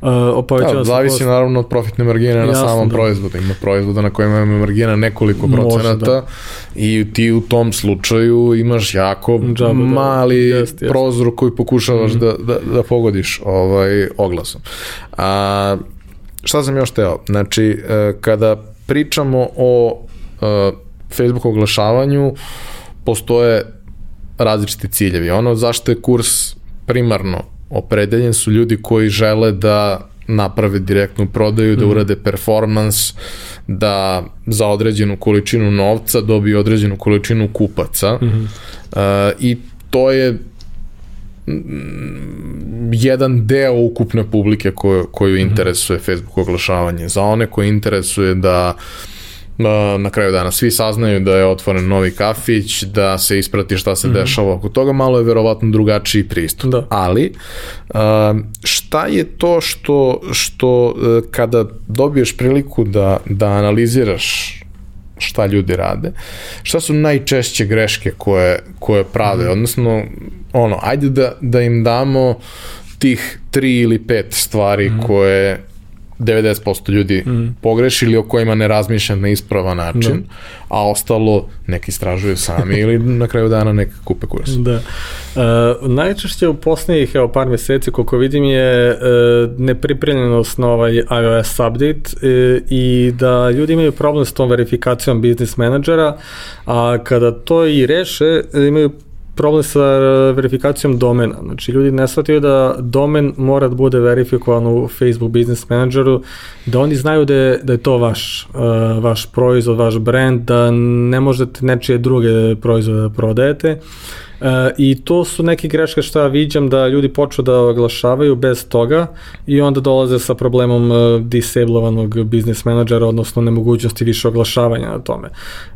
Speaker 2: uh, povećava da,
Speaker 1: se... Zavisi naravno od profitne margine Jasno, na samom da. proizvodu. Ima proizvoda na kojima ima margina nekoliko Može, procenata da. i ti u tom slučaju imaš jako Džabe, da. mali da. jest, jest. prozor koji pokušavaš mm. da, da, da pogodiš ovaj, oglasom. A, šta sam još teo? Znači, e, kada pričamo o uh, Facebook oglašavanju, postoje različiti ciljevi. Ono zašto je kurs primarno opredeljen su ljudi koji žele da naprave direktnu prodaju, da urade performans, da za određenu količinu novca dobiju određenu količinu kupaca mm -hmm. uh, i to je jedan deo ukupne publike koju, koju interesuje Facebook oglašavanje. Za one koje interesuje da na kraju dana svi saznaju da je otvoren novi kafić, da se isprati šta se mm -hmm. dešava oko toga, malo je verovatno drugačiji pristup. Da. Ali, šta je to što, što e, kada dobiješ priliku da, da analiziraš šta ljudi rade, šta su najčešće greške koje, koje prave, mm -hmm. odnosno, ono, ajde da, da im damo tih tri ili pet stvari mm -hmm. koje 90% ljudi mm. pogreši ili o kojima ne razmišljam na ispravan način, da. a ostalo neki istražuju sami ili na kraju dana neka kupe kurs.
Speaker 2: Da. Uh, najčešće u poslednjih evo, par meseci, koliko vidim, je uh, nepripremljenost na ovaj iOS update uh, i da ljudi imaju problem s tom verifikacijom business menadžera, a kada to i reše, imaju problem sa e, verifikacijom domena. Znači, ljudi ne shvataju da domen mora da bude verifikovan u Facebook Business Manageru, da oni znaju da je, da je to vaš, uh, vaš proizvod, vaš brand, da ne možete nečije druge proizvode da prodajete. Uh, I to su neke greške što ja viđam da ljudi počnu da oglašavaju bez toga i onda dolaze sa problemom uh, disablovanog business menadžera, odnosno nemogućnosti više oglašavanja na tome.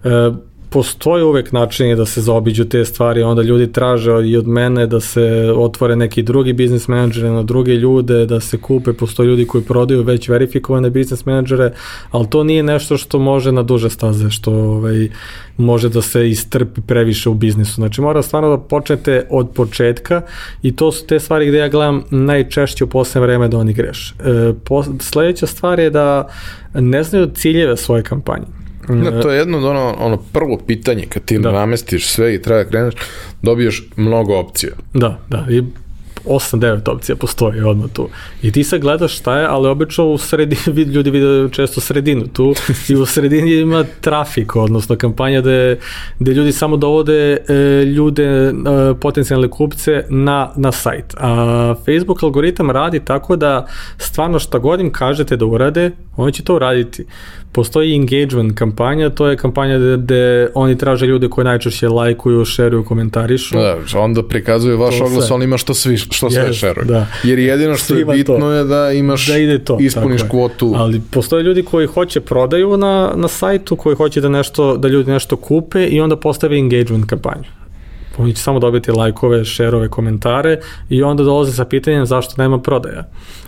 Speaker 2: Uh, postoje uvek načini da se zaobiđu te stvari, onda ljudi traže i od mene da se otvore neki drugi biznis menadžere na druge ljude, da se kupe, postoje ljudi koji prodaju već verifikovane biznis menadžere, ali to nije nešto što može na duže staze, što ovaj, može da se istrpi previše u biznisu. Znači mora stvarno da počnete od početka i to su te stvari gde ja gledam najčešće u poslednje vreme da oni greše. E, po, sledeća stvar je da ne znaju ciljeve svoje kampanje
Speaker 1: No, to je jedno ono, ono prvo pitanje kad ti da. namestiš sve i treba da kreneš, dobiješ mnogo opcija.
Speaker 2: Da, da. I 8-9 opcija postoji odmah tu. I ti sad gledaš šta je, ali obično u sredini, ljudi vide često sredinu tu i u sredini ima trafik, odnosno kampanja gde, gde ljudi samo dovode e, ljude, e, potencijalne kupce na, na sajt. A Facebook algoritam radi tako da stvarno šta god im kažete da urade, oni će to uraditi postoji engagement kampanja, to je kampanja gde, gde oni traže ljude koji najčešće lajkuju, šeruju, komentarišu.
Speaker 1: Da, onda prikazuju vaš oglas, on ima što, svi, što sve yes, šeruje. Da. Jer jedino što Svima je bitno to. je da imaš, da ide to, ispuniš kvotu.
Speaker 2: Ali postoje ljudi koji hoće prodaju na, na sajtu, koji hoće da nešto, da ljudi nešto kupe i onda postave engagement kampanju. Oni će samo dobiti lajkove, šerove, komentare i onda dolaze sa pitanjem zašto nema prodaja.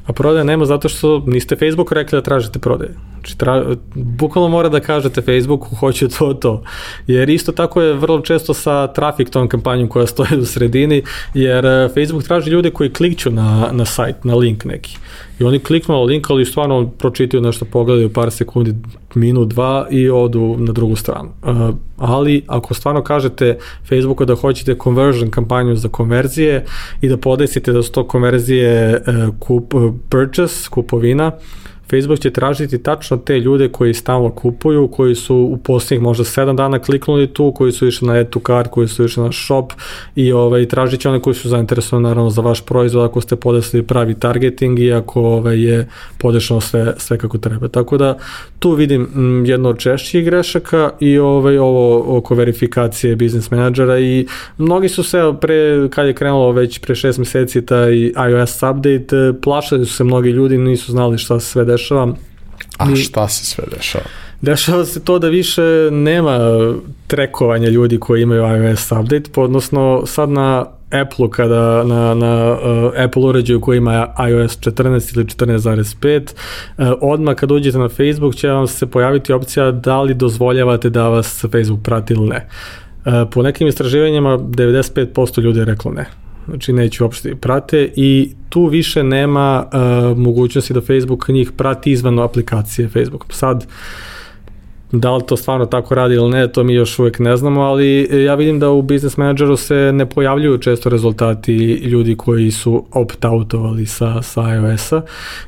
Speaker 2: A prodaja nema zato što niste Facebook rekli da tražite prodaje. Znači, tra, bukvalno mora da kažete Facebooku hoće to, to. Jer isto tako je vrlo često sa trafik tom kampanjom koja stoji u sredini, jer eh, Facebook traži ljude koji klikću na, na sajt, na link neki. I oni kliknu na link, ali stvarno pročitaju nešto, pogledaju par sekundi, minut, dva i odu na drugu stranu. Uh, ali ako stvarno kažete Facebooku da hoćete conversion kampanju za konverzije i da podesite da su to konverzije uh, kup, purchase, kupovina, Facebook će tražiti tačno te ljude koji stalno kupuju, koji su u posljednjih možda 7 dana kliknuli tu, koji su išli na cart, koji su išli na shop i ovaj, tražit će one koji su zainteresovani naravno za vaš proizvod ako ste podesli pravi targeting i ako ovaj, je podešeno sve, sve kako treba. Tako da tu vidim m, mm, jedno od češćih grešaka i ovaj, ovo oko verifikacije biznis menadžera i mnogi su se pre, kad je krenulo već pre šest meseci taj iOS update, plašali su se mnogi ljudi, nisu znali šta se sve dešava.
Speaker 1: A šta se sve dešava?
Speaker 2: Dešava se to da više nema trekovanja ljudi koji imaju iOS update, odnosno sad na Apple kada na, na uh, Apple uređaju koji ima iOS 14 ili 14.5 uh, odmah kad uđete na Facebook će vam se pojaviti opcija da li dozvoljavate da vas Facebook prati ili ne. Uh, po nekim istraživanjima 95% ljudi je reklo ne znači neće uopšte prate i tu više nema uh, mogućnosti da Facebook njih prati izvan aplikacije Facebook. Sad, Da li to stvarno tako radi ili ne, to mi još uvek ne znamo, ali ja vidim da u Business Manageru se ne pojavljuju često rezultati ljudi koji su opt-outovali sa, sa iOS-a.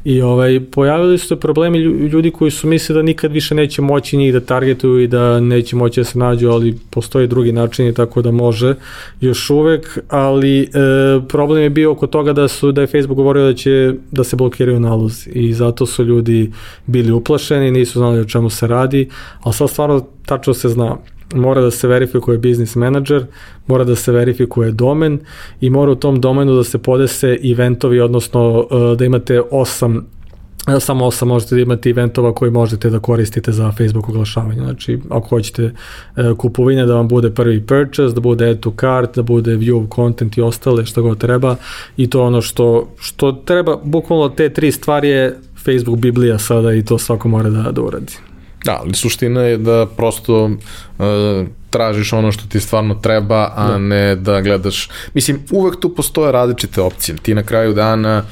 Speaker 2: I ovaj, pojavili su se problemi ljudi koji su misli da nikad više neće moći njih da targetuju i da neće moći da se nađu, ali postoji drugi način tako da može još uvek, ali e, problem je bio oko toga da su da je Facebook govorio da će da se blokiraju nalozi i zato su ljudi bili uplašeni, nisu znali o čemu se radi, ali sad stvarno tačno se zna mora da se verifikuje business manager, mora da se verifikuje domen i mora u tom domenu da se podese eventovi, odnosno e, da imate osam e, samo osam možete da imate eventova koji možete da koristite za Facebook oglašavanje. Znači, ako hoćete e, kupovine da vam bude prvi purchase, da bude add to cart, da bude view of content i ostale što god treba i to ono što, što treba, bukvalno te tri stvari je Facebook Biblija sada i to svako mora da, da uradi.
Speaker 1: Da, ali suština je da prosto uh, tražiš ono što ti stvarno treba, a da. ne da gledaš... Mislim, uvek tu postoje različite opcije. Ti na kraju dana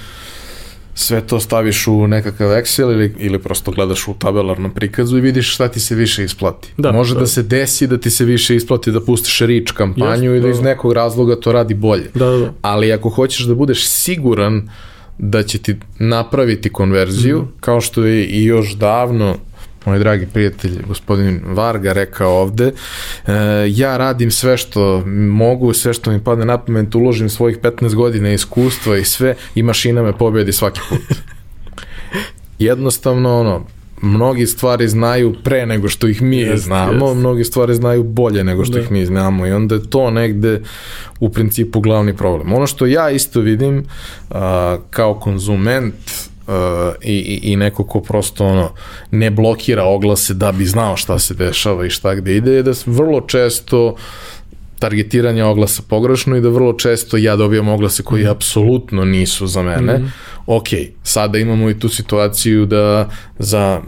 Speaker 1: sve to staviš u nekakav Excel ili, ili prosto gledaš u tabelarnom prikazu i vidiš šta ti se više isplati. Da, Može da. da se desi da ti se više isplati da pustiš rič kampanju Just, i da, da iz nekog razloga to radi bolje.
Speaker 2: Da, da.
Speaker 1: Ali ako hoćeš da budeš siguran da će ti napraviti konverziju, mm. kao što je i još davno moj dragi prijatelj gospodin Varga rekao ovde, e, ja radim sve što mogu, sve što mi padne na pamet, uložim svojih 15 godina iskustva i sve i mašina me pobedi svaki put. Jednostavno, ono, mnogi stvari znaju pre nego što ih mi yes, znamo, yes. mnogi stvari znaju bolje nego što da. ih mi znamo i onda je to negde u principu glavni problem. Ono što ja isto vidim uh, kao konzument uh, i, i, i neko ko prosto ono ne blokira oglase da bi znao šta se dešava i šta gde ide je da vrlo često targetiranje oglasa pogrešno i da vrlo često ja dobijam oglase koji mm. apsolutno nisu za mene. Mm. Ok, sada imamo i tu situaciju da za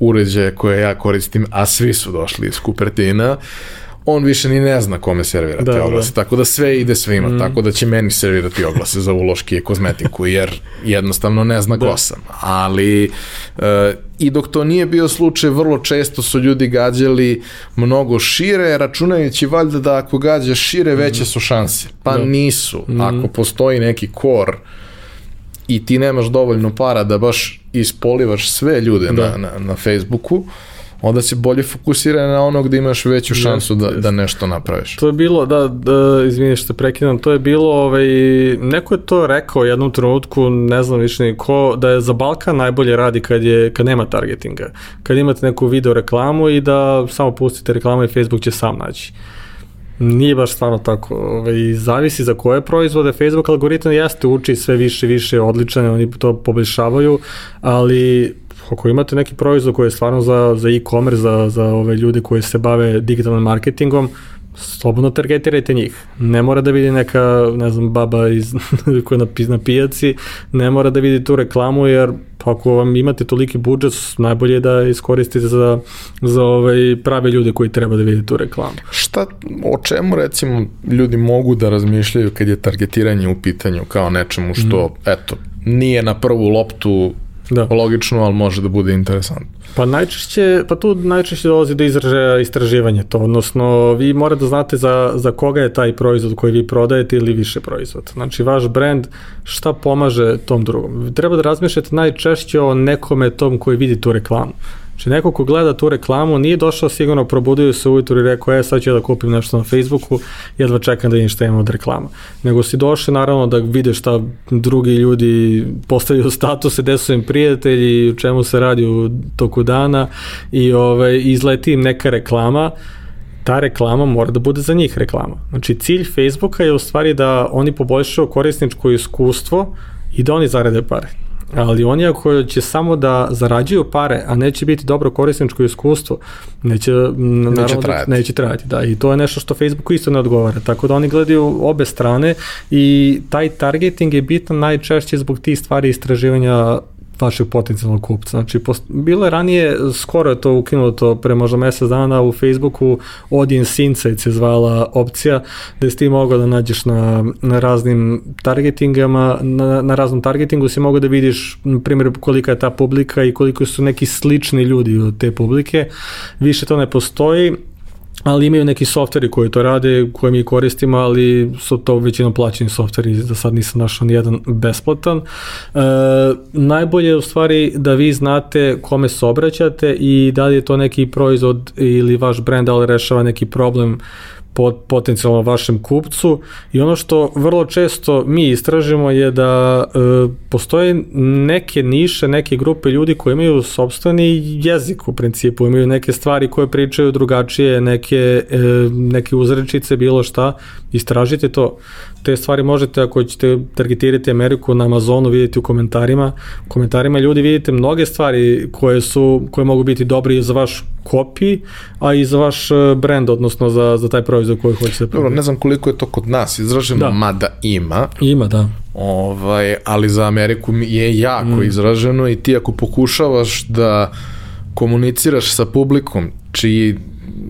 Speaker 1: uređaje koje ja koristim, a svi su došli iz Kupertina, uh, on više ni ne zna kome servira da, te oglase, da. tako da sve ide svima, mm. tako da će meni servirati oglase za uloške i kozmetiku, jer jednostavno ne zna da. ko sam. Ali e, i dok to nije bio slučaj, vrlo često su ljudi gađali mnogo šire, računajući valjda da ako gađaš šire, veće su šanse. Pa da. nisu. Mm. Ako postoji neki kor i ti nemaš dovoljno para da baš ispolivaš sve ljude da. na, na, na Facebooku, uh, onda se bolje fokusira na ono gde imaš veću šansu da, da nešto napraviš.
Speaker 2: To je bilo, da, da izvini što prekidam, to je bilo, ovaj, neko je to rekao jednom trenutku, ne znam više ni ko, da je za Balkan najbolje radi kad, je, kad nema targetinga. Kad imate neku video reklamu i da samo pustite reklamu i Facebook će sam naći. Nije baš stvarno tako. Ovaj, zavisi za koje proizvode. Facebook algoritam jeste uči sve više više odličane, oni to poboljšavaju, ali ako imate neki proizvod koji je stvarno za, za e-commerce, za, za ove ljude koji se bave digitalnim marketingom, slobodno targetirajte njih. Ne mora da vidi neka, ne znam, baba iz, koja na, na pijaci, ne mora da vidi tu reklamu, jer ako vam imate toliki budžet, najbolje je da iskoristite za, za ovaj prave ljude koji treba da vidi tu reklamu.
Speaker 1: Šta, o čemu recimo ljudi mogu da razmišljaju kad je targetiranje u pitanju kao nečemu što, mm. eto, nije na prvu loptu Da. Logično, ali može da bude interesantno.
Speaker 2: Pa najčešće, pa tu najčešće dolazi do izražaja istraživanja to, odnosno vi morate da znate za, za koga je taj proizvod koji vi prodajete ili više proizvod. Znači vaš brand šta pomaže tom drugom. Treba da razmišljate najčešće o nekome tom koji vidi tu reklamu. Znači neko ko gleda tu reklamu nije došao sigurno, probudio se ujutru i rekao, e sad ću ja da kupim nešto na Facebooku, jedva čekam da vidim šta ima od reklama. Nego si došao naravno da vidiš šta drugi ljudi postavljaju statuse, gde su im prijatelji, u čemu se radi u toku dana i ovaj, izleti im neka reklama, ta reklama mora da bude za njih reklama. Znači cilj Facebooka je u stvari da oni poboljšaju korisničko iskustvo i da oni zarade pare ali oni ako će samo da zarađuju pare, a neće biti dobro korisničko iskustvo, neće,
Speaker 1: neće trajati.
Speaker 2: neće trajati. Da, i to je nešto što Facebooku isto ne odgovara. Tako da oni gledaju obe strane i taj targeting je bitan najčešće zbog tih stvari istraživanja vašeg potencijalnog kupca. Znači, post, bilo je ranije, skoro je to ukinulo to pre možda mesec dana u Facebooku, Audience Insights je zvala opcija, gde si ti mogao da nađeš na, na raznim targetingama, na, na raznom targetingu si mogao da vidiš, na primjer, kolika je ta publika i koliko su neki slični ljudi od te publike. Više to ne postoji, ali imaju neki softveri koji to rade, koje mi koristimo, ali su to većinom plaćeni softveri, za sad nisam našao ni jedan besplatan. E, najbolje je u stvari da vi znate kome se obraćate i da li je to neki proizvod ili vaš brand, ali rešava neki problem pot, potencijalno vašem kupcu. I ono što vrlo često mi istražimo je da e, postoje neke niše, neke grupe ljudi koji imaju sobstveni jezik u principu, imaju neke stvari koje pričaju drugačije, neke, e, neke uzrečice, bilo šta, istražite to te stvari možete ako ćete targetirati Ameriku na Amazonu vidjeti u komentarima. U komentarima ljudi vidite mnoge stvari koje su koje mogu biti dobri za vaš kopi, a i za vaš e, brand, odnosno za, za taj proizvod koji hoćete
Speaker 1: da Dobro, ne znam koliko je to kod nas izraženo, da. mada ima.
Speaker 2: Ima, da.
Speaker 1: Ovaj, ali za Ameriku je jako mm. izraženo i ti ako pokušavaš da komuniciraš sa publikom čiji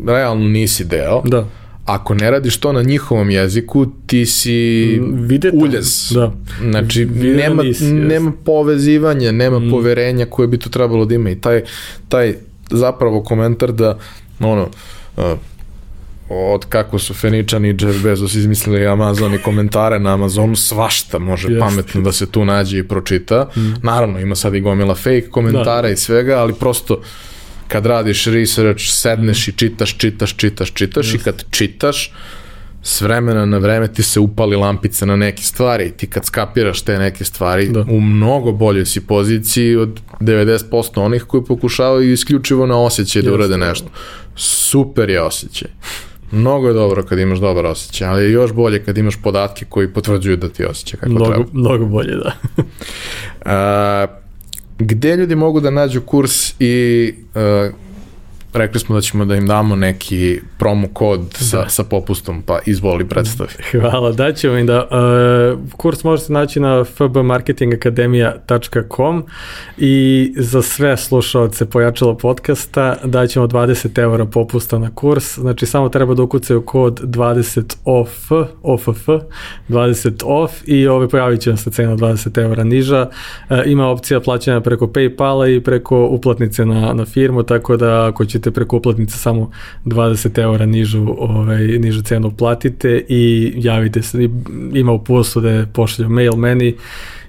Speaker 1: realno nisi deo,
Speaker 2: da
Speaker 1: ako ne radiš to na njihovom jeziku, ti si mm, Videte, uljez.
Speaker 2: Da.
Speaker 1: Znači, Videta nema, nisi, nema povezivanja, nema mm. poverenja koje bi to trebalo da ima i taj, taj zapravo komentar da ono, uh, od kako su Feničani i Jeff Bezos izmislili Amazon i komentare na Amazonu, svašta može Just. pametno da se tu nađe i pročita. Mm. Naravno, ima sad i gomila fake komentara da. i svega, ali prosto kad radiš research, sedneš i čitaš, čitaš, čitaš, čitaš yes. i kad čitaš, s vremena na vreme ti se upali lampica na neke stvari i ti kad skapiraš te neke stvari da. u mnogo boljoj si poziciji od 90% onih koji pokušavaju isključivo na osjećaj da urade nešto. Super je osjećaj. Mnogo je dobro kad imaš dobar osjećaj, ali je još bolje kad imaš podatke koji potvrđuju da ti osjeća kako
Speaker 2: mnogo,
Speaker 1: treba.
Speaker 2: Mnogo bolje, da.
Speaker 1: A, gde ljudi mogu da nađu kurs i uh, rekli smo da ćemo da im damo neki promo kod sa, da. sa popustom, pa izvoli predstavi.
Speaker 2: Hvala, daćemo im da uh, kurs možete naći na fbmarketingakademija.com i za sve slušalce pojačalo podcasta daćemo 20 eura popusta na kurs, znači samo treba da ukucaju kod 20 off, off, 20 off i ove pojavit će vam se cena 20 eura niža. Uh, ima opcija plaćanja preko Paypala i preko uplatnice na, na firmu, tako da ako ćete preko uplatnice samo 20 eura nižu, ovaj, nižu cenu platite i javite se, ima u poslu da je pošalju mail meni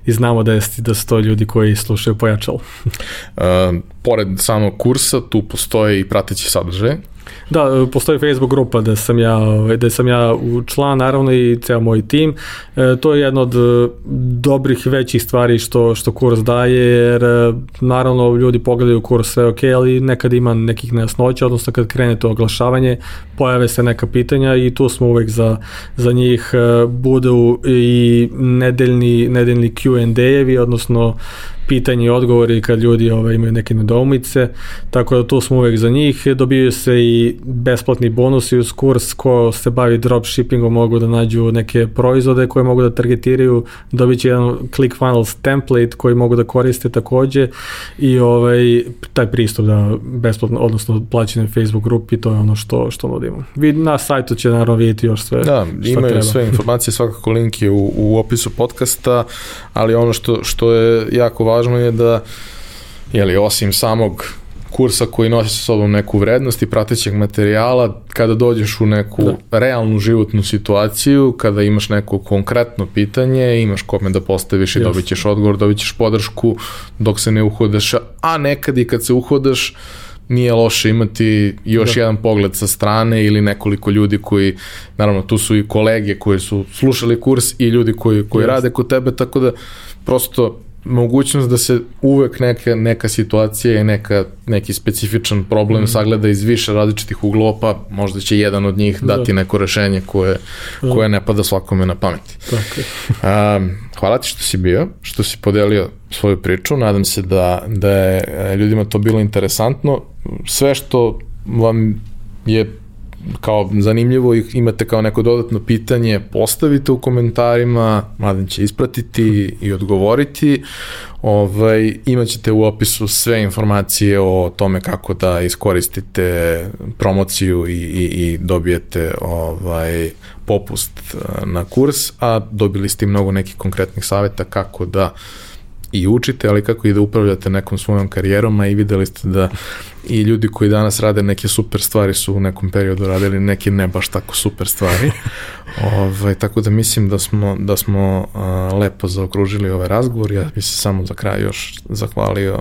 Speaker 2: i znamo da, je, da su to ljudi koji slušaju pojačalo.
Speaker 1: uh, pored samog kursa tu postoje i prateći sadržaj
Speaker 2: Da, postoji Facebook grupa da sam ja, da sam ja u član, naravno i ceo moj tim. E, to je jedna od e, dobrih većih stvari što, što kurs daje, jer e, naravno ljudi pogledaju kurs sve ok, ali nekad ima nekih nejasnoća, odnosno kad krene to oglašavanje, pojave se neka pitanja i tu smo uvek za, za njih. E, budu i nedeljni, nedeljni Q&A-evi, odnosno pitanje i odgovori kad ljudi ovaj, imaju neke nedoumice, tako da tu smo uvek za njih. Dobijaju se i besplatni bonusi uz kurs ko se bavi dropshippingom mogu da nađu neke proizvode koje mogu da targetiraju, dobit će jedan ClickFunnels template koji mogu da koriste takođe i ovaj, taj pristup da besplatno, odnosno plaćene Facebook grupi, to je ono što, što nudimo. Vi na sajtu će naravno vidjeti još sve.
Speaker 1: Da, imaju treba. sve informacije, svakako link je u, u opisu podcasta, ali ono što, što je jako važno važno je da, jeli, osim samog kursa koji nosi sa sobom neku vrednost i pratećeg materijala, kada dođeš u neku da. realnu životnu situaciju, kada imaš neko konkretno pitanje, imaš kome da postaviš i yes. dobit ćeš odgovor, dobit ćeš podršku dok se ne uhodaš, a nekad i kad se uhodaš, nije loše imati još da. jedan pogled sa strane ili nekoliko ljudi koji, naravno tu su i kolege koji su slušali kurs i ljudi koji, koji rade kod tebe, tako da prosto mogućnost da se uvek neka, neka situacija i neka, neki specifičan problem mm. sagleda iz više različitih uglova, pa možda će jedan od njih da. dati neko rešenje koje, da. koje ne pada svakome na pameti.
Speaker 2: Tako
Speaker 1: um, hvala ti što si bio, što si podelio svoju priču, nadam se da, da je ljudima to bilo interesantno. Sve što vam je kao zanimljivo i imate kao neko dodatno pitanje, postavite u komentarima, Mladen će ispratiti i odgovoriti. Ovaj, imaćete u opisu sve informacije o tome kako da iskoristite promociju i, i, i dobijete ovaj, popust eh, na kurs, a dobili ste mnogo nekih konkretnih saveta kako da uh, i učite, ali kako i da upravljate nekom svojom karijerom, a i videli ste da i ljudi koji danas rade neke super stvari su u nekom periodu radili neke ne baš tako super stvari. ovaj, tako da mislim da smo, da smo uh, lepo zaokružili ovaj razgovor. Ja bih se samo za kraj još zahvalio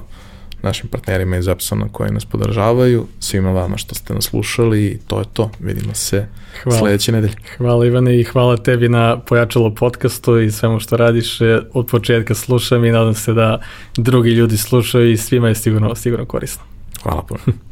Speaker 1: našim partnerima iz Epsona koji nas podržavaju, svima vama što ste nas slušali i to je to. Vidimo se hvala. sledeće nedelje.
Speaker 2: Hvala Ivane i hvala tebi na pojačalo podcastu i svemu što radiš. Od početka slušam i nadam se da drugi ljudi slušaju i svima je sigurno, sigurno korisno.
Speaker 1: Hvala puno.